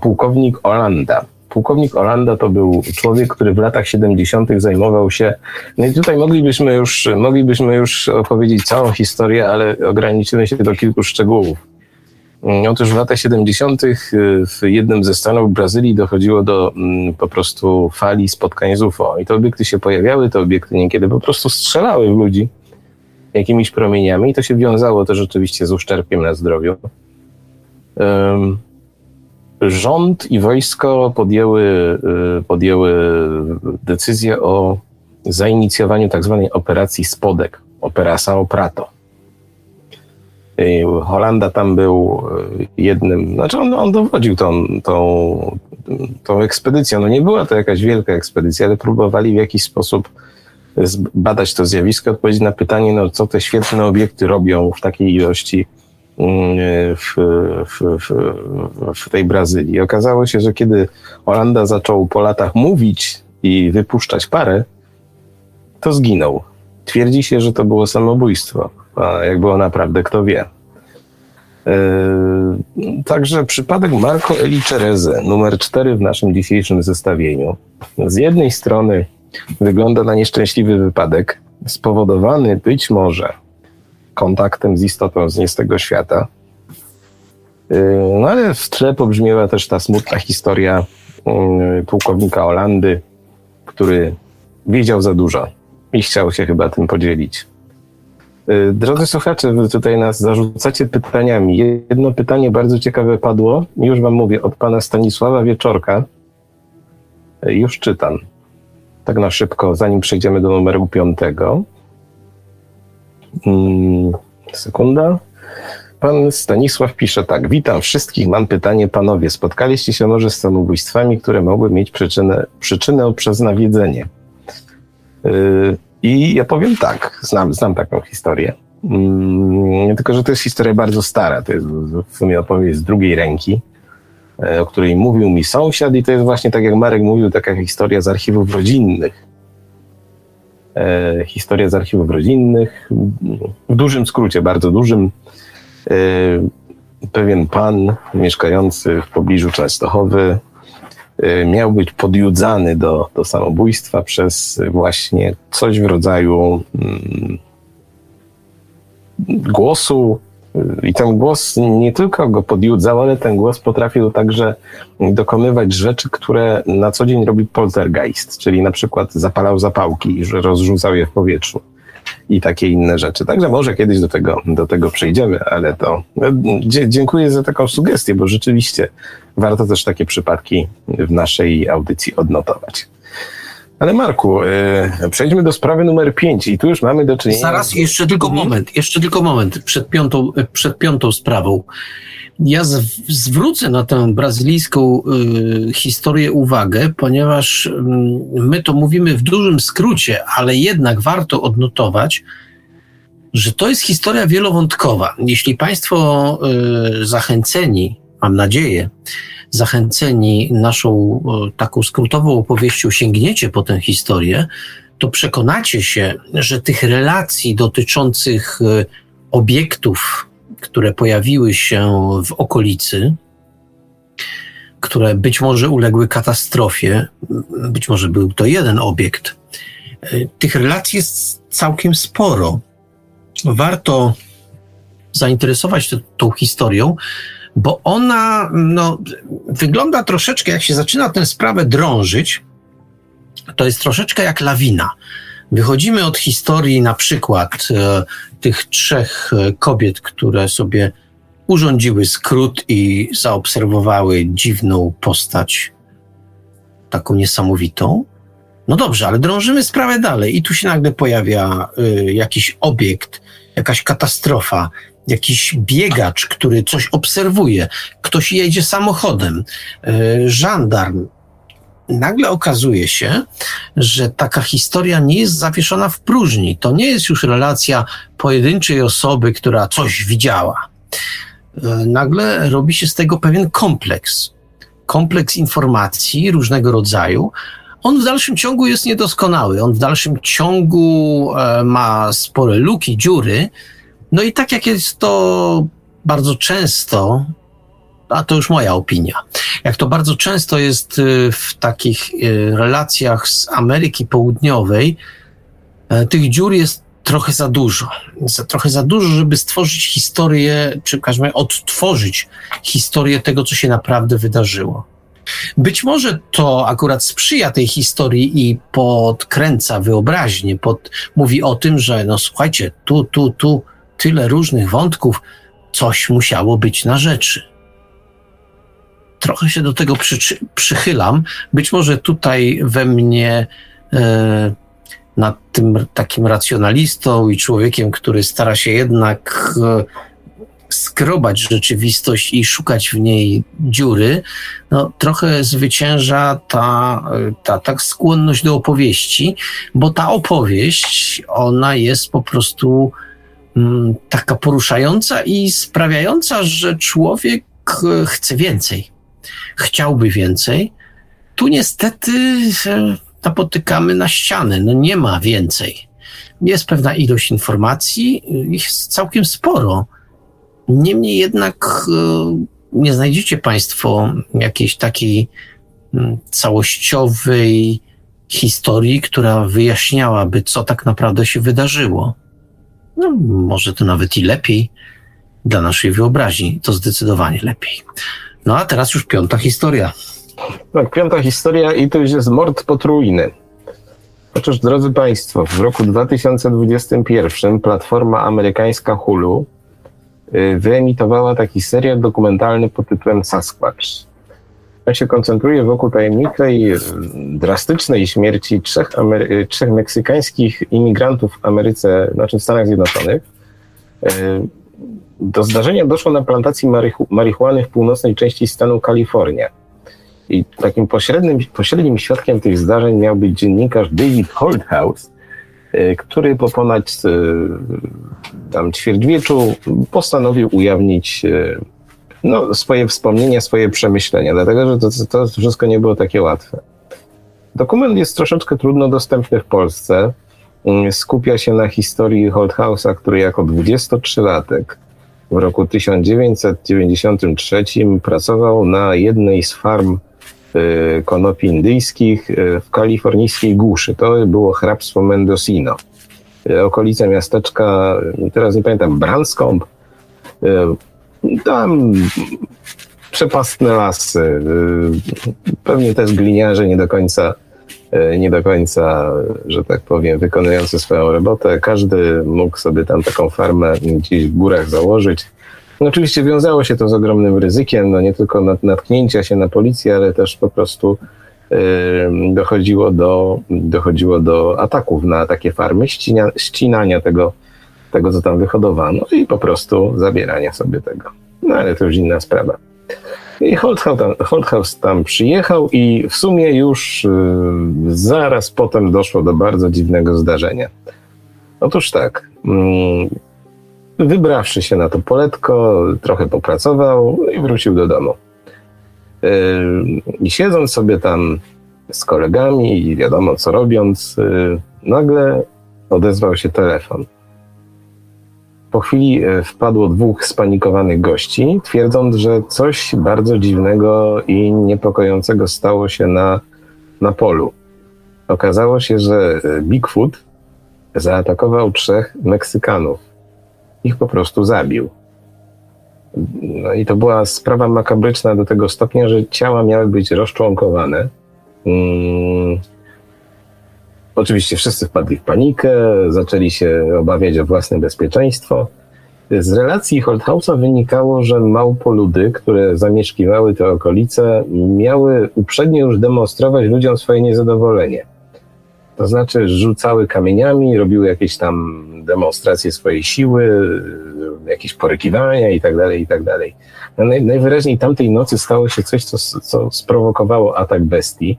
pułkownik Olanda. Pułkownik Olanda to był człowiek, który w latach 70. zajmował się. No i tutaj moglibyśmy już, moglibyśmy już opowiedzieć całą historię, ale ograniczymy się do kilku szczegółów. Mm, otóż w latach 70. w jednym ze stanów Brazylii dochodziło do mm, po prostu fali spotkań z UFO. I te obiekty się pojawiały, te obiekty niekiedy po prostu strzelały w ludzi jakimiś promieniami i to się wiązało też oczywiście z uszczerbkiem na zdrowiu. Rząd i wojsko podjęły, y, podjęły decyzję o zainicjowaniu tak zwanej operacji Spodek, Operasa Oprato. Holanda tam był y, jednym, znaczy on, on dowodził tą, tą, tą ekspedycją. No nie była to jakaś wielka ekspedycja, ale próbowali w jakiś sposób badać to zjawisko, odpowiedzieć na pytanie, no, co te świetne obiekty robią w takiej ilości w, w, w, w tej Brazylii. Okazało się, że kiedy Holanda zaczął po latach mówić i wypuszczać parę, to zginął. Twierdzi się, że to było samobójstwo, a jak było naprawdę, kto wie. Yy, także przypadek Marco Eli Cereze, numer 4 w naszym dzisiejszym zestawieniu. Z jednej strony wygląda na nieszczęśliwy wypadek, spowodowany być może kontaktem z istotą z nie z tego świata. Yy, no ale w tle pobrzmiewa też ta smutna historia yy, pułkownika Holandy, który wiedział za dużo i chciał się chyba tym podzielić. Yy, drodzy słuchacze, wy tutaj nas zarzucacie pytaniami. Jedno pytanie bardzo ciekawe padło, już wam mówię, od pana Stanisława Wieczorka. Już czytam tak na szybko, zanim przejdziemy do numeru piątego. Hmm, sekunda. Pan Stanisław pisze tak. Witam wszystkich. Mam pytanie, panowie. Spotkaliście się może z samobójstwami, które mogły mieć przyczynę, przyczynę przez nawiedzenie? Yy, I ja powiem tak. Znam, znam taką historię. Yy, tylko, że to jest historia bardzo stara. To jest w sumie opowieść z drugiej ręki. E, o której mówił mi sąsiad i to jest właśnie tak jak Marek mówił, taka historia z archiwów rodzinnych. E, historia z archiwów rodzinnych. W dużym skrócie, bardzo dużym. E, pewien pan mieszkający w pobliżu Częstochowy e, miał być podjudzany do, do samobójstwa przez właśnie coś w rodzaju mm, głosu i ten głos nie tylko go podjudzał, ale ten głos potrafił także dokonywać rzeczy, które na co dzień robi poltergeist, czyli na przykład zapalał zapałki i rozrzucał je w powietrzu i takie inne rzeczy. Także może kiedyś do tego, do tego przejdziemy, ale to dziękuję za taką sugestię, bo rzeczywiście warto też takie przypadki w naszej audycji odnotować. Ale Marku, yy, przejdźmy do sprawy numer 5 i tu już mamy do czynienia... Zaraz, jeszcze tylko moment, jeszcze tylko moment przed piątą, przed piątą sprawą. Ja z, zwrócę na tę brazylijską y, historię uwagę, ponieważ y, my to mówimy w dużym skrócie, ale jednak warto odnotować, że to jest historia wielowątkowa. Jeśli Państwo y, zachęceni, mam nadzieję, zachęceni naszą taką skrótową opowieścią sięgniecie po tę historię, to przekonacie się, że tych relacji dotyczących e, obiektów, które pojawiły się w okolicy, które być może uległy katastrofie, być może był to jeden obiekt, e, tych relacji jest całkiem sporo. Warto zainteresować się tą historią, bo ona no, wygląda troszeczkę, jak się zaczyna tę sprawę drążyć, to jest troszeczkę jak lawina. Wychodzimy od historii na przykład e, tych trzech e, kobiet, które sobie urządziły skrót i zaobserwowały dziwną postać, taką niesamowitą. No dobrze, ale drążymy sprawę dalej i tu się nagle pojawia y, jakiś obiekt, jakaś katastrofa, jakiś biegacz, który coś obserwuje, ktoś jedzie samochodem, e, żandarm. Nagle okazuje się, że taka historia nie jest zawieszona w próżni. To nie jest już relacja pojedynczej osoby, która coś widziała. E, nagle robi się z tego pewien kompleks. Kompleks informacji różnego rodzaju, on w dalszym ciągu jest niedoskonały. On w dalszym ciągu e, ma spore luki, dziury, no i tak jak jest to bardzo często, a to już moja opinia, jak to bardzo często jest y, w takich y, relacjach z Ameryki Południowej, e, tych dziur jest trochę za dużo. Za, trochę za dużo, żeby stworzyć historię, czy każemy odtworzyć historię tego, co się naprawdę wydarzyło. Być może to akurat sprzyja tej historii i podkręca wyobraźnię, pod, mówi o tym, że no słuchajcie, tu, tu, tu tyle różnych wątków, coś musiało być na rzeczy. Trochę się do tego przy, przychylam. Być może tutaj we mnie e, nad tym takim racjonalistą i człowiekiem, który stara się jednak e, skrobać rzeczywistość i szukać w niej dziury, no, trochę zwycięża ta, ta tak skłonność do opowieści, bo ta opowieść, ona jest po prostu taka poruszająca i sprawiająca, że człowiek e, chce więcej. Chciałby więcej. Tu niestety e, napotykamy na ścianę. No nie ma więcej. Jest pewna ilość informacji, jest całkiem sporo. Niemniej jednak e, nie znajdziecie Państwo jakiejś takiej mm, całościowej historii, która wyjaśniałaby, co tak naprawdę się wydarzyło. No, może to nawet i lepiej dla naszej wyobraźni, to zdecydowanie lepiej. No a teraz już piąta historia. Tak, piąta historia i to już jest mord potrójny. Otóż, drodzy Państwo, w roku 2021 platforma amerykańska Hulu y, wyemitowała taki serial dokumentalny pod tytułem Sasquatch. On się koncentruje wokół tajemniczej, drastycznej śmierci trzech, Amery- trzech meksykańskich imigrantów w Ameryce, znaczy w Stanach Zjednoczonych. Do zdarzenia doszło na plantacji marihuany w północnej części stanu Kalifornia. I takim pośrednim, pośrednim świadkiem tych zdarzeń miał być dziennikarz David Holthouse, e, który po ponad e, tam ćwierćwieczu postanowił ujawnić e, no, swoje wspomnienia, swoje przemyślenia, dlatego że to, to wszystko nie było takie łatwe. Dokument jest troszeczkę trudno dostępny w Polsce. Mm, skupia się na historii Holthouse'a, który jako 23-latek w roku 1993 pracował na jednej z farm Y, konopi indyjskich y, w kalifornijskiej głuszy. To było hrabstwo Mendocino. Y, okolice miasteczka, teraz nie pamiętam, Branscombe. Tam przepastne lasy. Pewnie też gliniarze nie do końca, nie do końca, że tak powiem, wykonujący swoją robotę. Każdy mógł sobie tam taką farmę gdzieś w górach założyć no oczywiście wiązało się to z ogromnym ryzykiem, no nie tylko nat natknięcia się na policję, ale też po prostu dochodziło, do, dochodziło do ataków na takie farmy, ścina, ścinania tego, tego, co tam wyhodowano i po prostu zabierania sobie tego. No ale to już inna sprawa. I Holthouse tam, tam przyjechał i w sumie już yy, zaraz potem doszło do bardzo dziwnego zdarzenia. Otóż tak, yy, Wybrawszy się na to poletko, trochę popracował i wrócił do domu. Yy, I siedząc sobie tam z kolegami i wiadomo co robiąc, yy, nagle odezwał się telefon. Po chwili yy, wpadło dwóch spanikowanych gości, twierdząc, że coś bardzo dziwnego i niepokojącego stało się na, na polu. Okazało się, że Bigfoot zaatakował trzech Meksykanów ich po prostu zabił. No i to była sprawa makabryczna do tego stopnia, że ciała miały być rozczłonkowane. Hmm. Oczywiście wszyscy wpadli w panikę, zaczęli się obawiać o własne bezpieczeństwo. Z relacji Holthausa wynikało, że małpoludy, które zamieszkiwały te okolice, miały uprzednio już demonstrować ludziom swoje niezadowolenie. To znaczy rzucały kamieniami, robiły jakieś tam demonstracje swojej siły, jakieś porykiwania i tak dalej, i tak dalej. No naj, najwyraźniej tamtej nocy stało się coś, co, co sprowokowało atak bestii.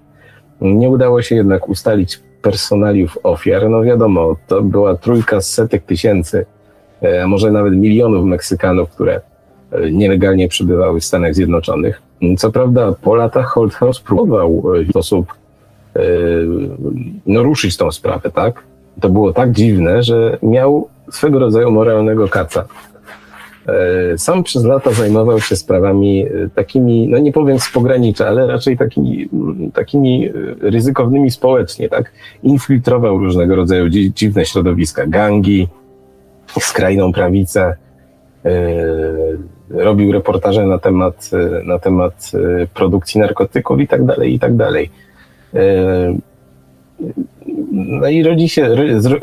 Nie udało się jednak ustalić personaliów ofiar. No wiadomo, to była trójka z setek tysięcy, e, a może nawet milionów Meksykanów, które e, nielegalnie przebywały w Stanach Zjednoczonych. Co prawda po latach Holdhouse próbował w sposób no, ruszyć tą sprawę, tak? To było tak dziwne, że miał swego rodzaju moralnego kaca. E, sam przez lata zajmował się sprawami e, takimi, no nie powiem z pogranicza, ale raczej takimi, takimi ryzykownymi społecznie, tak? Infiltrował różnego rodzaju dziwne środowiska, gangi, skrajną prawicę, robił reportaże na temat, na temat produkcji narkotyków i tak dalej, i tak dalej. No i rodzi się,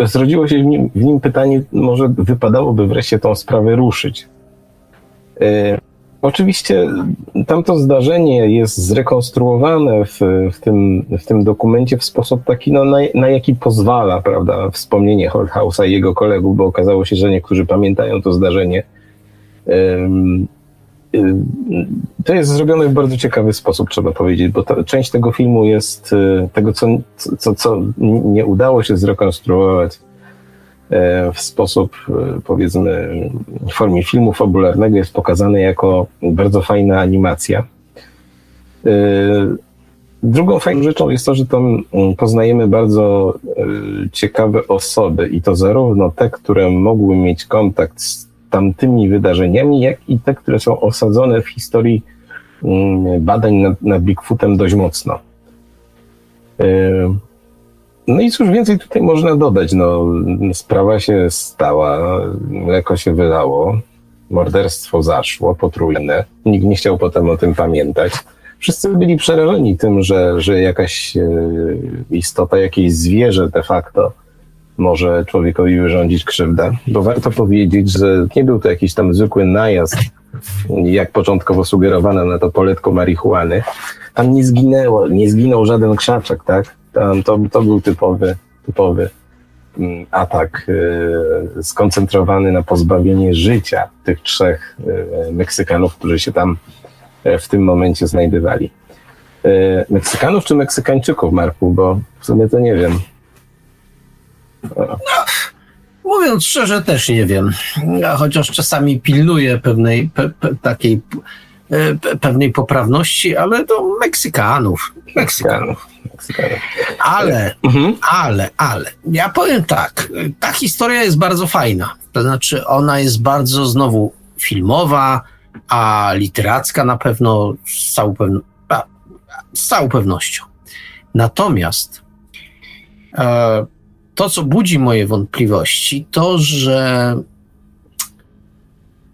zrodziło się w nim, w nim pytanie, może wypadałoby wreszcie tą sprawę ruszyć. E, oczywiście tamto zdarzenie jest zrekonstruowane w, w, tym, w tym dokumencie w sposób taki, no, na, na jaki pozwala, prawda, wspomnienie Holthausa i jego kolegów, bo okazało się, że niektórzy pamiętają to zdarzenie. To jest zrobione w bardzo ciekawy sposób, trzeba powiedzieć, bo ta, część tego filmu jest y, tego, co, co, co nie udało się zrekonstruować w sposób, powiedzmy, w formie filmu fabularnego, jest pokazane jako bardzo fajna animacja. Drugą fajną rzeczą jest to, że tam poznajemy bardzo ciekawe osoby i to zarówno te, które mogły mieć kontakt z tamtymi wydarzeniami, jak i te, które są osadzone w historii mm, badań nad, nad Bigfootem dość mocno. No i cóż więcej tutaj można dodać? No, sprawa się stała, mleko się wylało, morderstwo zaszło, potrójne. Nikt nie chciał potem o tym pamiętać. Wszyscy byli przerażeni tym, że, że jakaś e, istota, jakieś zwierzę de facto może człowiekowi wyrządzić krzywdę, bo warto powiedzieć, że nie był to jakiś tam zwykły najazd, jak początkowo sugerowano na to poletko marihuany. Tam nie zginęło, nie zginął żaden krzaczek, tak? To, to był typowy, typowy mm, atak y, skoncentrowany na pozbawienie życia tych trzech y, Meksykanów, którzy się tam y, w tym momencie znajdowali. Meksykanów czy Meksykańczyków, Marku, bo w sumie to nie wiem. No, mówiąc szczerze, też nie wiem. Chociaż czasami pilnuję pewnej pe, pe, takiej pe, pewnej poprawności, ale to Meksykanów. Meksykanów. Ale, mhm. ale, ale, ja powiem tak, ta historia jest bardzo fajna. To znaczy, ona jest bardzo znowu filmowa, a literacka na pewno z całą, pewno, z całą pewnością. Natomiast e, to, co budzi moje wątpliwości, to, że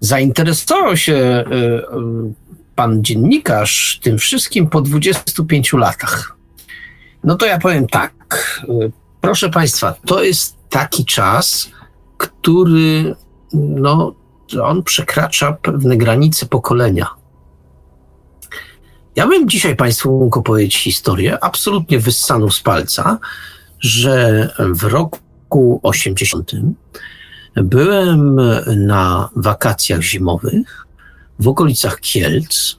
zainteresował się y, y, pan dziennikarz tym wszystkim po 25 latach. No to ja powiem tak. Proszę państwa, to jest taki czas, który, no, on przekracza pewne granice pokolenia. Ja bym dzisiaj Państwu mógł opowiedzieć historię absolutnie wyssaną z palca, że w roku 80 byłem na wakacjach zimowych w okolicach Kielc.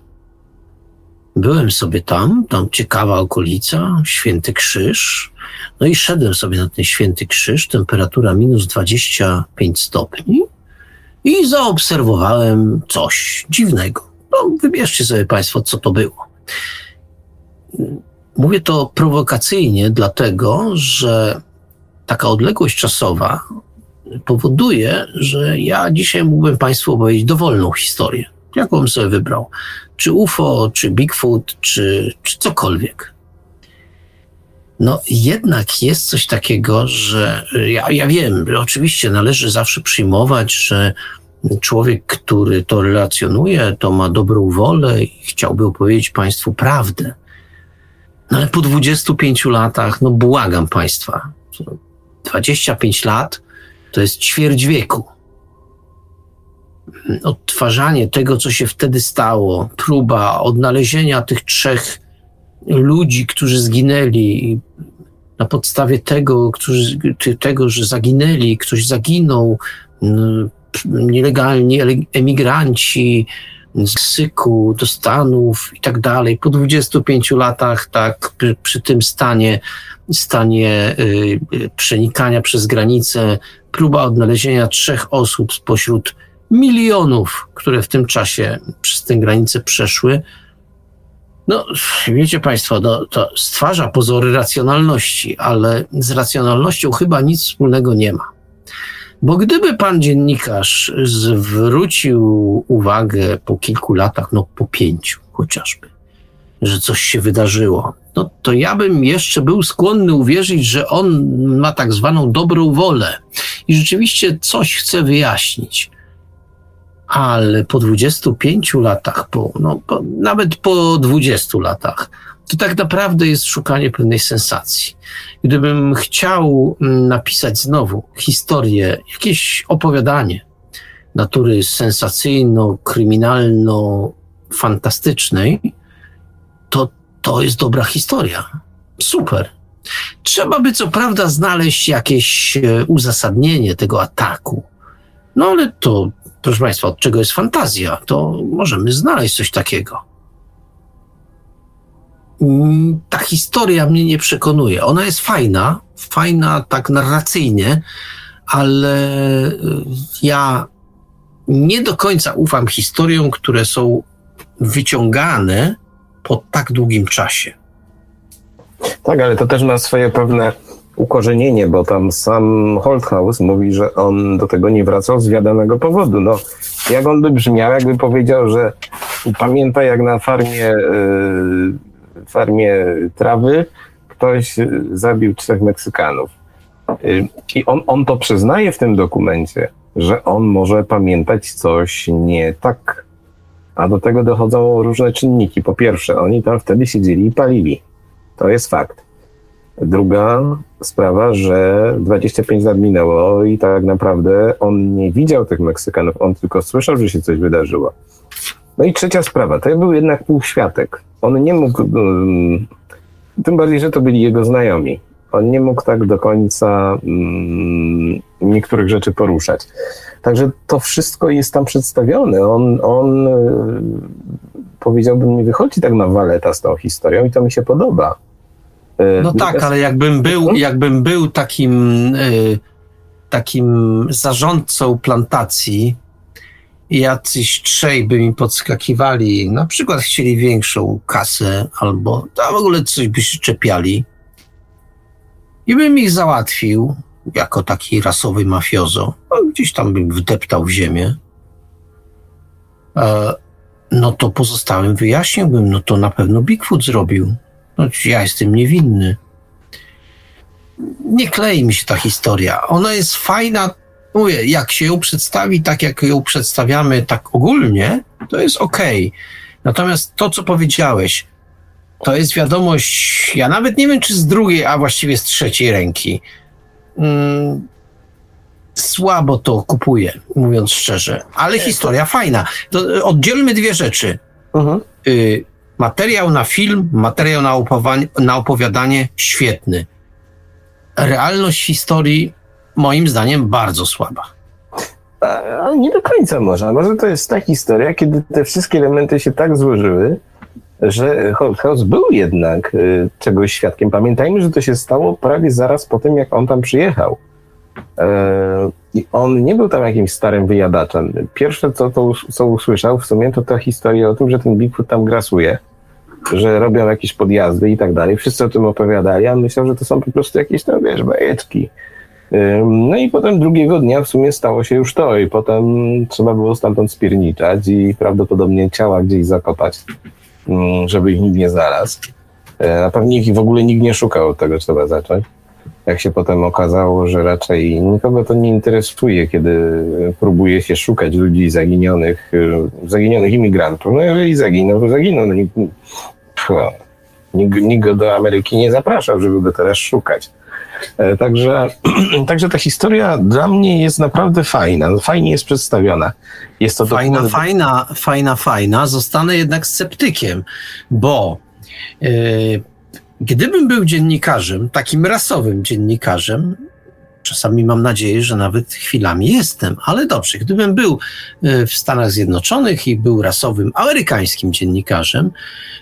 Byłem sobie tam, tam ciekawa okolica, Święty Krzyż. No i szedłem sobie na ten Święty Krzyż, temperatura minus 25 stopni i zaobserwowałem coś dziwnego. No, wybierzcie sobie Państwo, co to było. Mówię to prowokacyjnie, dlatego że taka odległość czasowa powoduje, że ja dzisiaj mógłbym Państwu opowiedzieć dowolną historię. Jaką bym sobie wybrał? Czy UFO, czy Bigfoot, czy, czy cokolwiek. No jednak jest coś takiego, że ja, ja wiem, oczywiście należy zawsze przyjmować, że człowiek, który to relacjonuje, to ma dobrą wolę i chciałby opowiedzieć Państwu prawdę. No ale po 25 latach, no błagam Państwa, 25 lat to jest ćwierć wieku. Odtwarzanie tego, co się wtedy stało, próba odnalezienia tych trzech ludzi, którzy zginęli na podstawie tego, którzy, tego że zaginęli, ktoś zaginął, nielegalni emigranci, z Meksyku do Stanów i tak dalej. Po 25 latach, tak, przy, przy tym stanie, stanie y, y, przenikania przez granicę, próba odnalezienia trzech osób spośród milionów, które w tym czasie przez tę granicę przeszły. No, wiecie Państwo, no, to stwarza pozory racjonalności, ale z racjonalnością chyba nic wspólnego nie ma. Bo gdyby pan dziennikarz zwrócił uwagę po kilku latach, no po pięciu chociażby, że coś się wydarzyło, no to ja bym jeszcze był skłonny uwierzyć, że on ma tak zwaną dobrą wolę i rzeczywiście coś chce wyjaśnić. Ale po 25 latach, po, no, po, nawet po 20 latach, to tak naprawdę jest szukanie pewnej sensacji. Gdybym chciał mm, napisać znowu historię, jakieś opowiadanie natury sensacyjno-kryminalno-fantastycznej, to to jest dobra historia. Super. Trzeba by co prawda znaleźć jakieś e, uzasadnienie tego ataku. No ale to, proszę Państwa, od czego jest fantazja? To możemy znaleźć coś takiego. Mm, ta historia mnie nie przekonuje. Ona jest fajna, fajna tak narracyjnie, ale y, ja nie do końca ufam historiom, które są wyciągane po tak długim czasie. Tak, ale to też ma swoje pewne ukorzenienie, bo tam sam Holthaus mówi, że on do tego nie wracał z wiadomego powodu. No, jak on by brzmiał, jakby powiedział, że pamięta jak na farmie yy, farmie trawy ktoś zabił trzech Meksykanów. Y, I on, on to przyznaje w tym dokumencie, że on może pamiętać coś nie tak. A do tego dochodzą różne czynniki. Po pierwsze, oni tam wtedy siedzieli i palili. To jest fakt. Druga sprawa, że 25 lat minęło i tak naprawdę on nie widział tych Meksykanów, on tylko słyszał, że się coś wydarzyło. No i trzecia sprawa, to był jednak półświatek. On nie mógł, um, tym bardziej, że to byli jego znajomi. On nie mógł tak do końca um, niektórych rzeczy poruszać. Także to wszystko jest tam przedstawione. On, on e, powiedziałbym, nie wychodzi tak na waleta z tą historią i to mi się podoba. E, no tak, ale jakbym był, jakbym był takim, e, takim zarządcą plantacji, jacyś trzej by mi podskakiwali, na przykład chcieli większą kasę albo a w ogóle coś by się czepiali i bym ich załatwił jako taki rasowy mafiozo, no, gdzieś tam bym wdeptał w ziemię, e, no to pozostałym wyjaśniłbym, no to na pewno Bigfoot zrobił. No, ja jestem niewinny. Nie klei mi się ta historia. Ona jest fajna mówię, jak się ją przedstawi tak, jak ją przedstawiamy tak ogólnie, to jest ok. Natomiast to, co powiedziałeś, to jest wiadomość, ja nawet nie wiem, czy z drugiej, a właściwie z trzeciej ręki. Mm, słabo to kupuję, mówiąc szczerze, ale historia fajna. To oddzielmy dwie rzeczy. Uh-huh. Y, materiał na film, materiał na, na opowiadanie świetny. Realność historii moim zdaniem bardzo słaba. Ale nie do końca może. Może to jest ta historia, kiedy te wszystkie elementy się tak złożyły, że House był jednak y, czegoś świadkiem. Pamiętajmy, że to się stało prawie zaraz po tym, jak on tam przyjechał. E, I on nie był tam jakimś starym wyjadaczem. Pierwsze, co, to, co usłyszał w sumie, to ta historia o tym, że ten Bigfoot tam grasuje, że robią jakieś podjazdy i tak dalej. Wszyscy o tym opowiadali, a myślał, że to są po prostu jakieś tam, wiesz, bajeczki. No i potem drugiego dnia w sumie stało się już to i potem trzeba było stamtąd spierniczać i prawdopodobnie ciała gdzieś zakopać, żeby ich nikt nie znalazł. E, a pewnie ich w ogóle nikt nie szukał, od tego trzeba zacząć. Jak się potem okazało, że raczej nikogo to nie interesuje, kiedy próbuje się szukać ludzi zaginionych, e, zaginionych imigrantów. No jeżeli zaginął, to zaginął. No, nikt, nikt, nikt go do Ameryki nie zapraszał, żeby go teraz szukać. E, także, także ta historia dla mnie jest naprawdę fajna, fajnie jest przedstawiona. Jest to fajna, fajna, fajna, fajna. Zostanę jednak sceptykiem, bo yy, gdybym był dziennikarzem, takim rasowym dziennikarzem, czasami mam nadzieję, że nawet chwilami jestem, ale dobrze, gdybym był e, w Stanach Zjednoczonych i był rasowym amerykańskim dziennikarzem,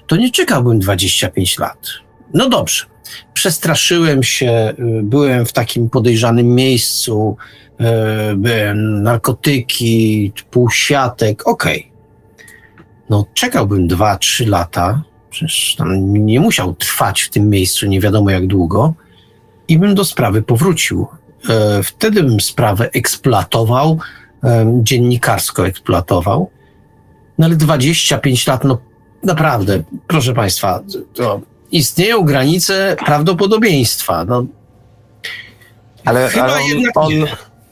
to nie czekałbym 25 lat. No dobrze, przestraszyłem się, y, byłem w takim podejrzanym miejscu, y, byłem narkotyki, półsiatek, okej. Okay. No, czekałbym dwa, trzy lata, przecież tam nie musiał trwać w tym miejscu nie wiadomo jak długo i bym do sprawy powrócił. e, wtedy bym sprawę eksploatował, e, dziennikarsko eksploatował. No ale 25 lat, no naprawdę, proszę Państwa, to istnieją granice prawdopodobieństwa. No, ale, ale on, on,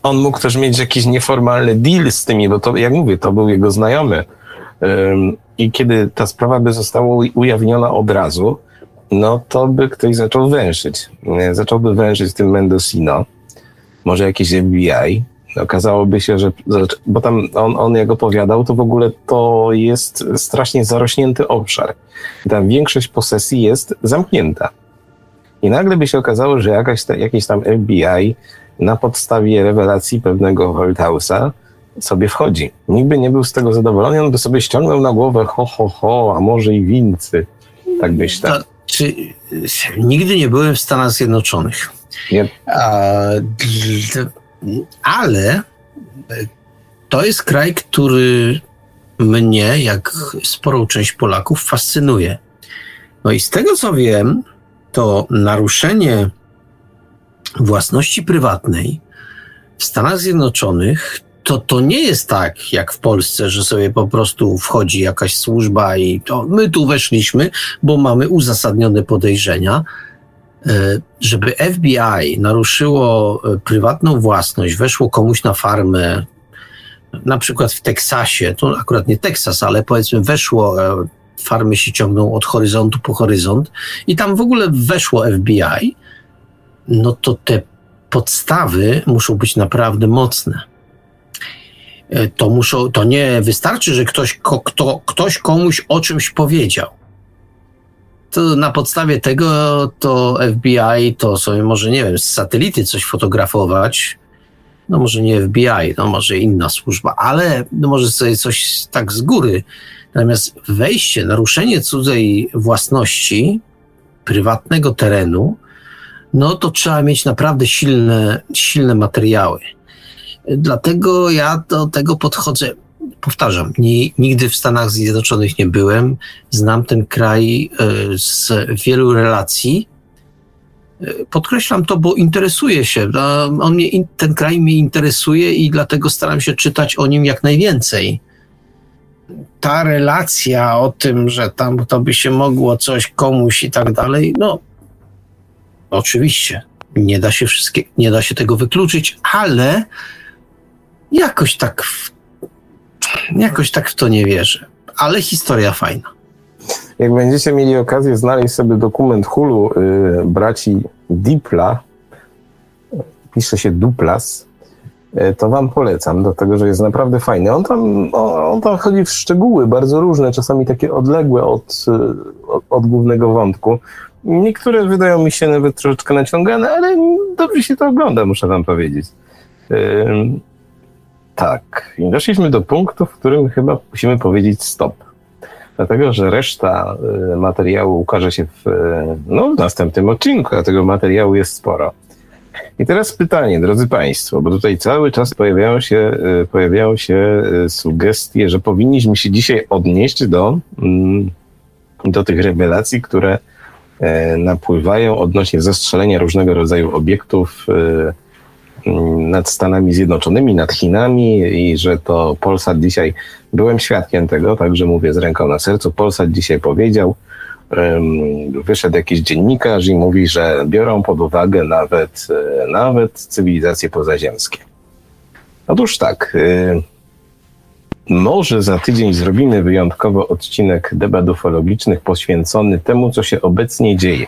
on, mógł też mieć jakiś nieformalny deal z tymi, bo to, jak mówię, to był jego znajomy. I kiedy ta sprawa by została ujawniona od razu, no to by ktoś zaczął węszyć. Zacząłby węszyć tym Mendocino, może jakiś FBI. Okazałoby się, że, bo tam on, on jak opowiadał, to w ogóle to jest strasznie zarośnięty obszar. Tam większość posesji jest zamknięta. I nagle by się okazało, że jakaś ta, jakieś tam FBI na podstawie rewelacji pewnego Holthausa sobie wchodzi. Nikt by nie był z tego zadowolony, on by sobie ściągnął na głowę ho, ho, ho, a może i wincy. Tak myślę. To, czy, nigdy nie byłem w Stanach Zjednoczonych. Nie. ale to jest kraj, który mnie, jak sporą część Polaków, fascynuje. No i z tego co wiem, to naruszenie własności prywatnej w Stanach Zjednoczonych to, to nie jest tak jak w Polsce, że sobie po prostu wchodzi jakaś służba i to my tu weszliśmy, bo mamy uzasadnione podejrzenia. E, żeby FBI naruszyło e, prywatną własność, weszło komuś na farmę, na przykład w Teksasie, to akurat nie Teksas, ale powiedzmy weszło, e, farmy się ciągną od horyzontu po horyzont i tam w ogóle weszło FBI, no to te podstawy muszą być naprawdę mocne. To, muszą, to nie wystarczy, że ktoś, kto, ktoś komuś o czymś powiedział to na podstawie tego to FBI to sobie może, nie wiem, z satelity coś fotografować, no może nie FBI, no może inna służba, ale no może sobie coś tak z góry. Natomiast wejście, naruszenie cudzej własności, prywatnego terenu, no to trzeba mieć naprawdę silne, silne materiały. Dlatego ja do tego podchodzę powtarzam, nie, nigdy w Stanach Zjednoczonych nie byłem. Znam ten kraj e, z wielu relacji. E, podkreślam to, bo interesuje się. On mnie, ten kraj mnie interesuje i dlatego staram się czytać o nim jak najwięcej. Ta relacja o tym, że tam to by się mogło coś komuś i tak dalej, no oczywiście nie da się wszystkie, nie da się tego wykluczyć, ale jakoś tak w Jakoś tak w to nie wierzę, ale historia fajna. Jak będziecie mieli okazję znaleźć sobie dokument Hulu y, braci Dipla, pisze się Duplas, y, to wam polecam, dlatego że jest naprawdę fajny. On tam, on tam chodzi w szczegóły bardzo różne, czasami takie odległe od, y, od, od głównego wątku. Niektóre wydają mi się nawet troszeczkę naciągane, ale dobrze się to ogląda, muszę wam powiedzieć. Tak, i doszliśmy do punktu, w którym chyba musimy powiedzieć stop. Dlatego, że reszta y, materiału ukaże się w, no, w następnym odcinku, a tego materiału jest sporo. I teraz pytanie, drodzy Państwo, bo tutaj cały czas pojawiają się, y, pojawiają się y, sugestie, że powinniśmy się dzisiaj odnieść do, mm, do tych rewelacji, które napływają odnośnie zastrzelenia różnego rodzaju obiektów nad Stanami Zjednoczonymi, nad Chinami i że to Polsat dzisiaj, byłem świadkiem tego, także mówię z ręką na sercu, Polsat dzisiaj powiedział, wyszedł jakiś dziennikarz i mówi, że biorą pod uwagę nawet, e, nawet cywilizacje pozaziemskie. Otóż tak, e, może za tydzień zrobimy wyjątkowo odcinek debat ufologicznych poświęcony temu, co się obecnie dzieje.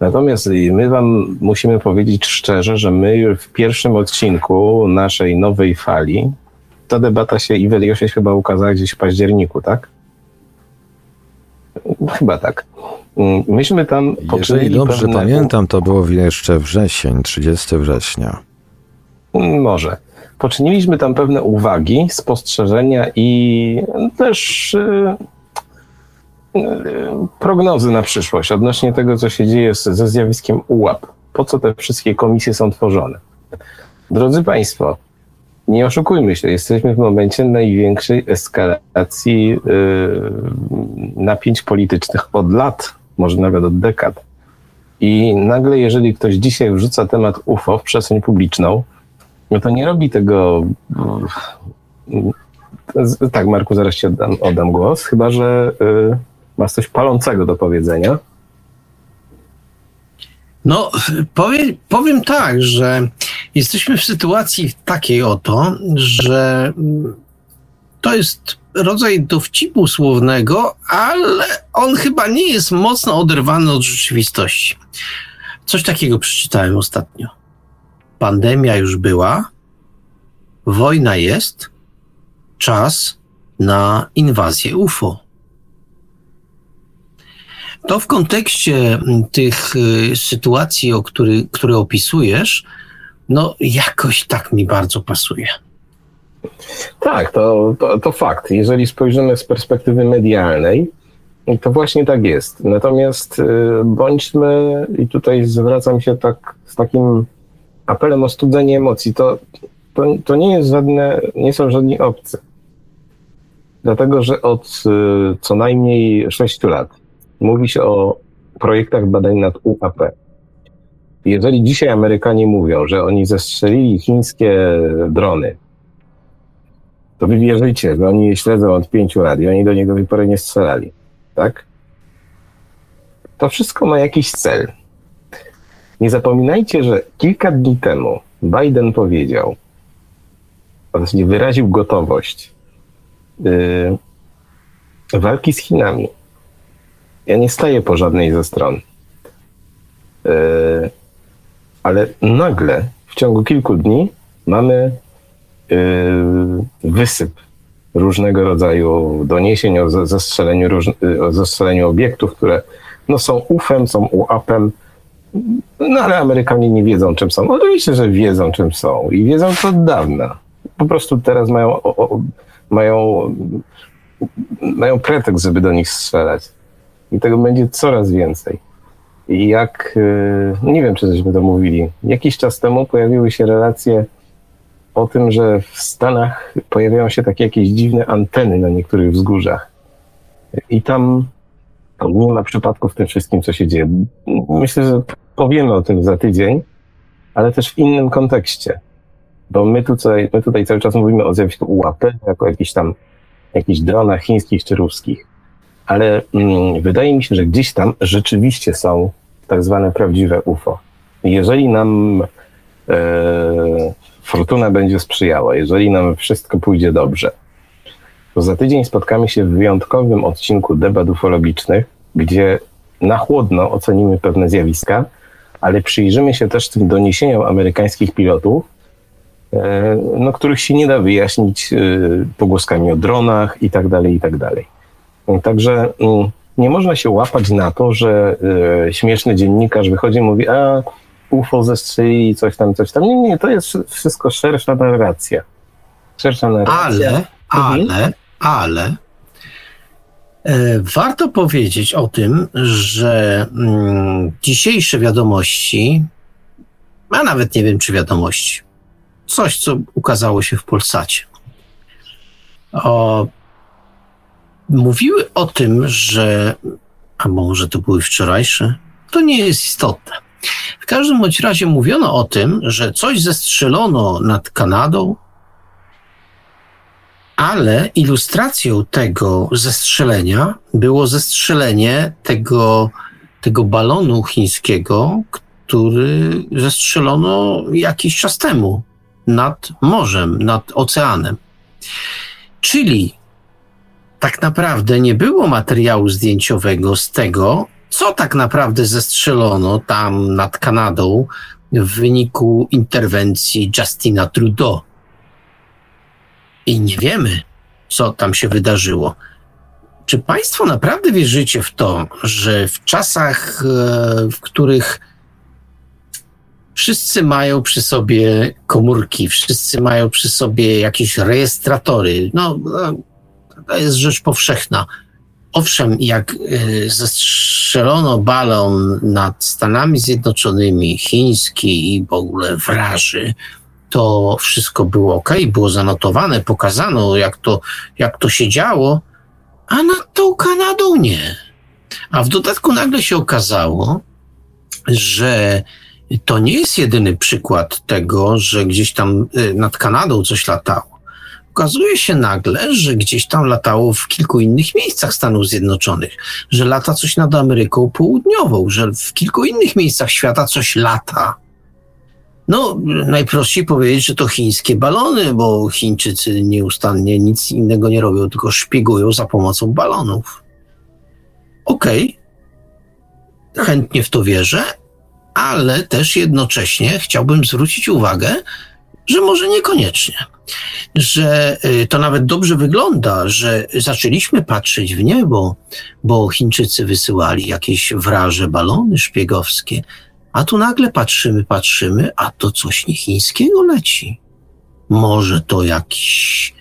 Natomiast my Wam musimy powiedzieć szczerze, że my w pierwszym odcinku naszej nowej fali, ta debata się i się chyba ukazała gdzieś w październiku, tak? Chyba tak. Myśmy tam Jeżeli dobrze pewne... pamiętam, to było jeszcze wrzesień, 30 września. Może poczyniliśmy tam pewne uwagi, spostrzeżenia i też yy, prognozy na przyszłość odnośnie tego, co się dzieje ze zjawiskiem ułap. Po co te wszystkie komisje są tworzone? Drodzy Państwo, nie oszukujmy się, jesteśmy w momencie największej eskalacji yy, napięć politycznych od lat, może nawet od dekad. I nagle, jeżeli ktoś dzisiaj wrzuca temat UFO w przestrzeń publiczną, no to nie robi tego. Tak, Marku, zaraz ci oddam, oddam głos, chyba że y, masz coś palącego do powiedzenia. No, powiem, powiem tak, że jesteśmy w sytuacji takiej oto, że to jest rodzaj dowcipu słownego, ale on chyba nie jest mocno oderwany od rzeczywistości. Coś takiego przeczytałem ostatnio. Pandemia już była, wojna jest, czas na inwazję UFO. To w kontekście tych y, sytuacji, o który, które opisujesz, no jakoś tak mi bardzo pasuje. Tak, to, to, to fakt. Jeżeli spojrzymy z perspektywy medialnej, to właśnie tak jest. Natomiast y, bądźmy, i tutaj zwracam się tak z takim apelem o studzenie emocji, to, to, to nie jest żadne, nie są żadni obcy. Dlatego, że od y, co najmniej 6 lat mówi się o projektach badań nad UAP. Jeżeli dzisiaj Amerykanie mówią, że oni zestrzelili chińskie drony, to wy wierzycie, że oni je śledzą od pięciu lat i oni do niego do pory nie strzelali. Tak? To wszystko ma jakiś cel. Nie zapominajcie, że kilka dni temu Biden powiedział, właściwie wyraził gotowość yy, walki z Chinami. Ja nie staję po żadnej ze stron. Yy, ale nagle w ciągu kilku dni mamy yy, wysyp różnego rodzaju doniesień o zastrzeleniu, o zastrzeleniu obiektów, które no, są UFem, są UAPem, no ale Amerykanie nie wiedzą, czym są. Oczywiście, że wiedzą, czym są i wiedzą to od dawna. Po prostu teraz mają, o, o, mają, mają pretekst, żeby do nich strzelać. I tego będzie coraz więcej. I jak, y, nie wiem, czy żeśmy to mówili, jakiś czas temu pojawiły się relacje o tym, że w Stanach pojawiają się takie jakieś dziwne anteny na niektórych wzgórzach. I tam ma przypadków w tym wszystkim, co się dzieje. Myślę, że powiemy o tym za tydzień, ale też w innym kontekście. Bo my tutaj, my tutaj cały czas mówimy o zjawisku UAP, jako jakichś tam jakichś dronach chińskich czy ruskich. Ale mm, wydaje mi się, że gdzieś tam rzeczywiście są tak zwane prawdziwe UFO. Jeżeli nam e, fortuna będzie sprzyjała, jeżeli nam wszystko pójdzie dobrze, to za tydzień spotkamy się w wyjątkowym odcinku debat ufologicznych, gdzie na chłodno ocenimy pewne zjawiska, ale przyjrzymy się też tym doniesieniom amerykańskich pilotów, e, no, których się nie da wyjaśnić e, pogłoskami o dronach i tak dalej, i tak dalej. Także mm, nie można się łapać na to, że e, śmieszny dziennikarz wychodzi i mówi, a UFO zestrzelili coś tam, coś tam. Nie, nie, to jest wszystko szersza narracja. Szersza narracja. Ale, mhm. ale, ale e, warto powiedzieć o tym, że mm, dzisiejsze wiadomości, a nawet nie wiem czy wiadomości, coś co ukazało się w Polsacie, o, mówiły o tym, że, a może to były wczorajsze, to nie jest istotne. W każdym bądź razie mówiono o tym, że coś zestrzelono nad Kanadą, ale ilustracją tego zestrzelenia było zestrzelenie tego, tego balonu chińskiego, który zestrzelono jakiś czas temu nad morzem, nad oceanem. Czyli tak naprawdę nie było materiału zdjęciowego z tego, co tak naprawdę zestrzelono tam nad Kanadą w wyniku interwencji Justina Trudeau. I nie wiemy, co tam się wydarzyło. Czy Państwo naprawdę wierzycie w to, że w czasach, e, w których wszyscy mają przy sobie komórki, wszyscy mają przy sobie jakieś rejestratory, no, no to jest rzecz powszechna owszem, jak y, zestrzelono balon nad Stanami Zjednoczonymi, chiński i w ogóle wraży, to wszystko było ok, było zanotowane, pokazano, jak to, jak to się działo, a nad tą Kanadą nie. A w dodatku nagle się okazało, że to nie jest jedyny przykład tego, że gdzieś tam y, nad Kanadą coś latało. Okazuje się nagle, że gdzieś tam latało w kilku innych miejscach Stanów Zjednoczonych, że lata coś nad Ameryką Południową, że w kilku innych miejscach świata coś lata. No, najprościej powiedzieć, że to chińskie balony, bo Chińczycy nieustannie nic innego nie robią, tylko szpiegują za pomocą balonów. Okej, okay. chętnie w to wierzę, ale też jednocześnie chciałbym zwrócić uwagę, że może niekoniecznie. Że y, to nawet dobrze wygląda, że zaczęliśmy patrzeć w niebo, bo Chińczycy wysyłali jakieś wraże balony szpiegowskie, a tu nagle patrzymy, patrzymy, a to coś nie chińskiego leci. Może to jakiś,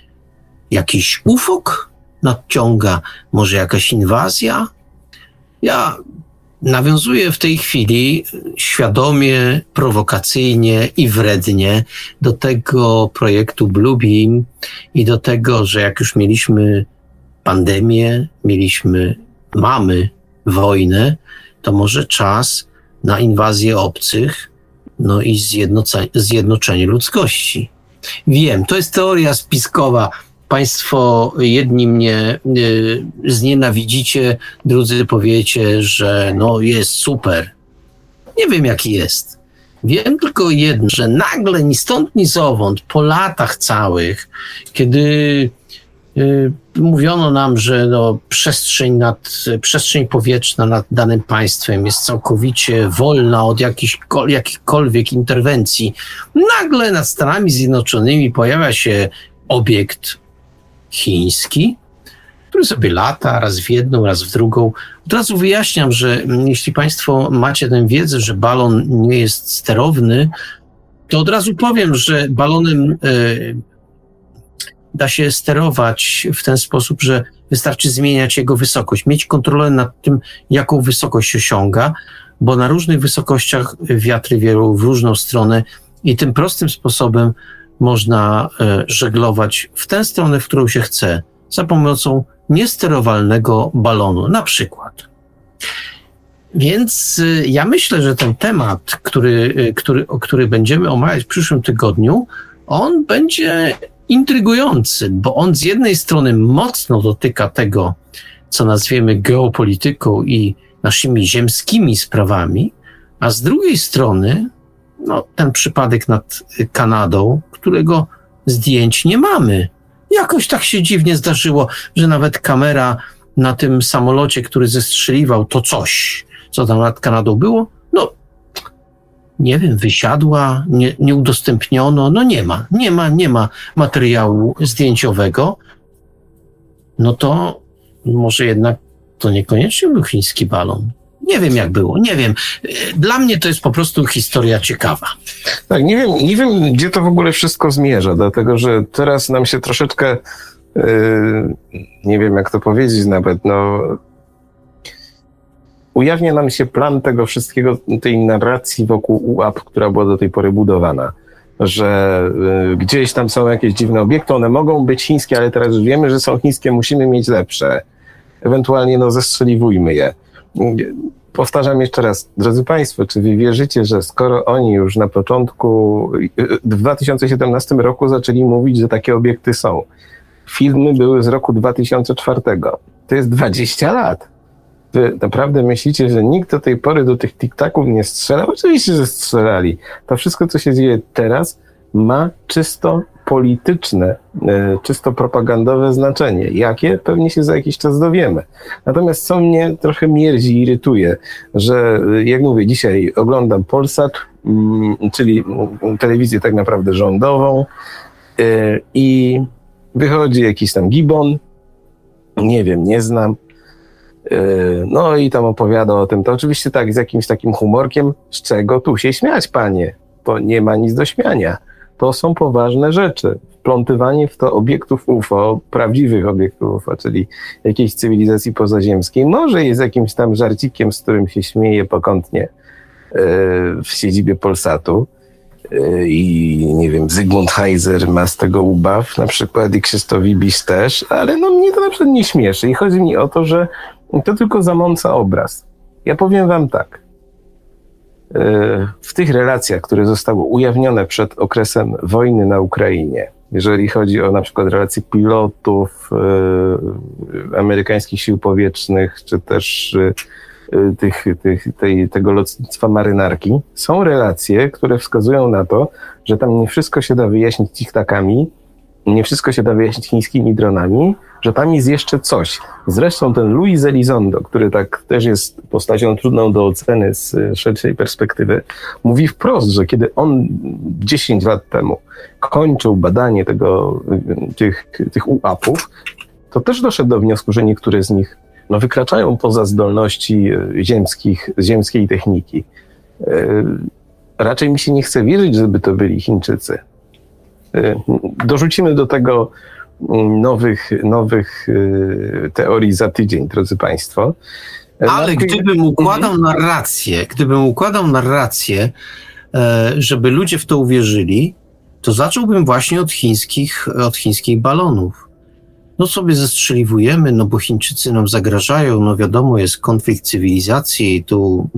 jakiś ufok nadciąga, może jakaś inwazja? Ja nawiązuję w tej chwili świadomie, prowokacyjnie i wrednie do tego projektu Bluebeam i do tego, że jak już mieliśmy pandemię, mieliśmy, mamy wojnę, to może czas na inwazję obcych, no i zjednoczenie ludzkości. Wiem, to jest teoria spiskowa. Państwo jedni mnie y, znienawidzicie, drudzy powiecie, że no jest super. Nie wiem jaki jest. Wiem tylko jedno, że nagle ni stąd, ni zowąd, po latach całych, kiedy mówiono nam, że no, przestrzeń, nad, przestrzeń powietrzna nad danym państwem jest całkowicie wolna od jakichś, jakichkolwiek interwencji. Nagle nad Stanami Zjednoczonymi pojawia się obiekt chiński, który sobie lata raz w jedną, raz w drugą. Od razu wyjaśniam, że jeśli Państwo macie tę wiedzę, że balon nie jest sterowny, to od razu powiem, że balonem y, da się sterować w ten sposób, że wystarczy zmieniać jego wysokość, mieć kontrolę nad tym, jaką wysokość osiąga, bo na różnych wysokościach wiatry wieją w różną stronę i tym prostym sposobem można e, żeglować w tę stronę, w którą się chce, za pomocą niesterowalnego balonu, na przykład. Więc e, ja myślę, że ten temat, który, e, który, który będziemy omawiać w przyszłym tygodniu, on będzie intrygujący, bo on z jednej strony mocno dotyka tego, co nazwiemy geopolityką i naszymi ziemskimi sprawami, a z drugiej strony, no, ten przypadek nad Kanadą, którego zdjęć nie mamy. Jakoś tak się dziwnie zdarzyło, że nawet kamera na tym samolocie, który zestrzeliwał to coś, co tam nad Kanadą było, nie wiem, wysiadła, nie, nie udostępniono, no nie ma, nie ma, nie ma materiału zdjęciowego, no to może jednak to niekoniecznie był chiński balon. Nie wiem, jak było, nie wiem. Dla mnie to jest po prostu historia ciekawa. Tak, nie wiem, nie wiem, gdzie to w ogóle wszystko zmierza, dlatego że teraz nam się troszeczkę, yy, nie wiem, jak to powiedzieć nawet, no, ujawnia nam się plan tego wszystkiego, tej narracji wokół UAP, która była do tej pory budowana. Że y, gdzieś tam są jakieś dziwne obiekty, one mogą być chińskie, ale teraz już wiemy, że są chińskie, musimy mieć lepsze. Ewentualnie no zestrzeliwujmy je. Powtarzam jeszcze raz, drodzy Państwo, czy Wy wierzycie, że skoro oni już na początku, w 2017 roku zaczęli mówić, że takie obiekty są. Filmy były z roku 2004. To jest 20 lat. Wy naprawdę myślicie, że nikt do tej pory do tych tiktaków nie strzelał? Oczywiście, że strzelali. To wszystko, co się dzieje teraz, ma czysto polityczne, e, czysto propagandowe znaczenie. Jakie? Pewnie się za jakiś czas dowiemy. Natomiast co mnie trochę mierzi, irytuje, że e, jak mówię, dzisiaj oglądam Polsat, mm, czyli telewizję tak naprawdę rządową e, i wychodzi jakiś tam gibon, nie wiem, nie znam, no i tam opowiada o tym, to oczywiście tak, z jakimś takim humorkiem, z czego tu się śmiać, panie? To nie ma nic do śmiania. To są poważne rzeczy. Wplątywanie w to obiektów UFO, prawdziwych obiektów UFO, czyli jakiejś cywilizacji pozaziemskiej, może jest jakimś tam żarcikiem, z którym się śmieje pokątnie yy, w siedzibie Polsatu. Yy, I nie wiem, Zygmunt Heiser ma z tego ubaw, na przykład i Krzysztof Ibisz też, ale no mnie to na przykład nie śmieszy. I chodzi mi o to, że to tylko zamąca obraz. Ja powiem wam tak. w tych relacjach, które zostały ujawnione przed okresem wojny na Ukrainie, jeżeli chodzi o na przykład relacje pilotów e, amerykańskich sił powietrznych, czy też e, tych, tych, tej, tego lotnictwa marynarki, są relacje, które wskazują na to, że tam nie wszystko się da wyjaśnić tiktakami, nie wszystko się da wyjaśnić chińskimi dronami, że tam jest jeszcze coś. Zresztą ten Louis Elizondo, który tak też jest postacią trudną do oceny z szerszej perspektywy, mówi wprost, że kiedy on 10 lat temu kończył badanie tego, tych, tych UAP-ów, to też doszedł do wniosku, że niektóre z nich no, wykraczają poza zdolności ziemskich, ziemskiej techniki. E, raczej mi się nie chce wierzyć, żeby to byli Chińczycy. E, dorzucimy do tego mm, nowych, nowych e, teorii za tydzień, drodzy Państwo. E, Ale gdybym układał mhm. narrację, gdybym układał narrację, żeby ludzie w to uwierzyli, to zacząłbym właśnie od chińskich, od chińskich balonów. No sobie zestrzeliwujemy, no bo Chińczycy nam zagrażają, no wiadomo, jest konflikt cywilizacji i tu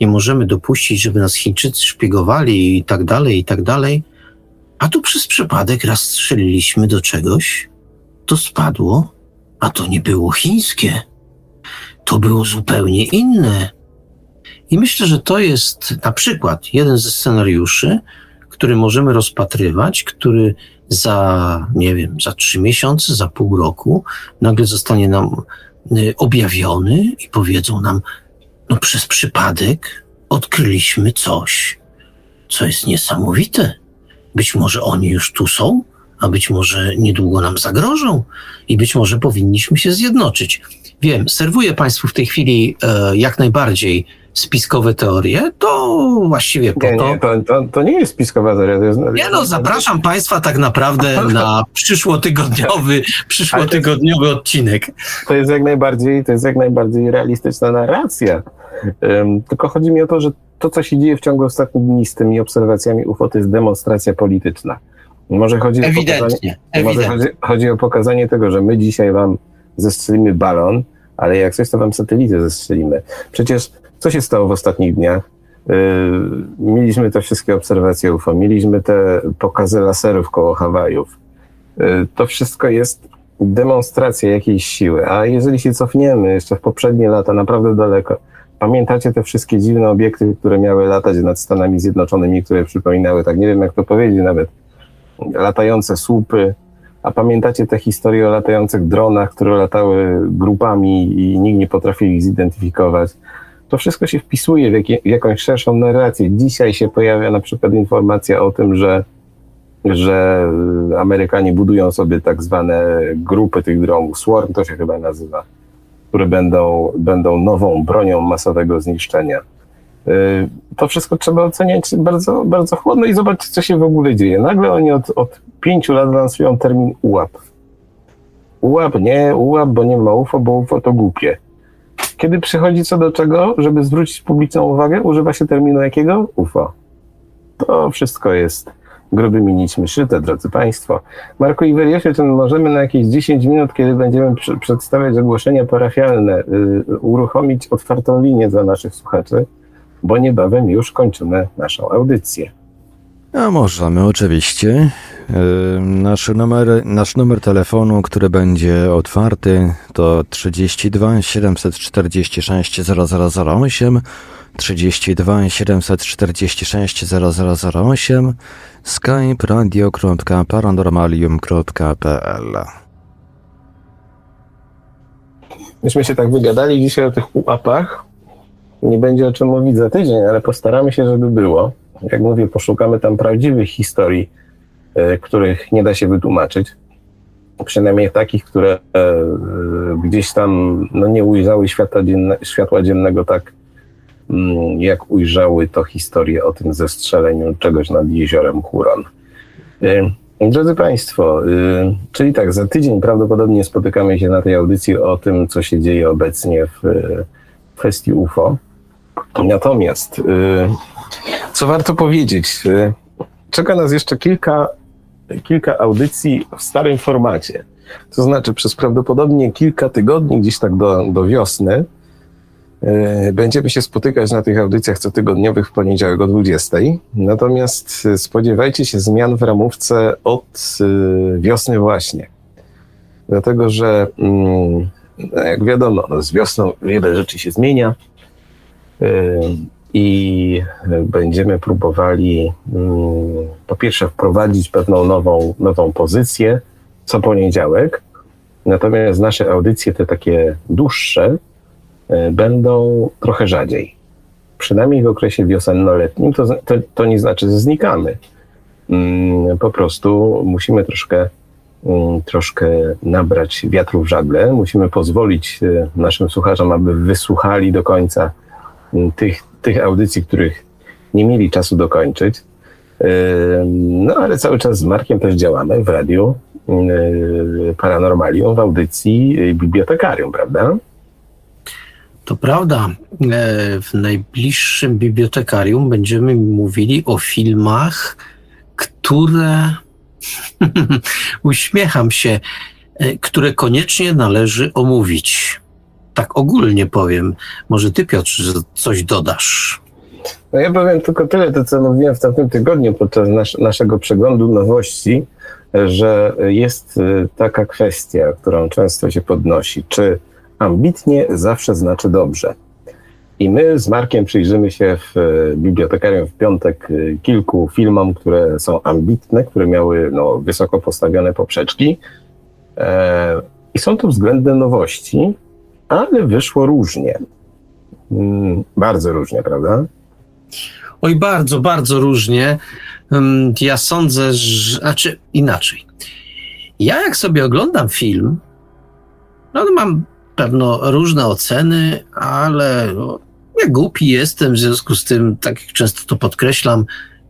nie możemy dopuścić, żeby nas Chińczycy szpiegowali i tak dalej, i tak dalej. A tu przez przypadek raz strzeliliśmy do czegoś, to spadło, a to nie było chińskie. To było zupełnie inne. I myślę, że to jest na przykład jeden ze scenariuszy, który możemy rozpatrywać, który za, nie wiem, za trzy miesiące, za pół roku nagle zostanie nam y, objawiony i powiedzą nam, no przez przypadek odkryliśmy coś, co jest niesamowite. Być może oni już tu są, a być może niedługo nam zagrożą i być może powinniśmy się zjednoczyć. Wiem, serwuję Państwu w tej chwili e, jak najbardziej spiskowe teorie, to właściwie po nie, to... Nie, to, to, to, nie jest spiskowa teoria. To jest, nie no, zapraszam Państwa tak naprawdę na przyszłotygodniowy, przyszłotygodniowy odcinek. To jest jak najbardziej, to jest jak najbardziej realistyczna narracja. Um, tylko chodzi mi o to, że to, co się dzieje w ciągu ostatnich dni z tymi obserwacjami UFO, to jest demonstracja polityczna. Może chodzi, ewidentnie, o pokazanie. Może chodzi, chodzi o pokazanie tego, że my dzisiaj wam zestrzelimy balon, ale jak coś, to wam satelitę zestrzelimy. Przecież co się stało w ostatnich dniach? Yy, mieliśmy te wszystkie obserwacje UFO, mieliśmy te pokazy laserów koło Hawajów. Yy, to wszystko jest demonstracja jakiejś siły. A jeżeli się cofniemy jeszcze w poprzednie lata, naprawdę daleko, Pamiętacie te wszystkie dziwne obiekty, które miały latać nad Stanami Zjednoczonymi, które przypominały, tak nie wiem jak to powiedzieć nawet, latające słupy, a pamiętacie te historie o latających dronach, które latały grupami i nikt nie potrafił ich zidentyfikować? To wszystko się wpisuje w, w jakąś szerszą narrację. Dzisiaj się pojawia na przykład informacja o tym, że, że Amerykanie budują sobie tak zwane grupy tych dronów. Swarm to się chyba nazywa które będą, będą nową bronią masowego zniszczenia. Y, to wszystko trzeba oceniać bardzo, bardzo chłodno i zobaczyć, co się w ogóle dzieje. Nagle oni od, od pięciu lat lansują termin UAP. UAP nie, UAP, bo nie ma UFO, bo UFO to głupie. Kiedy przychodzi co do czego, żeby zwrócić publiczną uwagę, używa się terminu jakiego? UFO. To wszystko jest grubymi nićmi szyte, drodzy Państwo. Marku Iweriosie, czy możemy na jakieś 10 minut, kiedy będziemy pr przedstawiać ogłoszenia parafialne, y, uruchomić otwartą linię dla naszych słuchaczy, bo niebawem już kończymy naszą audycję. A możemy, oczywiście. Y, nasz numer, nasz numer telefonu, który będzie otwarty, to 32 746 0008 32 746 0008 skype radio.paranormalium.pl Myśmy się tak wygadali dzisiaj o tych ułapach. Nie będzie o czym mówić za tydzień, ale postaramy się, żeby było. Jak mówię, poszukamy tam prawdziwych historii, których nie da się wytłumaczyć. Przynajmniej takich, które e, gdzieś tam no, nie ujrzały światła, dzienne, światła dziennego tak Mm, jak ujrzały to historię o tym zestrzeleniu czegoś nad jeziorem Huron. Drodzy Państwo, czyli tak, za tydzień prawdopodobnie spotykamy się na tej audycji o tym, co się dzieje obecnie w kwestii UFO. Natomiast, co warto powiedzieć, czeka nas jeszcze kilka, kilka audycji w starym formacie. To znaczy, przez prawdopodobnie kilka tygodni, gdzieś tak do, do wiosny, E, będziemy się spotykać na tych audycjach cotygodniowych w poniedziałek o 20. Natomiast spodziewajcie się zmian w ramówce od wiosny właśnie. Dlatego, że mm, no jak wiadomo, no z wiosną wiele rzeczy się zmienia i będziemy próbowali mm, po pierwsze wprowadzić pewną nową, nową pozycję co poniedziałek, natomiast nasze audycje, te takie dłuższe, e, będą trochę rzadziej. Przynajmniej w okresie wiosenno-letnim, to, to, to nie znaczy, że znikamy. Mm, po prostu musimy troszkę, mm, troszkę nabrać wiatru w żagle. Musimy pozwolić e, naszym słuchaczom, aby wysłuchali do końca tych, tych audycji, których nie mieli czasu dokończyć. No ale cały czas z Markiem też działamy w radiu Paranormalium w audycji Bibliotekarium, prawda? To prawda. E, w najbliższym bibliotekarium będziemy mówili o filmach, które uśmiecham się, e, które koniecznie należy omówić tak ogólnie powiem. Może ty, Piotr, coś dodasz? No ja powiem tylko tyle, to co mówiłem w tamtym tygodniu podczas nas naszego przeglądu nowości, że jest y, taka kwestia, którą często się podnosi, czy ambitnie zawsze znaczy dobrze. I my z Markiem przyjrzymy się w y, bibliotekarium w piątek y, kilku filmom, które są ambitne, które miały no, wysoko postawione poprzeczki. E, I są to względne nowości, ale wyszło różnie. Mm, bardzo różnie, prawda? Oj, bardzo, bardzo różnie. Mm, ja sądzę, że. Znaczy inaczej. Ja, jak sobie oglądam film, no to mam pewno różne oceny, ale no, ja głupi jestem, w związku z tym, tak jak często to podkreślam,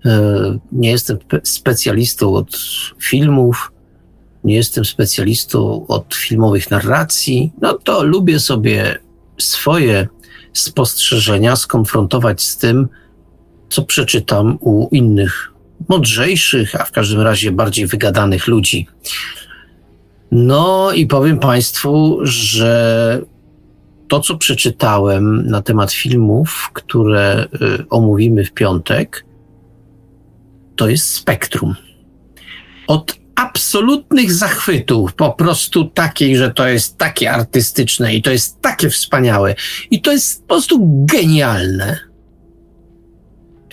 e, nie jestem specjalistą od filmów nie jestem specjalistą od filmowych narracji, no to lubię sobie swoje spostrzeżenia skonfrontować z tym, co przeczytam u innych mądrzejszych, a w każdym razie bardziej wygadanych ludzi. No i powiem Państwu, że to, co przeczytałem na temat filmów, które y, omówimy w piątek, to jest spektrum. Od absolutnych zachwytów, po prostu takiej, że to jest takie artystyczne i to jest takie wspaniałe i to jest po prostu genialne.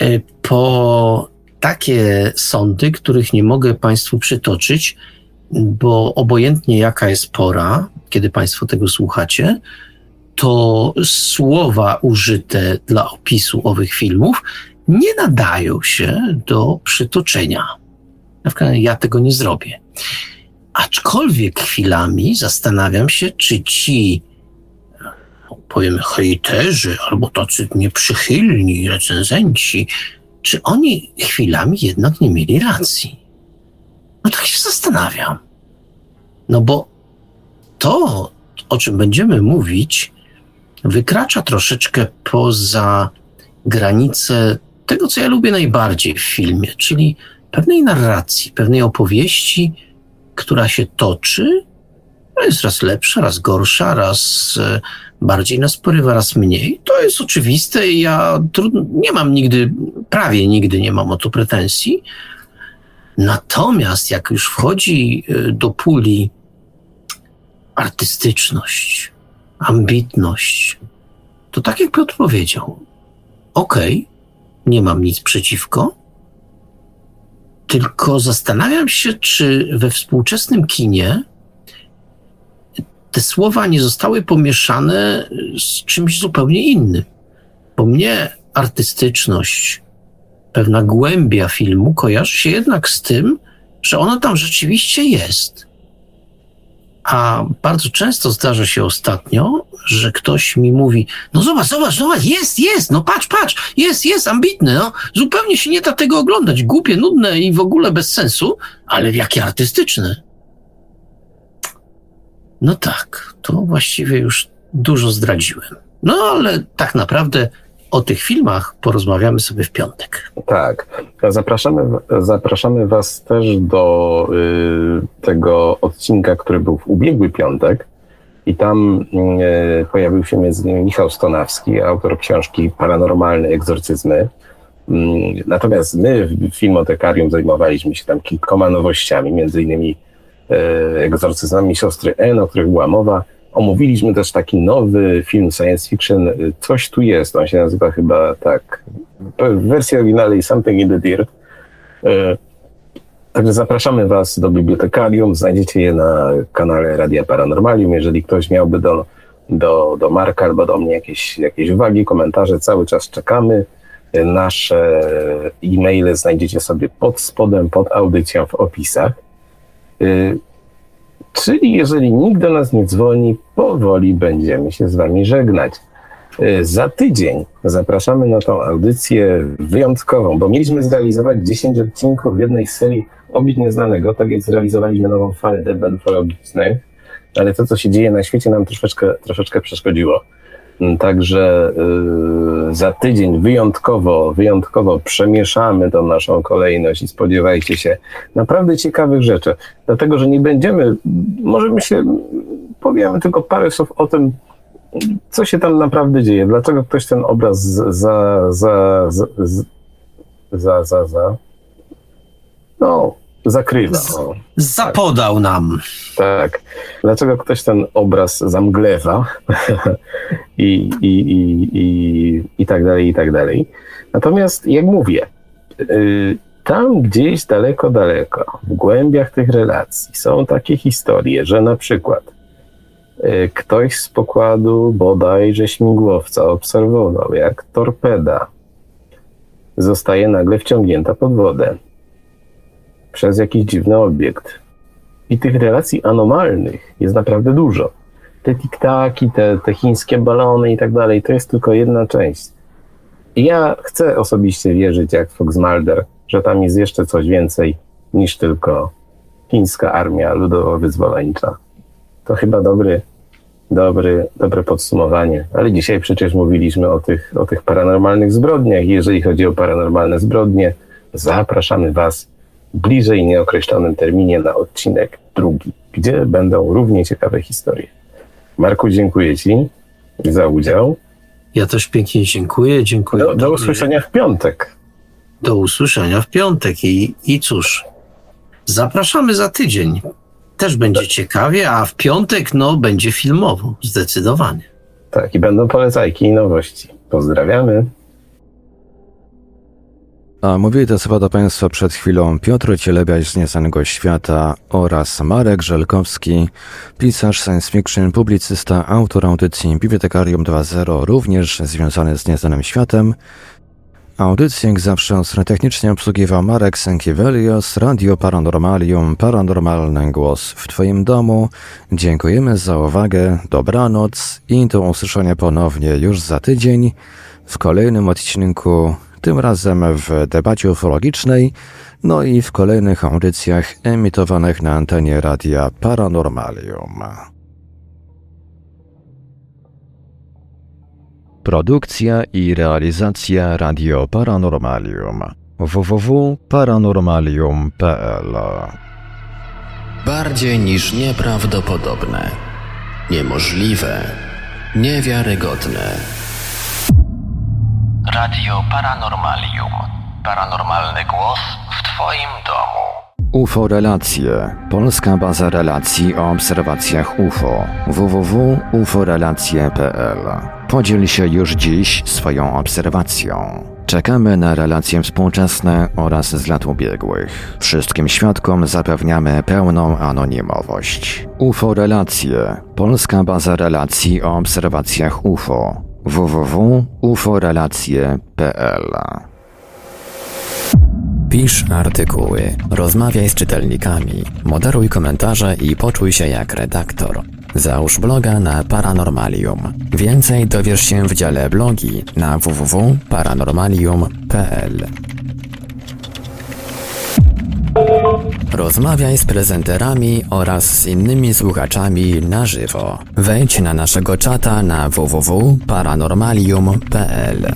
E, po takie sądy, których nie mogę Państwu przytoczyć, bo obojętnie jaka jest pora, kiedy Państwo tego słuchacie, to słowa użyte dla opisu owych filmów nie nadają się do przytoczenia. Ja tego nie zrobię. Aczkolwiek chwilami zastanawiam się, czy ci, powiem, hejterzy albo tacy nieprzychylni recenzenci, czy oni chwilami jednak nie mieli racji. No tak się zastanawiam. No bo to, o czym będziemy mówić, wykracza troszeczkę poza granice tego, co ja lubię najbardziej w filmie, czyli pewnej narracji, pewnej opowieści, która się toczy, jest raz lepsza, raz gorsza, raz e, bardziej nas porywa, raz mniej. To jest oczywiste i ja trudno, nie mam nigdy, prawie nigdy nie mam o to pretensji. Natomiast jak już wchodzi e, do puli artystyczność, ambitność, to tak jak Piotr powiedział, okej, okay, nie mam nic przeciwko, tylko zastanawiam się, czy we współczesnym kinie te słowa nie zostały pomieszane z czymś zupełnie innym. Bo mnie artystyczność, pewna głębia filmu kojarzy się jednak z tym, że ona tam rzeczywiście jest. A bardzo często zdarza się ostatnio, że ktoś mi mówi, no zobacz, zobacz, zobacz, jest, jest, no patrz, patrz, jest, jest, ambitny, no. Zupełnie się nie da tego oglądać, głupie, nudne i w ogóle bez sensu, ale jakie artystyczne. No tak, to właściwie już dużo zdradziłem. No ale tak naprawdę o tych filmach porozmawiamy sobie w piątek. Tak. Zapraszamy, zapraszamy Was też do y, tego odcinka, który był w ubiegły piątek, i tam e, pojawił się między innymi Michał Stonawski, autor książki Paranormalne egzorcyzmy. Mm, natomiast my w Filmotekarium zajmowaliśmy się tam kilkoma nowościami, między innymi e, egzorcyzmami siostry N, o których była mowa. Omówiliśmy też taki nowy film science fiction, Coś tu jest, on się nazywa chyba tak, w wersji oryginalnej Something in the Dirt. E, Także zapraszamy Was do bibliotekarium. Znajdziecie je na kanale Radia Paranormalium. Jeżeli ktoś miałby do, do, do Marka albo do mnie jakieś, jakieś uwagi, komentarze, cały czas czekamy. Nasze e-maile znajdziecie sobie pod spodem, pod audycją w opisach. Czyli jeżeli nikt do nas nie dzwoni, powoli będziemy się z Wami żegnać. Y, za tydzień zapraszamy na tą audycję wyjątkową, bo mieliśmy zrealizować 10 odcinków w jednej serii Obić Nieznanego, tak jak zrealizowaliśmy nową falę debat ufologicznych, ale to, co się dzieje na świecie, nam troszeczkę, troszeczkę przeszkodziło. Także yy, za tydzień wyjątkowo, wyjątkowo przemieszamy tą naszą kolejność i spodziewajcie się naprawdę ciekawych rzeczy. Dlatego, że nie będziemy, może my się powiemy tylko parę słów o tym, co się tam naprawdę dzieje, dlaczego ktoś ten obraz za, za, za, za, za, za no, zakrywa. O. Zapodał nam. Tak. Dlaczego ktoś ten obraz zamglewa I, i, i, i, i tak dalej, i tak dalej. Natomiast, jak mówię, y, tam gdzieś daleko, daleko, w głębiach tych relacji są takie historie, że na przykład y, ktoś z pokładu bodajże śmigłowca obserwował, jak torpeda zostaje nagle wciągnięta pod wodę przez jakiś dziwny obiekt. I tych relacji anomalnych jest naprawdę dużo. Te tiktaki, te, te chińskie balony i tak dalej, to jest tylko jedna część. I ja chcę osobiście wierzyć, jak Fox Mulder, że tam jest jeszcze coś więcej niż tylko chińska armia ludowo-wyzwoleńcza. To chyba dobry, dobry, dobre podsumowanie. Ale dzisiaj przecież mówiliśmy o tych, o tych paranormalnych zbrodniach. Jeżeli chodzi o paranormalne zbrodnie, zapraszamy Was bliżej nieokreślonym terminie na odcinek drugi, gdzie będą równie ciekawe historie. Marku, dziękuję Ci za udział. Ja też pięknie dziękuję. dziękuję do, do usłyszenia w piątek. Do usłyszenia w piątek i, i cóż, zapraszamy za tydzień. Też będzie tak. ciekawie, a w piątek no będzie filmowo, zdecydowanie. Tak, i będą polecajki i nowości. Pozdrawiamy. A mówili to słowa do Państwa przed chwilą Piotr Cielebiaś z Nieznanego Świata oraz Marek Żelkowski, pisarz science fiction, publicysta, autor audycji Bibliotekarium 2.0, również związany z Nieznanym Światem. Audycję jak zawsze technicznie obsługiwał Marek Sękiewelios, Radio Paranormalium, Paranormalny Głos w Twoim domu. Dziękujemy za uwagę, dobranoc i do usłyszenia ponownie już za tydzień w kolejnym odcinku tym razem w debacie ufologicznej, no i w kolejnych audycjach emitowanych na antenie radia Paranormalium. Produkcja i realizacja Radio Paranormalium www.paranormalium.pl Bardziej niż nieprawdopodobne, niemożliwe, niewiarygodne. Radio Paranormalium. Paranormalny głos w Twoim domu. UFO Relacje. Polska baza relacji o obserwacjach UFO. www.uforelacje.pl Podziel się już dziś swoją obserwacją. Czekamy na relacje współczesne oraz z lat ubiegłych. Wszystkim świadkom zapewniamy pełną anonimowość. UFO Relacje. Polska baza relacji o obserwacjach UFO www.uforelacje.pl Pisz artykuły, rozmawiaj z czytelnikami, moderuj komentarze i poczuj się jak redaktor. Załóż bloga na Paranormalium. Więcej dowiesz się w dziale blogi na www.paranormalium.pl. Rozmawiaj z prezenterami oraz z innymi słuchaczami na żywo. Wejdź na naszego czata na www.paranormalium.pl.